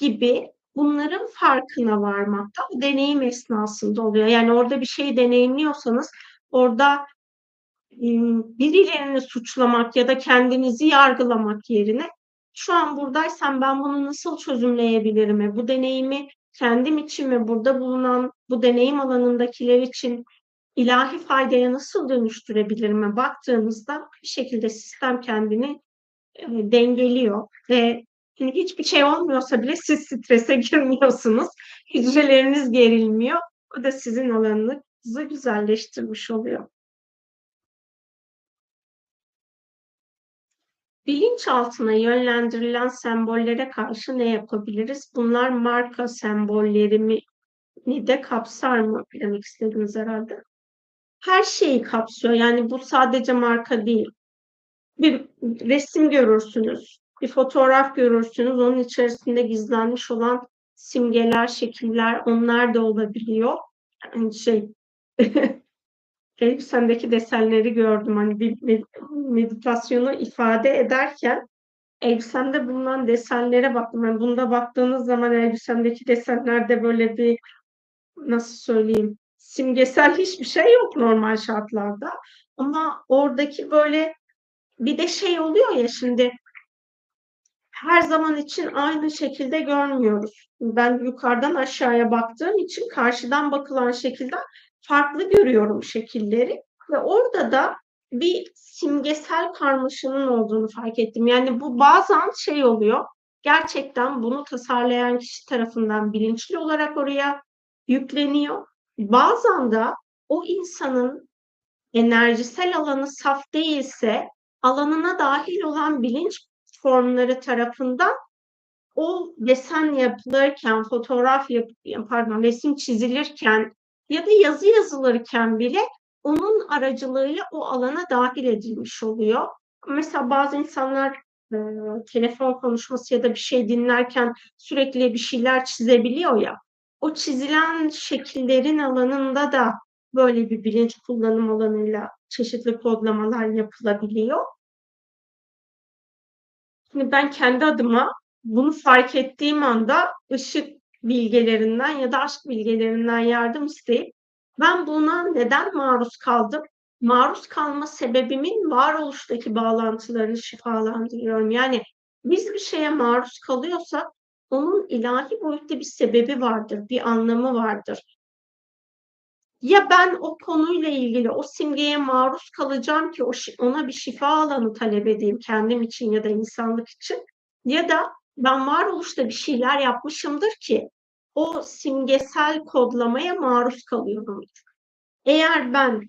gibi bunların farkına varmak da deneyim esnasında oluyor. Yani orada bir şey deneyimliyorsanız orada birilerini suçlamak ya da kendinizi yargılamak yerine şu an buradaysam ben bunu nasıl çözümleyebilirim? Bu deneyimi kendim için ve burada bulunan bu deneyim alanındakiler için ilahi faydaya nasıl dönüştürebilirim? Baktığınızda bir şekilde sistem kendini e, dengeliyor ve yani hiçbir şey olmuyorsa bile siz strese girmiyorsunuz. Hücreleriniz gerilmiyor. O da sizin alanınızı güzelleştirmiş oluyor. Bilinçaltına yönlendirilen sembollere karşı ne yapabiliriz? Bunlar marka sembollerimi de kapsar mı demek istediniz herhalde. Her şeyi kapsıyor. Yani bu sadece marka değil. Bir resim görürsünüz bir fotoğraf görürsünüz. Onun içerisinde gizlenmiş olan simgeler, şekiller onlar da olabiliyor. Yani şey elbisemdeki desenleri gördüm. Hani bir meditasyonu ifade ederken elbisemde bulunan desenlere baktım. Yani bunda baktığınız zaman elbisemdeki desenlerde böyle bir nasıl söyleyeyim simgesel hiçbir şey yok normal şartlarda. Ama oradaki böyle bir de şey oluyor ya şimdi her zaman için aynı şekilde görmüyoruz. Ben yukarıdan aşağıya baktığım için karşıdan bakılan şekilden farklı görüyorum şekilleri ve orada da bir simgesel karmaşanın olduğunu fark ettim. Yani bu bazen şey oluyor. Gerçekten bunu tasarlayan kişi tarafından bilinçli olarak oraya yükleniyor. Bazen de o insanın enerjisel alanı saf değilse alanına dahil olan bilinç formları tarafından o desen yapılırken, fotoğraf yap pardon resim çizilirken ya da yazı yazılırken bile onun aracılığıyla o alana dahil edilmiş oluyor. Mesela bazı insanlar e, telefon konuşması ya da bir şey dinlerken sürekli bir şeyler çizebiliyor ya. O çizilen şekillerin alanında da böyle bir bilinç kullanım alanıyla çeşitli kodlamalar yapılabiliyor. Şimdi ben kendi adıma bunu fark ettiğim anda ışık bilgelerinden ya da aşk bilgelerinden yardım isteyip Ben buna neden maruz kaldım? Maruz kalma sebebimin varoluştaki bağlantılarını şifalandırıyorum. Yani biz bir şeye maruz kalıyorsak onun ilahi boyutta bir sebebi vardır, bir anlamı vardır. Ya ben o konuyla ilgili o simgeye maruz kalacağım ki o ona bir şifa alanı talep edeyim kendim için ya da insanlık için ya da ben varoluşta bir şeyler yapmışımdır ki o simgesel kodlamaya maruz kalıyorumdur. Eğer ben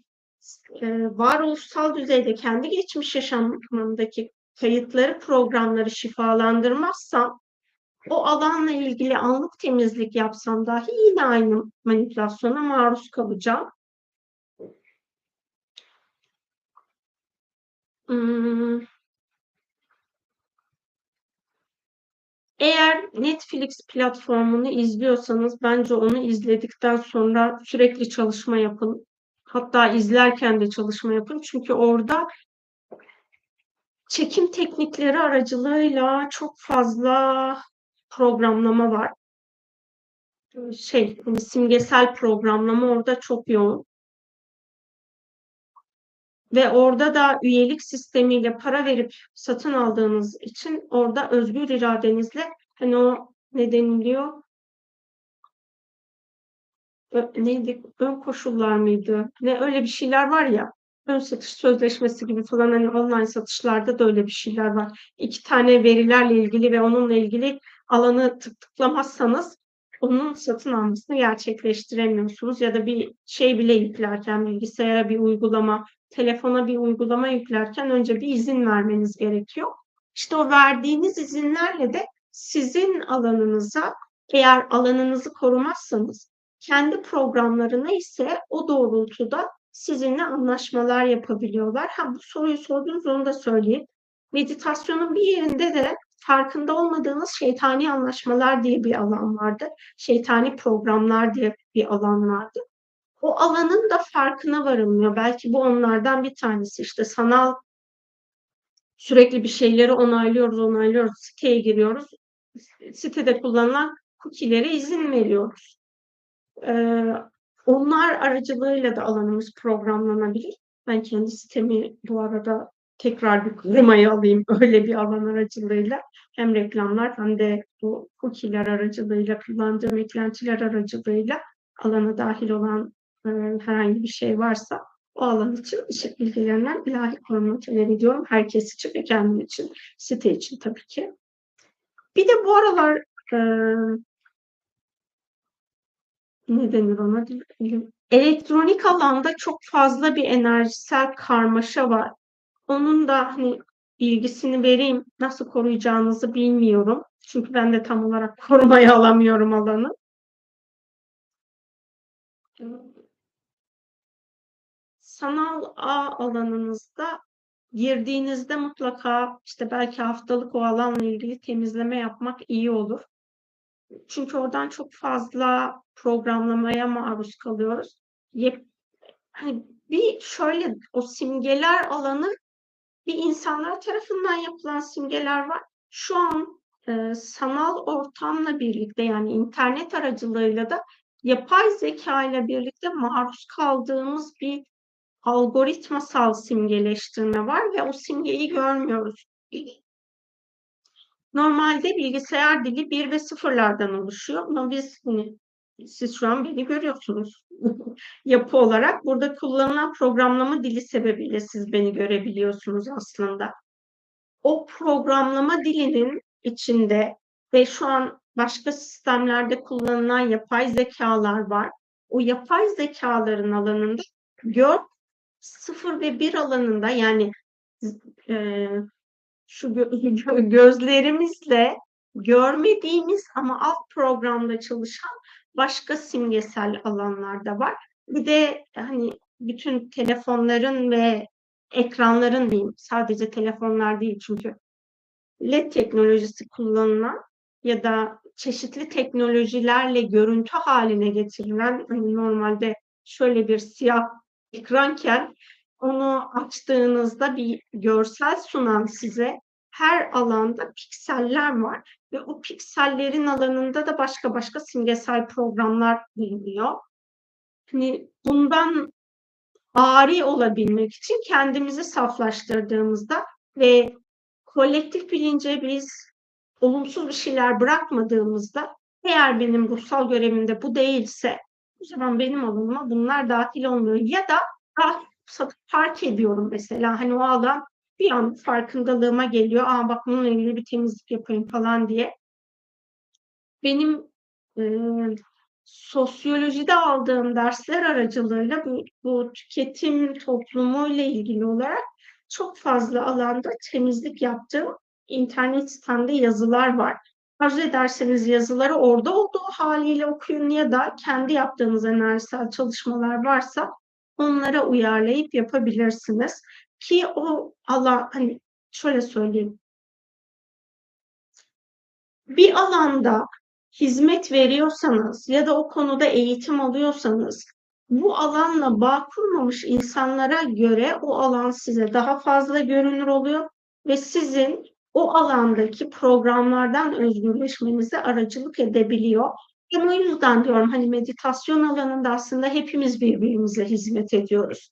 e, varoluşsal düzeyde kendi geçmiş yaşamımdaki kayıtları, programları şifalandırmazsam o alanla ilgili anlık temizlik yapsam dahi yine aynı manipülasyona maruz kalacağım. Hmm. Eğer Netflix platformunu izliyorsanız bence onu izledikten sonra sürekli çalışma yapın. Hatta izlerken de çalışma yapın. Çünkü orada çekim teknikleri aracılığıyla çok fazla programlama var. Şey, hani simgesel programlama orada çok yoğun. Ve orada da üyelik sistemiyle para verip satın aldığınız için orada özgür iradenizle hani o ne deniliyor? neydi? Ön koşullar mıydı? Ne öyle bir şeyler var ya. Ön satış sözleşmesi gibi falan hani online satışlarda da öyle bir şeyler var. İki tane verilerle ilgili ve onunla ilgili alanı tık tıklamazsanız onun satın almasını gerçekleştiremiyorsunuz ya da bir şey bile yüklerken bilgisayara bir uygulama, telefona bir uygulama yüklerken önce bir izin vermeniz gerekiyor. İşte o verdiğiniz izinlerle de sizin alanınıza eğer alanınızı korumazsanız kendi programlarına ise o doğrultuda sizinle anlaşmalar yapabiliyorlar. Ha bu soruyu sordunuz onu da söyleyeyim. Meditasyonun bir yerinde de farkında olmadığınız şeytani anlaşmalar diye bir alan vardı. Şeytani programlar diye bir alan vardı. O alanın da farkına varılmıyor. Belki bu onlardan bir tanesi. İşte sanal sürekli bir şeyleri onaylıyoruz, onaylıyoruz. Siteye giriyoruz. Sitede kullanılan cookie'lere izin veriyoruz. Ee, onlar aracılığıyla da alanımız programlanabilir. Ben kendi sitemi bu arada tekrar bir klimayı alayım öyle bir alan aracılığıyla. Hem reklamlar hem de bu cookie'ler aracılığıyla, kullandığım eklentiler aracılığıyla alana dahil olan e, herhangi bir şey varsa o alan için işe ilgilenen ilahi koruma talep ediyorum. Herkes için ve kendim için, site için tabii ki. Bir de bu aralar e, ne denir ona? Elektronik alanda çok fazla bir enerjisel karmaşa var. Onun da hani bilgisini vereyim. Nasıl koruyacağınızı bilmiyorum. Çünkü ben de tam olarak korumaya alamıyorum alanı. Sanal ağ alanınızda girdiğinizde mutlaka işte belki haftalık o alanla ilgili temizleme yapmak iyi olur. Çünkü oradan çok fazla programlamaya maruz kalıyoruz. Yep, hani bir şöyle o simgeler alanı bir insanlar tarafından yapılan simgeler var. Şu an e, sanal ortamla birlikte yani internet aracılığıyla da yapay zeka ile birlikte maruz kaldığımız bir algoritmasal simgeleştirme var ve o simgeyi görmüyoruz. Normalde bilgisayar dili bir ve sıfırlardan oluşuyor ama biz hani, siz şu an beni görüyorsunuz yapı olarak. Burada kullanılan programlama dili sebebiyle siz beni görebiliyorsunuz aslında. O programlama dilinin içinde ve şu an başka sistemlerde kullanılan yapay zekalar var. O yapay zekaların alanında gör sıfır ve bir alanında yani e, şu gözlerimizle görmediğimiz ama alt programda çalışan başka simgesel alanlar da var. Bir de hani bütün telefonların ve ekranların diyeyim sadece telefonlar değil çünkü LED teknolojisi kullanılan ya da çeşitli teknolojilerle görüntü haline getirilen hani normalde şöyle bir siyah ekranken onu açtığınızda bir görsel sunan size her alanda pikseller var ve o piksellerin alanında da başka başka simgesel programlar bulunuyor. hani bundan ari olabilmek için kendimizi saflaştırdığımızda ve kolektif bilince biz olumsuz bir şeyler bırakmadığımızda eğer benim ruhsal görevimde bu değilse o zaman benim alanıma bunlar dahil olmuyor. Ya da ah, fark ediyorum mesela hani o alan bir an farkındalığıma geliyor. Aa bak bununla ilgili bir temizlik yapayım falan diye. Benim e, sosyolojide aldığım dersler aracılığıyla bu, bu tüketim toplumu ile ilgili olarak çok fazla alanda temizlik yaptığım internet sitemde yazılar var. Arzu ederseniz yazıları orada olduğu haliyle okuyun ya da kendi yaptığınız enerjisel çalışmalar varsa onlara uyarlayıp yapabilirsiniz. Ki o alan hani şöyle söyleyeyim. Bir alanda hizmet veriyorsanız ya da o konuda eğitim alıyorsanız bu alanla bağ kurmamış insanlara göre o alan size daha fazla görünür oluyor ve sizin o alandaki programlardan özgürleşmenize aracılık edebiliyor. Ben o yüzden diyorum hani meditasyon alanında aslında hepimiz birbirimize hizmet ediyoruz.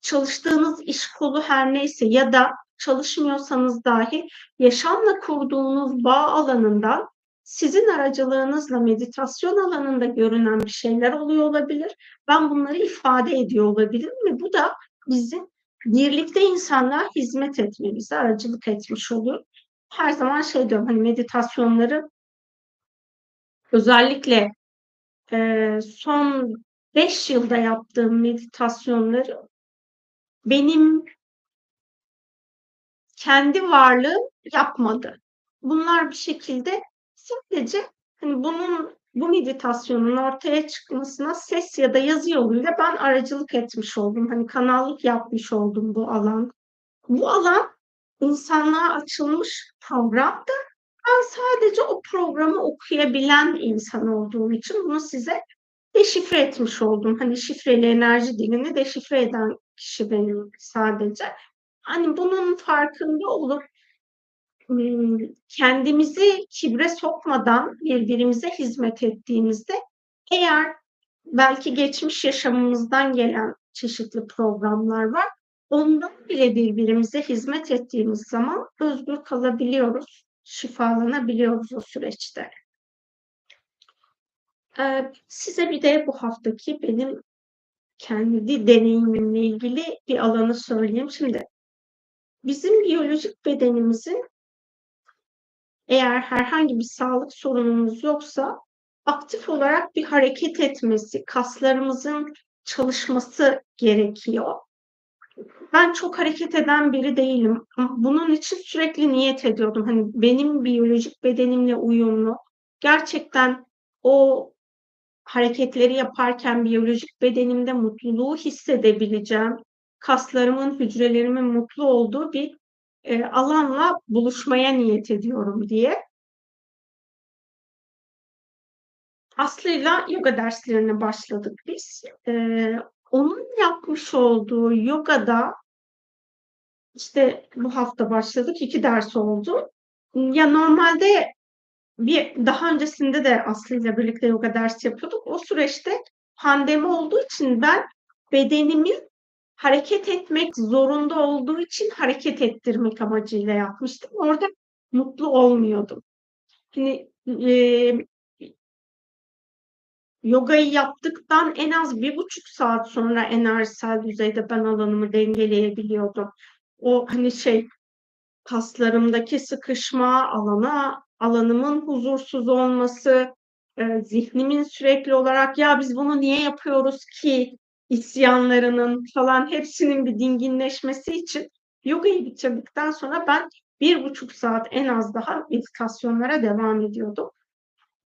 Çalıştığınız iş kolu her neyse ya da çalışmıyorsanız dahi yaşamla kurduğunuz bağ alanından sizin aracılığınızla meditasyon alanında görünen bir şeyler oluyor olabilir. Ben bunları ifade ediyor olabilirim ve bu da bizim birlikte insanlar hizmet etmemize aracılık etmiş olur. Her zaman şey diyorum hani meditasyonları özellikle e, son beş yılda yaptığım meditasyonları benim kendi varlığım yapmadı. Bunlar bir şekilde sadece hani bunun bu meditasyonun ortaya çıkmasına ses ya da yazı yoluyla ben aracılık etmiş oldum. Hani kanallık yapmış oldum bu alan. Bu alan insanlığa açılmış programdı. Ben sadece o programı okuyabilen insan olduğum için bunu size deşifre etmiş oldum. Hani şifreli enerji dilini deşifre eden kişi benim sadece. Hani bunun farkında olup kendimizi kibre sokmadan birbirimize hizmet ettiğimizde eğer belki geçmiş yaşamımızdan gelen çeşitli programlar var. Ondan bile birbirimize hizmet ettiğimiz zaman özgür kalabiliyoruz, şifalanabiliyoruz o süreçte. size bir de bu haftaki benim kendi deneyimimle ilgili bir alanı söyleyeyim. Şimdi bizim biyolojik bedenimizin eğer herhangi bir sağlık sorunumuz yoksa aktif olarak bir hareket etmesi, kaslarımızın çalışması gerekiyor. Ben çok hareket eden biri değilim. Bunun için sürekli niyet ediyordum. Hani benim biyolojik bedenimle uyumlu. Gerçekten o hareketleri yaparken biyolojik bedenimde mutluluğu hissedebileceğim, kaslarımın, hücrelerimin mutlu olduğu bir e, alanla buluşmaya niyet ediyorum diye. Aslı'yla yoga derslerine başladık biz. Ee, onun yapmış olduğu yogada işte bu hafta başladık. iki ders oldu. Ya normalde bir daha öncesinde de Aslı ile birlikte yoga dersi yapıyorduk. O süreçte pandemi olduğu için ben bedenimin hareket etmek zorunda olduğu için hareket ettirmek amacıyla yapmıştım. Orada mutlu olmuyordum. Hani e, yogayı yaptıktan en az bir buçuk saat sonra enerjisel düzeyde ben alanımı dengeleyebiliyordum. O hani şey kaslarımdaki sıkışma, alana alanımın huzursuz olması, e, zihnimin sürekli olarak ya biz bunu niye yapıyoruz ki isyanlarının falan hepsinin bir dinginleşmesi için yogayı bitirdikten sonra ben bir buçuk saat en az daha meditasyonlara devam ediyordum.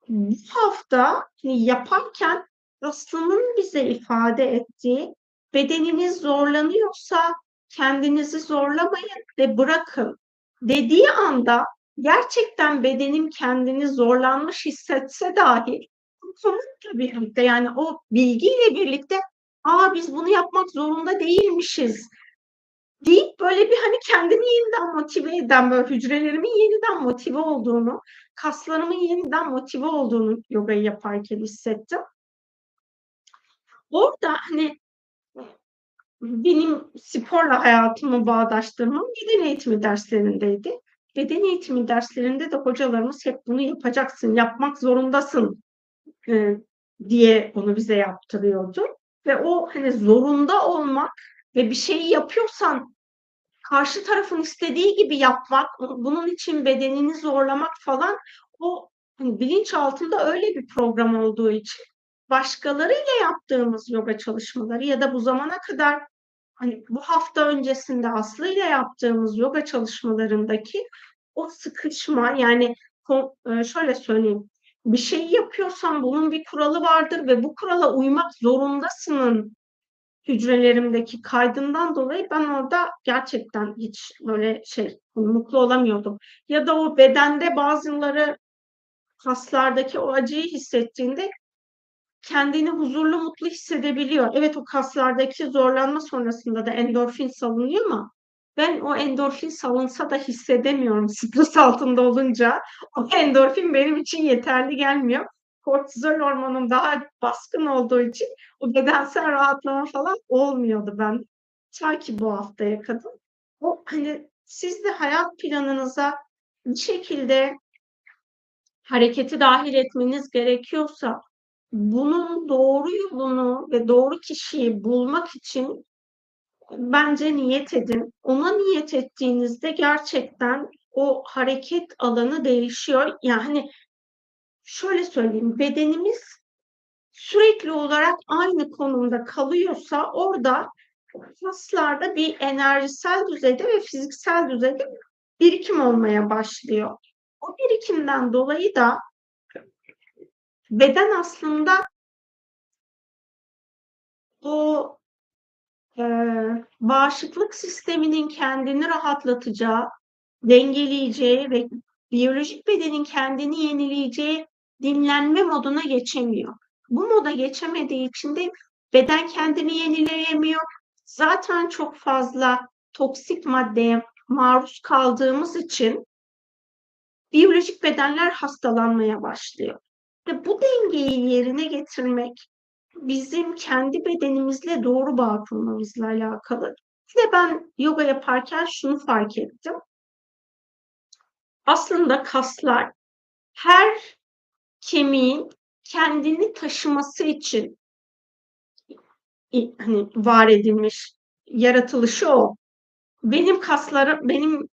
Bu hafta hani yaparken Aslı'nın bize ifade ettiği bedeniniz zorlanıyorsa kendinizi zorlamayın ve bırakın dediği anda gerçekten bedenim kendini zorlanmış hissetse dahi komutla birlikte yani o bilgiyle birlikte aa biz bunu yapmak zorunda değilmişiz deyip böyle bir hani kendimi yeniden motive eden böyle hücrelerimin yeniden motive olduğunu, kaslarımın yeniden motive olduğunu yogayı yaparken hissettim. Orada, hani, benim sporla hayatımı bağdaştırmam beden eğitimi derslerindeydi. Beden eğitimi derslerinde de hocalarımız hep bunu yapacaksın, yapmak zorundasın, eee, diye bunu bize yaptırıyordu. Ve o, hani, zorunda olmak ve bir şeyi yapıyorsan karşı tarafın istediği gibi yapmak, bunun için bedenini zorlamak falan o, hani, bilinçaltında öyle bir program olduğu için başkalarıyla yaptığımız yoga çalışmaları ya da bu zamana kadar, hani, bu hafta öncesinde Aslı'yla yaptığımız yoga çalışmalarındaki o sıkışma, yani, eee, şöyle söyleyeyim, bir şeyi yapıyorsan bunun bir kuralı vardır ve bu kurala uymak zorundasının hücrelerimdeki kaydından dolayı ben orada gerçekten hiç böyle şey, mutlu olamıyordum. Ya da o bedende bazıları kaslardaki o acıyı hissettiğinde kendini huzurlu, mutlu hissedebiliyor. Evet, o kaslardaki zorlanma sonrasında da endorfin salınıyor ama ben o endorfin salınsa da hissedemiyorum stres altında olunca. O endorfin benim için yeterli gelmiyor. Kortizol hormonum daha baskın olduğu için o bedensel rahatlama falan olmuyordu bende. Ta ki bu haftaya kadar. O, hani, siz de hayat planınıza bir şekilde hareketi dâhil etmeniz gerekiyorsa bunun doğru yolunu ve doğru kişiyi bulmak için bence niyet edin. Ona niyet ettiğinizde gerçekten o hareket alanı değişiyor. Yani, şöyle söyleyeyim, bedenimiz sürekli olarak aynı konumda kalıyorsa orada kaslarda bir enerjisel düzeyde ve fiziksel düzeyde birikim olmaya başlıyor. O birikimden dolayı da beden aslında o, eee, bağışıklık sisteminin kendini rahatlatacağı, dengeleyeceği ve biyolojik bedenin kendini yenileyeceği dinlenme moduna geçemiyor. Bu moda geçemediği için de beden kendini yenileyemiyor. Zaten çok fazla toksik maddeye maruz kaldığımız için biyolojik bedenler hastalanmaya başlıyor ve bu dengeyi yerine getirmek bizim kendi bedenimizle doğru bağ kurmamızla alakalı. Bir de ben yoga yaparken şunu fark ettim. Aslında kaslar her kemiğin kendini taşıması için hani, var edilmiş, yaratılışı o. Benim kaslarım, benim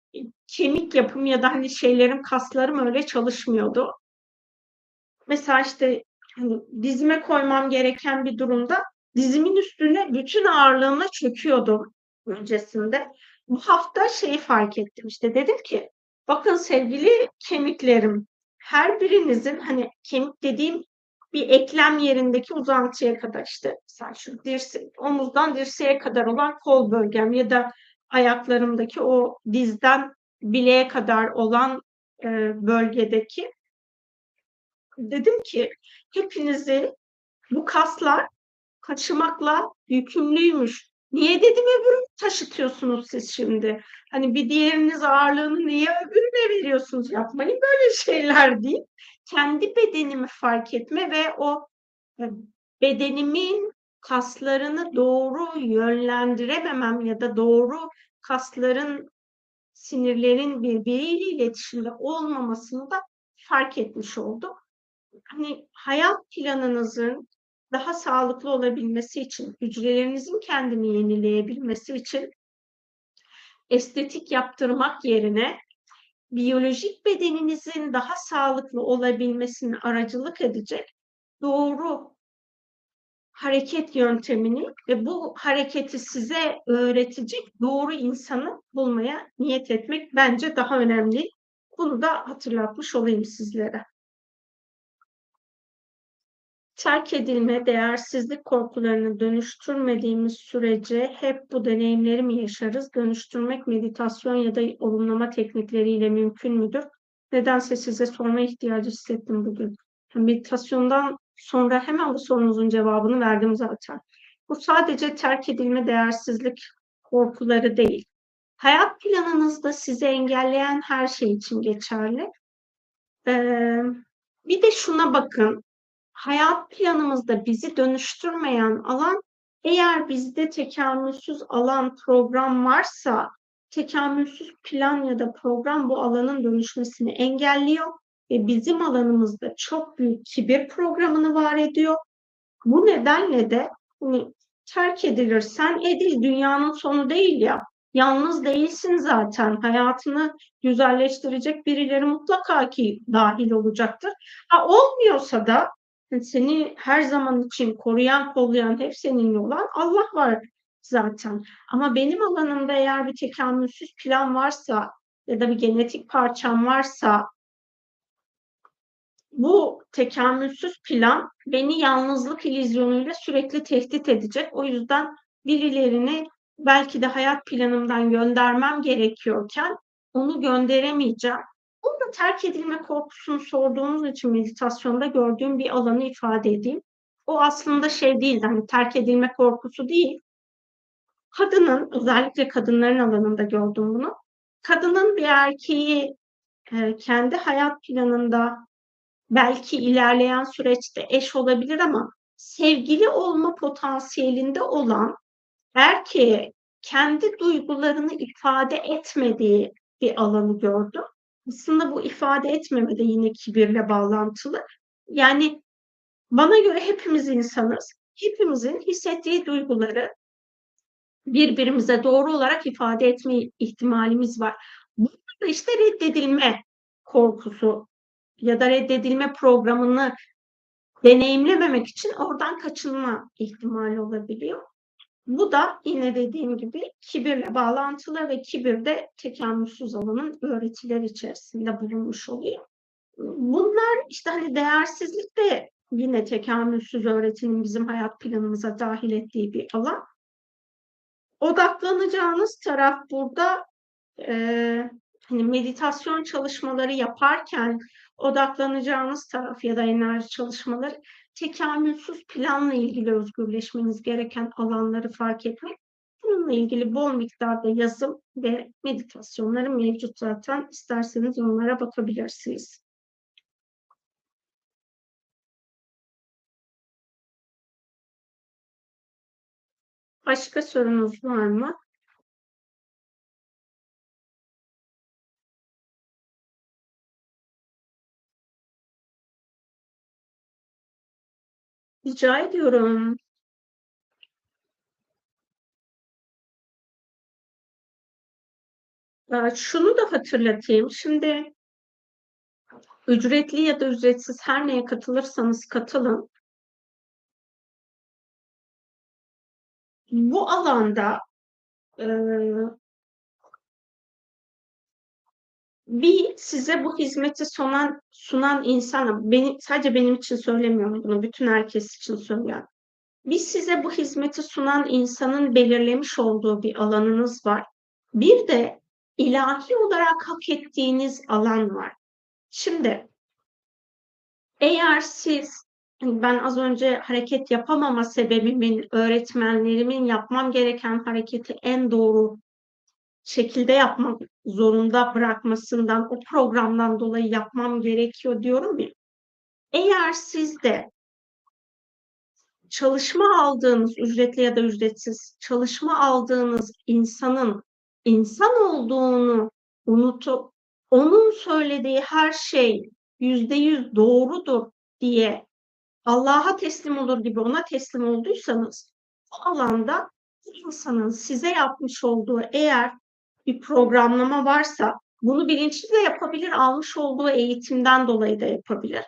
kemik yapım ya da, hani, şeylerim, kaslarım öyle çalışmıyordu. Mesela, işte, hani, dizime koymam gereken bir durumda dizimin üstüne bütün ağırlığımla çöküyordum öncesinde. Bu hafta şeyi fark ettim, işte, dedim ki bakın sevgili kemiklerim, her birinizin, hani, kemik dediğim bir eklem yerindeki uzantıya kadar, işte, mesela şu dirse omuzdan dirseğe kadar olan kol bölgem ya da ayaklarımdaki o dizden bileğe kadar olan, eee, bölgedeki dedim ki hepinizi bu kaslar taşımakla yükümlüymüş. Niye dedim öbürünü taşıtıyorsunuz siz şimdi? Hani bir diğeriniz ağırlığını niye öbürüne veriyorsunuz? Yapmayın böyle şeyler deyip kendi bedenimi fark etme ve o bedenimin kaslarını doğru yönlendirememem ya da doğru kasların, sinirlerin birbiriyle iletişimde olmamasını da fark etmiş oldum hani, hayat planınızın daha sağlıklı olabilmesi için, hücrelerinizin kendini yenileyebilmesi için estetik yaptırmak yerine biyolojik bedeninizin daha sağlıklı olabilmesine aracılık edecek doğru hareket yöntemini ve bu hareketi size öğretecek doğru insanı bulmaya niyet etmek bence daha önemli. Bunu da hatırlatmış olayım sizlere. Terk edilme, değersizlik korkularını dönüştürmediğimiz sürece hep bu deneyimleri mi yaşarız? Dönüştürmek meditasyon ya da olumlama teknikleriyle mümkün müdür? Nedense size sorma ihtiyacı hissettim bugün. Meditasyondan sonra hemen bu sorunuzun cevabını verdim zaten. Bu sadece terk edilme, değersizlik korkuları değil. Hayat planınızda sizi engelleyen her şey için geçerli. Ee, bir de şuna bakın, hayat planımızda bizi dönüştürmeyen alan eğer bizde tekamülsüz alan program varsa tekamülsüz plan ya da program bu alanın dönüşmesini engelliyor ve bizim alanımızda çok büyük kibir programını var ediyor. Bu nedenle de hani, terk edilirsen edil dünyanın sonu değil ya. Yalnız değilsin zaten. Hayatını güzelleştirecek birileri mutlaka ki dahil olacaktır. Ha, olmuyorsa da seni her zaman için koruyan, kollayan, hep seninle olan Allah var zaten. Ama benim alanımda eğer bir tekamülsüz plan varsa ya da bir genetik parçam varsa bu tekamülsüz plan beni yalnızlık illüzyonuyla sürekli tehdit edecek. O yüzden birilerini belki de hayat planımdan göndermem gerekiyorken onu gönderemeyeceğim. Bunu da terk edilme korkusunu sorduğunuz için meditasyonda gördüğüm bir alanı ifade edeyim. O aslında şey değil, hani terk edilme korkusu değil. Kadının, özellikle kadınların alanında gördüm bunu. Kadının bir erkeği e, kendi hayat planında belki ilerleyen süreçte eş olabilir ama sevgili olma potansiyelinde olan erkeğe kendi duygularını ifade etmediği bir alanı gördüm. Aslında bu ifade etmeme de yine kibirle bağlantılı. Yani bana göre hepimiz insanız. Hepimizin hissettiği duyguları birbirimize doğru olarak ifade etme ihtimalimiz var. Burada işte reddedilme korkusu ya da reddedilme programını deneyimlememek için oradan kaçınma ihtimali olabiliyor. Bu da yine dediğim gibi kibirle bağlantılı ve kibir de tekamülsüz alanın öğretiler içerisinde bulunmuş oluyor. Bunlar işte hani değersizlik de yine tekamülsüz öğretinin bizim hayat planımıza dahil ettiği bir alan. Odaklanacağınız taraf burada e, hani meditasyon çalışmaları yaparken odaklanacağınız taraf ya da enerji çalışmaları tekamülsüz planla ilgili özgürleşmeniz gereken alanları fark etmek. Bununla ilgili bol miktarda yazım ve meditasyonları mevcut zaten. İsterseniz onlara bakabilirsiniz. Başka sorunuz var mı? Rica ediyorum. Ee, şunu da hatırlatayım. Şimdi ücretli ya da ücretsiz her neye katılırsanız katılın. Bu alanda e, bir size bu hizmeti sunan sunan insan, beni, sadece benim için söylemiyorum bunu, bütün herkes için söylüyorum. Bir size bu hizmeti sunan insanın belirlemiş olduğu bir alanınız var. Bir de ilahi olarak hak ettiğiniz alan var. Şimdi eğer siz ben az önce hareket yapamama sebebimin öğretmenlerimin yapmam gereken hareketi en doğru şekilde yapmak zorunda bırakmasından, o programdan dolayı yapmam gerekiyor diyorum ya. Eğer siz de çalışma aldığınız, ücretli ya da ücretsiz çalışma aldığınız insanın insan olduğunu unutup onun söylediği her şey yüzde yüz doğrudur diye Allah'a teslim olur gibi ona teslim olduysanız o alanda insanın size yapmış olduğu eğer bir programlama varsa bunu bilinçli de yapabilir, almış olduğu eğitimden dolayı da yapabilir.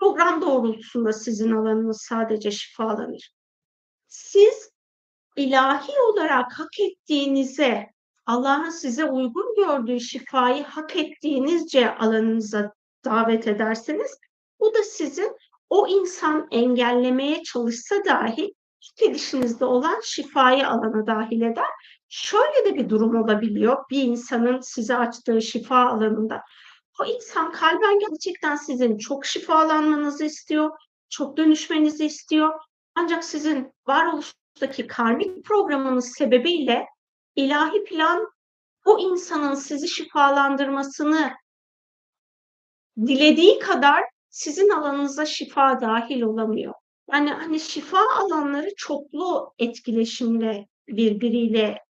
Program doğrultusunda sizin alanınız sadece şifalanır. Siz ilahi olarak hak ettiğinize, Allah'ın size uygun gördüğü şifayı hak ettiğinizce alanınıza davet ederseniz bu da sizin o insan engellemeye çalışsa dahi edişinizde olan şifayı alana dahil eder Şöyle de bir durum olabiliyor. Bir insanın size açtığı şifa alanında. O insan kalben gerçekten sizin çok şifalanmanızı istiyor, çok dönüşmenizi istiyor. Ancak sizin varoluştaki karmik programınız sebebiyle ilahi plan o insanın sizi şifalandırmasını dilediği kadar sizin alanınıza şifa dahil olamıyor. Yani hani şifa alanları çoklu etkileşimle birbiriyle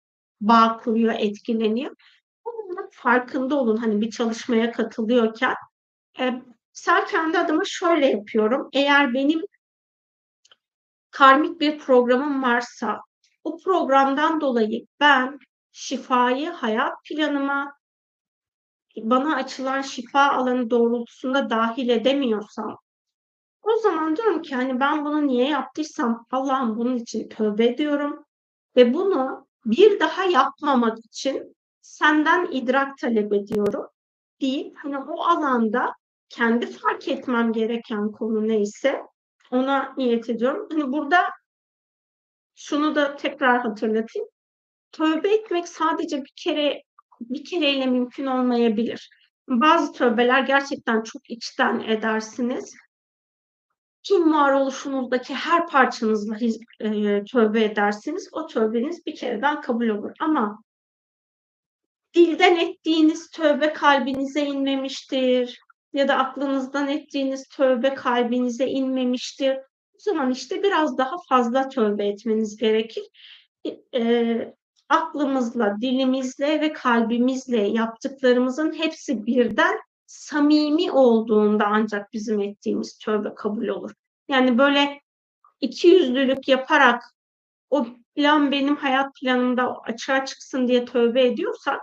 bağ kuruyor, etkileniyor. Bunun farkında olun hani bir çalışmaya katılıyorken. E, sen kendi adıma şöyle yapıyorum. Eğer benim karmik bir programım varsa o programdan dolayı ben şifayı hayat planıma bana açılan şifa alanı doğrultusunda dahil edemiyorsam o zaman diyorum ki hani ben bunu niye yaptıysam Allah'ım bunun için tövbe ediyorum ve bunu bir daha yapmamak için senden idrak talep ediyorum deyip hani o alanda kendi fark etmem gereken konu neyse ona niyet ediyorum. Hani burada şunu da tekrar hatırlatayım. Tövbe etmek sadece bir kere bir kereyle mümkün olmayabilir. Bazı tövbeler gerçekten çok içten edersiniz. Tüm varoluşunuzdaki her parçanızla e, tövbe edersiniz. O tövbeniz bir kereden kabul olur. Ama dilden ettiğiniz tövbe kalbinize inmemiştir ya da aklınızdan ettiğiniz tövbe kalbinize inmemiştir. O zaman işte biraz daha fazla tövbe etmeniz gerekir. E, aklımızla, dilimizle ve kalbimizle yaptıklarımızın hepsi birden samimi olduğunda ancak bizim ettiğimiz tövbe kabul olur. Yani böyle iki yüzlülük yaparak o plan benim hayat planımda açığa çıksın diye tövbe ediyorsak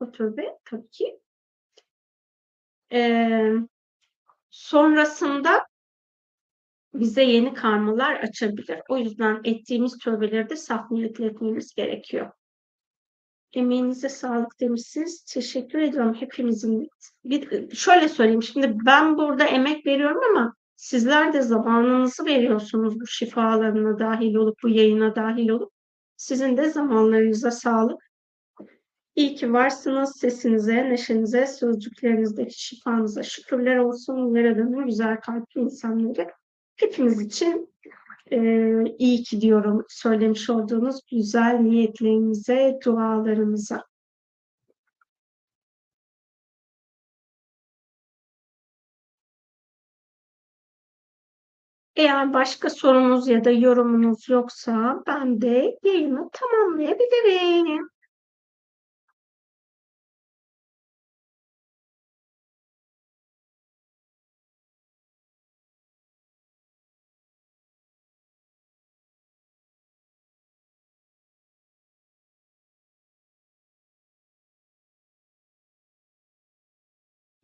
o tövbe tabii ki e, sonrasında bize yeni karmalar açabilir. O yüzden ettiğimiz tövbeleri de saf niyetle etmemiz gerekiyor. Emeğinize sağlık demişsiniz. Teşekkür ediyorum hepimizin. Bir, şöyle söyleyeyim şimdi ben burada emek veriyorum ama sizler de zamanınızı veriyorsunuz bu şifalarına dahil olup bu yayına dahil olup sizin de zamanlarınıza sağlık. İyi ki varsınız. Sesinize, neşenize, sözcüklerinizdeki şifanıza şükürler olsun. Yaradan'ın güzel kalpli insanları hepimiz için e, iyi ki diyorum söylemiş olduğunuz güzel niyetlerinize, dualarınıza. Eğer başka sorunuz ya da yorumunuz yoksa ben de yayını tamamlayabilirim.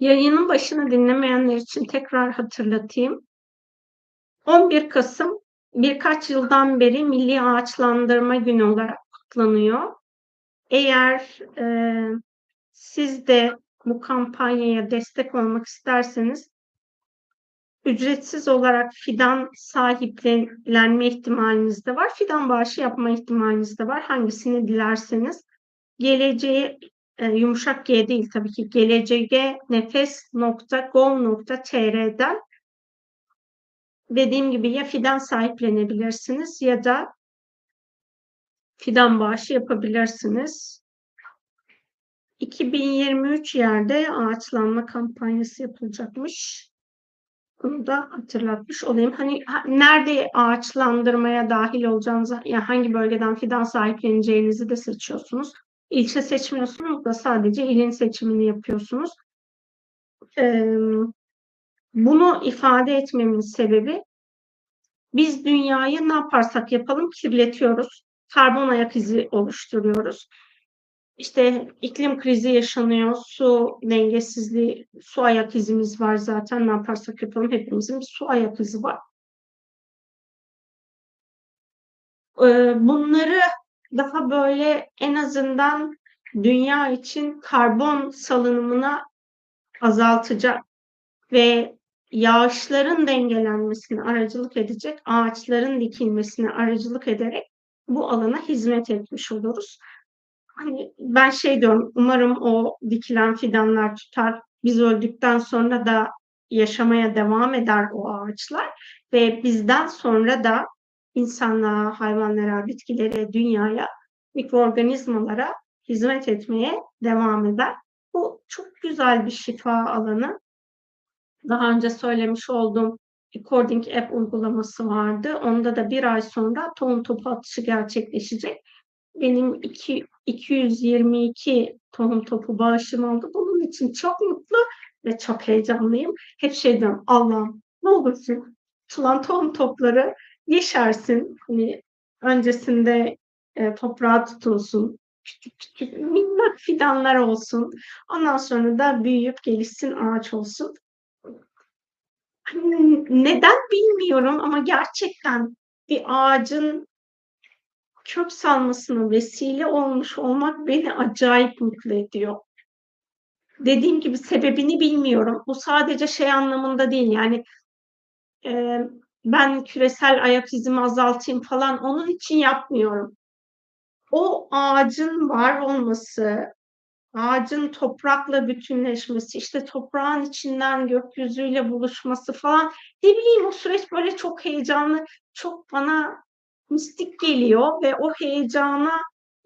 Yayının başını dinlemeyenler için tekrar hatırlatayım. 11 Kasım birkaç yıldan beri Milli Ağaçlandırma Günü olarak kutlanıyor. Eğer e, siz de bu kampanyaya destek olmak isterseniz ücretsiz olarak fidan sahiplenme ihtimaliniz de var. Fidan bağışı yapma ihtimaliniz de var. Hangisini dilerseniz. Geleceğe e, yumuşak G değil tabii ki geleceğe nefes.gov.tr'den dediğim gibi ya fidan sahiplenebilirsiniz ya da fidan bağışı yapabilirsiniz. 2023 yerde ağaçlanma kampanyası yapılacakmış. Bunu da hatırlatmış olayım. Hani nerede ağaçlandırmaya dahil olacağınızı, yani hangi bölgeden fidan sahipleneceğinizi de seçiyorsunuz. İlçe seçmiyorsunuz da sadece ilin seçimini yapıyorsunuz. Bunu ifade etmemin sebebi biz dünyayı ne yaparsak yapalım kirletiyoruz. Karbon ayak izi oluşturuyoruz. İşte iklim krizi yaşanıyor, su dengesizliği, su ayak izimiz var zaten ne yaparsak yapalım hepimizin bir su ayak izi var. Bunları daha böyle en azından dünya için karbon salınımına azaltacak ve yağışların dengelenmesine aracılık edecek, ağaçların dikilmesine aracılık ederek bu alana hizmet etmiş oluruz. Hani ben şey diyorum, umarım o dikilen fidanlar tutar. Biz öldükten sonra da yaşamaya devam eder o ağaçlar ve bizden sonra da insanlığa, hayvanlara, bitkilere, dünyaya, mikroorganizmalara hizmet etmeye devam eder. Bu çok güzel bir şifa alanı. daha önce söylemiş olduğum Recording App uygulaması vardı. Onda da bir ay sonra tohum topu atışı gerçekleşecek. Benim iki, 222 tohum topu bağışım oldu. Bunun için çok mutlu ve çok heyecanlıyım. Hep şey diyorum Allah'ım ne olursun atılan tohum topları yeşersin. Hani öncesinde e, toprağa tutulsun. Küçük küçük minnak fidanlar olsun. Ondan sonra da büyüyüp gelişsin ağaç olsun. Hani neden bilmiyorum ama gerçekten bir ağacın kök salmasına vesile olmuş olmak beni acayip mutlu ediyor. Dediğim gibi sebebini bilmiyorum. Bu sadece şey anlamında değil yani e, ben küresel ayak izimi azaltayım falan onun için yapmıyorum. O ağacın var olması, ağacın toprakla bütünleşmesi, işte toprağın içinden gökyüzüyle buluşması falan ne bileyim o süreç böyle çok heyecanlı, çok bana mistik geliyor ve o heyecana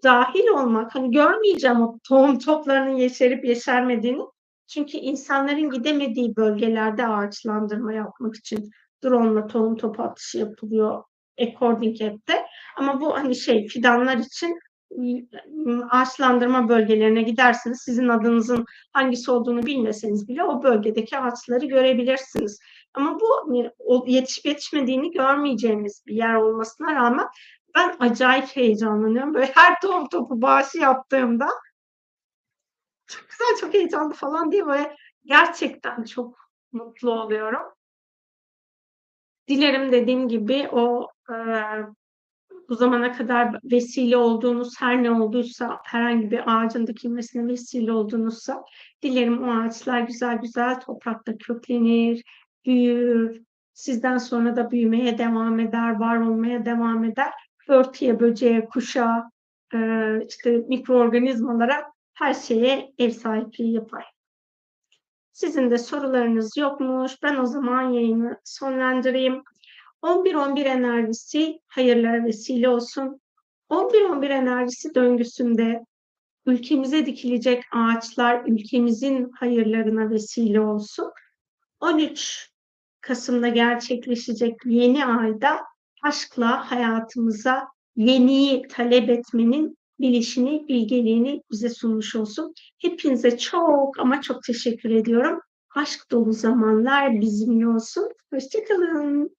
dahil olmak, hani görmeyeceğim o tohum toplarının yeşerip yeşermediğini. Çünkü insanların gidemediği bölgelerde ağaçlandırma yapmak için drone'la tohum topu atışı yapılıyor According App'te. Ama bu hani şey fidanlar için ağaçlandırma bölgelerine gidersiniz. Sizin adınızın hangisi olduğunu bilmeseniz bile o bölgedeki ağaçları görebilirsiniz. Ama bu hani, yetişip yetişmediğini görmeyeceğimiz bir yer olmasına rağmen ben acayip heyecanlanıyorum. Böyle her tohum topu bağışı yaptığımda çok güzel, çok heyecanlı falan diye böyle gerçekten çok mutlu oluyorum. Dilerim dediğim gibi o e, bu zamana kadar vesile olduğunuz her ne olduysa, herhangi bir ağacın dikilmesine vesile olduğunuzsa, dilerim o ağaçlar güzel güzel toprakta köklenir, büyür, sizden sonra da büyümeye devam eder, var olmaya devam eder. Örtüye, böceğe, kuşa, e, işte mikroorganizmalara her şeye ev sahipliği yapar. Sizin de sorularınız yokmuş. Ben o zaman yayını sonlandırayım. 11-11 enerjisi hayırlara vesile olsun. 11-11 enerjisi döngüsünde ülkemize dikilecek ağaçlar ülkemizin hayırlarına vesile olsun. 13 Kasım'da gerçekleşecek yeni ayda aşkla hayatımıza yeniyi talep etmenin bilişini, bilgeliğini bize sunmuş olsun. Hepinize çok ama çok teşekkür ediyorum. Aşk dolu zamanlar bizimle olsun. Hoşçakalın.